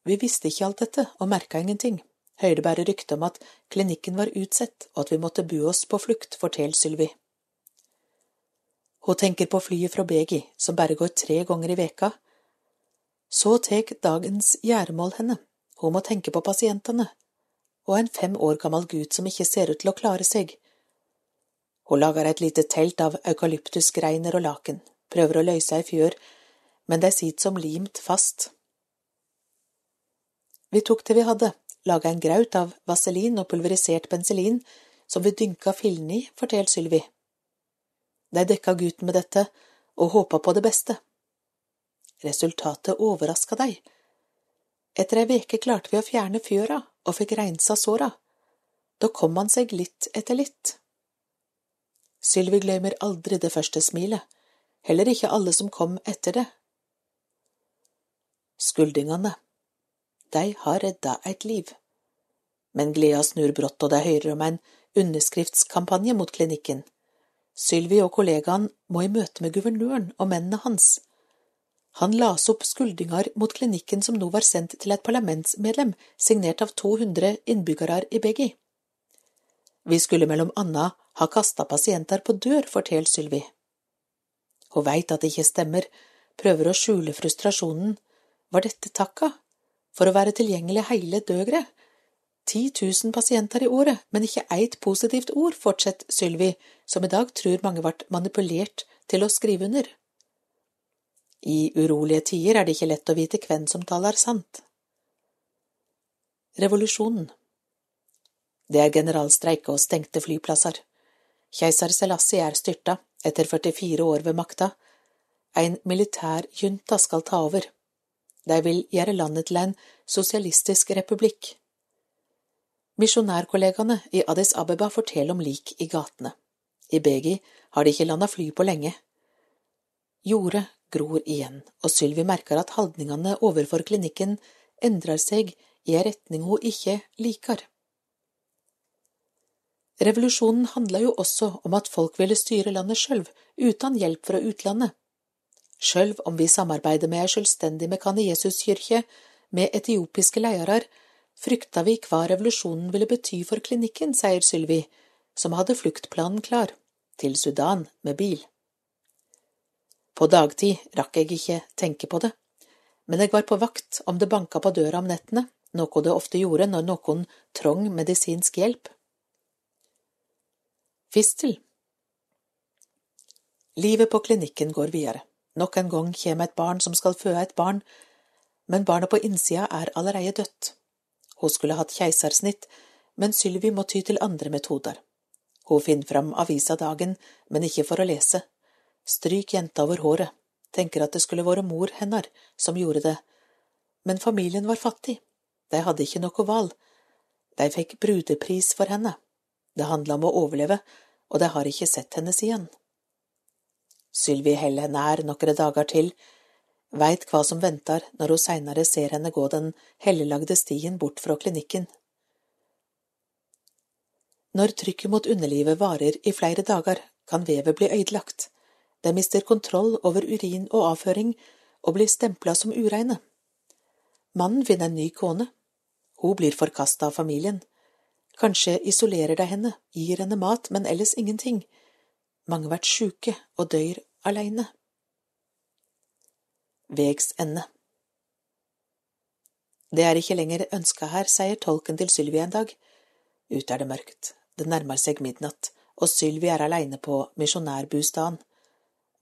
Vi visste ikke alt dette og merka ingenting. Hørte bærer rykte om at klinikken var utsett og at vi måtte bu oss på flukt, forteller Sylvi. Hun tenker på flyet fra Begi, som bare går tre ganger i veka. Så tek dagens gjæremål henne. Hun må tenke på pasientene, og en fem år gammel gutt som ikke ser ut til å klare seg. Hun lager et lite telt av eukalyptusgreiner og laken, prøver å løse ei fjør, men de sitter som limt fast. Vi tok det vi hadde, laga en graut av vaselin og pulverisert penicillin som vi dynka fillene i, fortalte Sylvi. De dekka gutten med dette og håpa på det beste. Resultatet overraska deg. Etter ei veke klarte vi å fjerne fjøra og fikk reinsa såra. Da kom han seg litt etter litt. Sylvi glemmer aldri det første smilet, heller ikke alle som kom etter det. Skuldingene, de har redda et liv. Men gleda snur brått, og de hører om en underskriftskampanje mot klinikken. Sylvi og kollegaen må i møte med guvernøren og mennene hans. Han las opp skuldinger mot klinikken som nå var sendt til et parlamentsmedlem, signert av 200 innbyggere i Beggi. Vi skulle mellom anna ha kasta pasienter på dør, forteller Sylvi. Hun veit at det ikke stemmer, prøver å skjule frustrasjonen. Var dette takka? For å være tilgjengelig hele døgnet. 10 000 pasienter i året, men ikke eit positivt ord, fortsetter Sylvi, som i dag tror mange ble manipulert til å skrive under. I urolige tider er det ikke lett å vite hvem som taler sant. Revolusjonen Det er generalstreike og stengte flyplasser. Keiser Selassie er styrta, etter 44 år ved makta. En militær junta skal ta over. De vil gjøre landet til en sosialistisk republikk. Misjonærkollegaene i Addis Abeba forteller om lik i gatene. I Begi har de ikke landa fly på lenge. Jordet gror igjen, og Sylvi merker at holdningene overfor klinikken endrer seg i en retning hun ikke liker. Revolusjonen handla jo også om at folk ville styre landet sjøl, uten hjelp fra utlandet. Sjøl om vi samarbeider med ei sjølstendig Mekane-Jesus-kyrkje med etiopiske leiarar, frykta vi hva revolusjonen ville bety for klinikken, sier Sylvi, som hadde fluktplanen klar, til Sudan med bil. På dagtid rakk jeg ikke tenke på det, men jeg var på vakt om det banka på døra om nettene, noe det ofte gjorde når noen trong medisinsk hjelp. Fistel Livet på klinikken går videre. Nok en gang kommer et barn som skal føde et barn, men barnet på innsida er allerede dødt. Hun skulle hatt keisersnitt, men Sylvi må ty til andre metoder. Hun finner fram avisa dagen, men ikke for å lese. Stryk jenta over håret, tenker at det skulle vært mor hennes som gjorde det, men familien var fattig, de hadde ikke noe valg, de fikk brudepris for henne. Det handla om å overleve, og de har ikke sett henne siden. Sylvi heller henne nær noen dager til, veit hva som venter når hun seinere ser henne gå den hellelagde stien bort fra klinikken. Når trykket mot underlivet varer i flere dager, kan vevet bli ødelagt. det mister kontroll over urin og avføring og blir stempla som ureine. Mannen finner en ny kone. Hun blir forkasta av familien. Kanskje isolerer de henne, gir henne mat, men ellers ingenting. Mange vært sjuke og dør aleine. Vegs ende Det er ikke lenger ønska her, sier tolken til Sylvi en dag. Ute er det mørkt, det nærmer seg midnatt, og Sylvi er aleine på misjonærbustaden.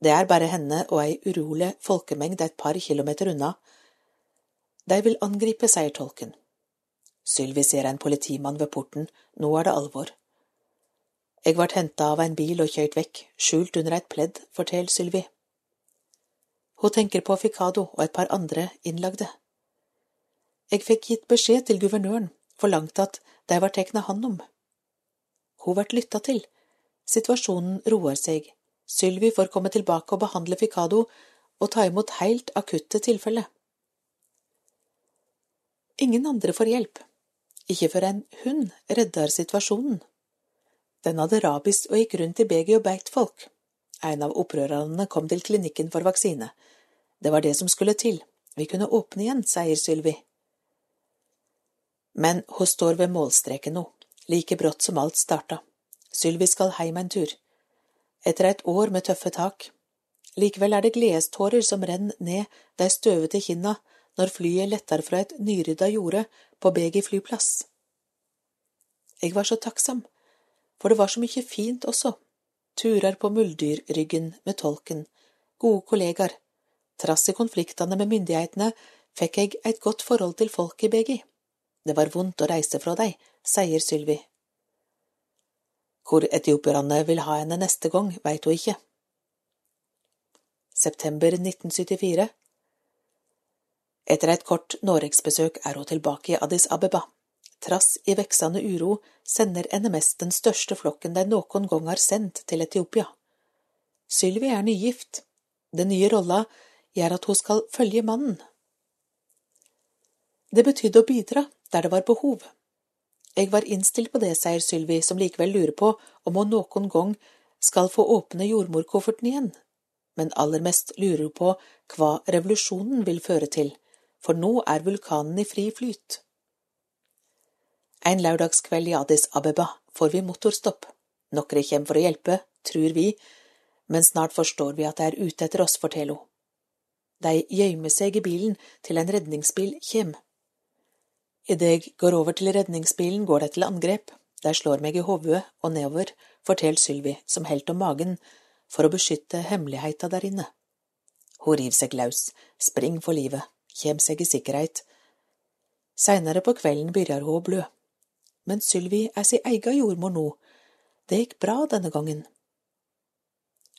Det er bare henne og ei urolig folkemengd et par kilometer unna. De vil angripe, sier tolken. Sylvi ser en politimann ved porten, nå er det alvor. Jeg ble henta av en bil og kjørt vekk, skjult under et pledd, forteller Sylvi. Hun tenker på Fikado og et par andre innlagde. Jeg fikk gitt beskjed til guvernøren, forlangt at de var tatt hånd om. Hun ble lytta til. Situasjonen roer seg. Sylvi får komme tilbake og behandle Fikado og ta imot helt akutte tilfeller. Ingen andre får hjelp, ikke før en hund redder situasjonen. Den hadde rabies og gikk rundt i begeret og beit folk. En av opprørerne kom til klinikken for vaksine. Det var det som skulle til. Vi kunne åpne igjen, sier Sylvi. Men hun står ved målstreken nå, like brått som alt starta. Sylvi skal heim en tur. Etter et år med tøffe tak. Likevel er det gledestårer som renner ned de støvete kinna når flyet letter fra et nyrydda jorde på Begi flyplass. Jeg var så takksom, for det var så mye fint også. Turer på Muldyrryggen med tolken, gode kollegaer. Trass i konfliktene med myndighetene fikk jeg et godt forhold til folk i Begi. Det var vondt å reise fra deg, sier Sylvi. Hvor etiopierne vil ha henne neste gang, veit hun ikke. September 1974 Etter et kort Noregsbesøk er hun tilbake i Addis Abeba. Trass i veksende uro sender NMS den største flokken de noen gang har sendt til Etiopia. Sylvi er nygift. Den nye rolla gjør at hun skal følge mannen. Det betydde å bidra der det var behov. Jeg var innstilt på det, sier Sylvi, som likevel lurer på om hun noen gang skal få åpne jordmorkofferten igjen. Men aller mest lurer hun på hva revolusjonen vil føre til, for nå er vulkanen i fri flyt. En lørdagskveld i Addis Abeba får vi motorstopp. Noen kommer for å hjelpe, tror vi, men snart forstår vi at de er ute etter oss, forteller hun. De gjemmer seg i bilen til en redningsbil kommer. Idet jeg går over til redningsbilen, går de til angrep. De slår meg i hodet og nedover, forteller Sylvi, som helt om magen, for å beskytte hemmeligheta der inne. Hun river seg løs, springer for livet, kommer seg i sikkerhet. Seinere på kvelden begynner hun å blø. Men Sylvi er si eiga jordmor nå. Det gikk bra denne gangen.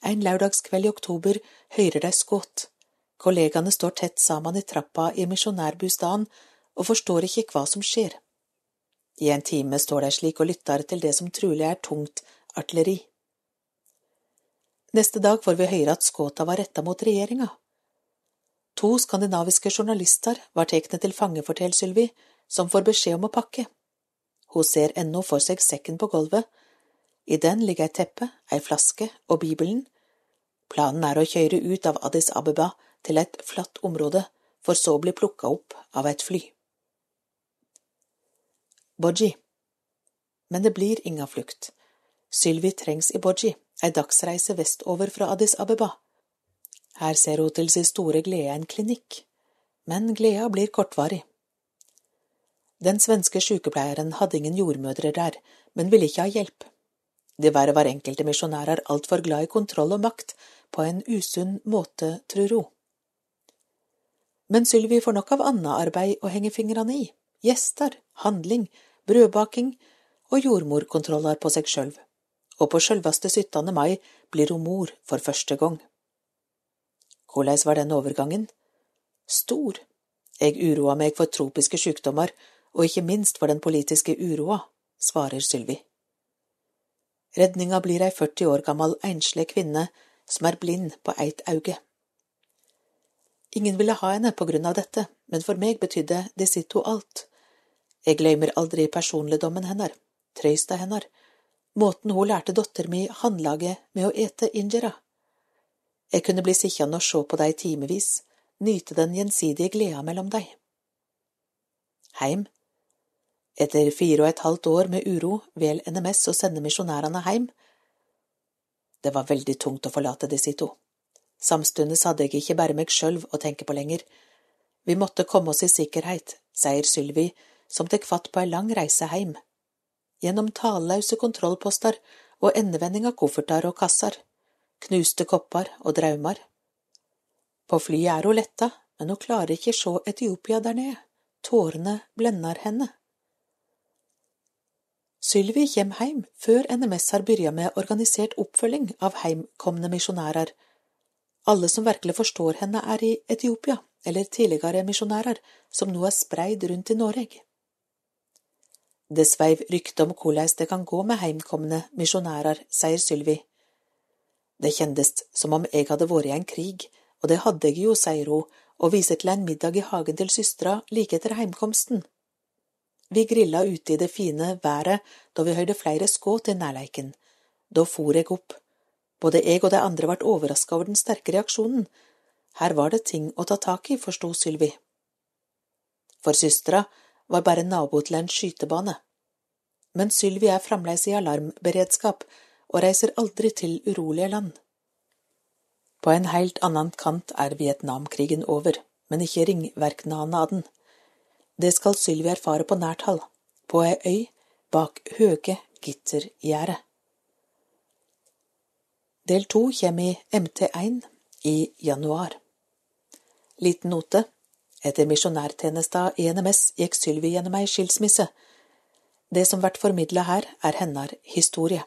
En lørdagskveld i oktober hører de skudd. Kollegaene står tett sammen i trappa i misjonærbostaden og forstår ikke hva som skjer. I en time står de slik og lytter til det som trolig er tungt artilleri. Neste dag får vi høre at skåta var retta mot regjeringa. To skandinaviske journalister var tatt til fange, forteller Sylvi, som får beskjed om å pakke. Hun ser ennå for seg sekken på gulvet. I den ligger et teppe, ei flaske og Bibelen. Planen er å kjøre ut av Addis Abeba til et flatt område, for så å bli plukka opp av et fly. Bodji. Men det blir inga flukt. Sylvi trengs i Bodji, ei dagsreise vestover fra Addis Abeba. Her ser hun til sin store glede en klinikk, men gleda blir kortvarig. Den svenske sykepleieren hadde ingen jordmødre der, men ville ikke ha hjelp. Diverre var enkelte misjonærer altfor glad i kontroll og makt på en usunn måte, tror hun. Men Sylvi får nok av annet arbeid å henge fingrene i, gjester, handling, brødbaking og jordmorkontroller på seg sjølv, og på sjølveste 17. mai blir hun mor for første gang. Hvordan var den overgangen? Stor. Jeg uroa meg for tropiske sykdommer, og ikke minst for den politiske uroa, svarer Sylvi. Redninga blir ei 40 år gammel enslig kvinne som er blind på eit auge. Ingen ville ha henne på grunn av dette, men for meg betydde de sitt to alt, jeg glemmer aldri personligdommen hennes, trøysta hennes, måten hun lærte dotter mi handlaget med å ete injera. Jeg kunne bli sittende og se på dei timevis, nyte den gjensidige gleda mellom dei. Heim. Etter fire og et halvt år med uro vel NMS å sende misjonærene heim. Det var veldig tungt å forlate de sito. Samstundes hadde jeg ikke bare meg sjølv å tenke på lenger. Vi måtte komme oss i sikkerhet, sier Sylvi som tek fatt på ei lang reise heim. Gjennom tallause kontrollposter og endevending av koffertar og kasser, knuste kopper og draumar. På flyet er hun letta, men hun klarer ikke sjå Etiopia der nede, tårene blender henne. Sylvi kjem heim før NMS har byrja med organisert oppfølging av heimkomne misjonærer. Alle som virkelig forstår henne, er i Etiopia, eller tidligere misjonærer, som nå er spreid rundt i Norge. Det sveiv rykte om hvordan det kan gå med heimkomne misjonærer, sier Sylvi. Det kjendes som om jeg hadde vært i en krig, og det hadde jeg jo, sier hun og viser til en middag i hagen til søstera like etter heimkomsten. Vi grilla ute i det fine været da vi høyrde flere skudd til nærleiken. Da for eg opp. Både jeg og de andre ble overraska over den sterke reaksjonen. Her var det ting å ta tak i, forsto Sylvi. For søstera var bare nabo til en skytebane. Men Sylvi er fremdeles i alarmberedskap og reiser aldri til urolige land. På en helt annen kant er Vietnamkrigen over, men ikke ringverknadene av den. Det skal Sylvi erfare på nært hold, på ei øy bak høge gittergjerde. Del to kommer i MT1 i januar. Liten note. Etter misjonærtjenesta i NMS gikk Sylvi gjennom ei skilsmisse. Det som blir formidla her, er hennes historie.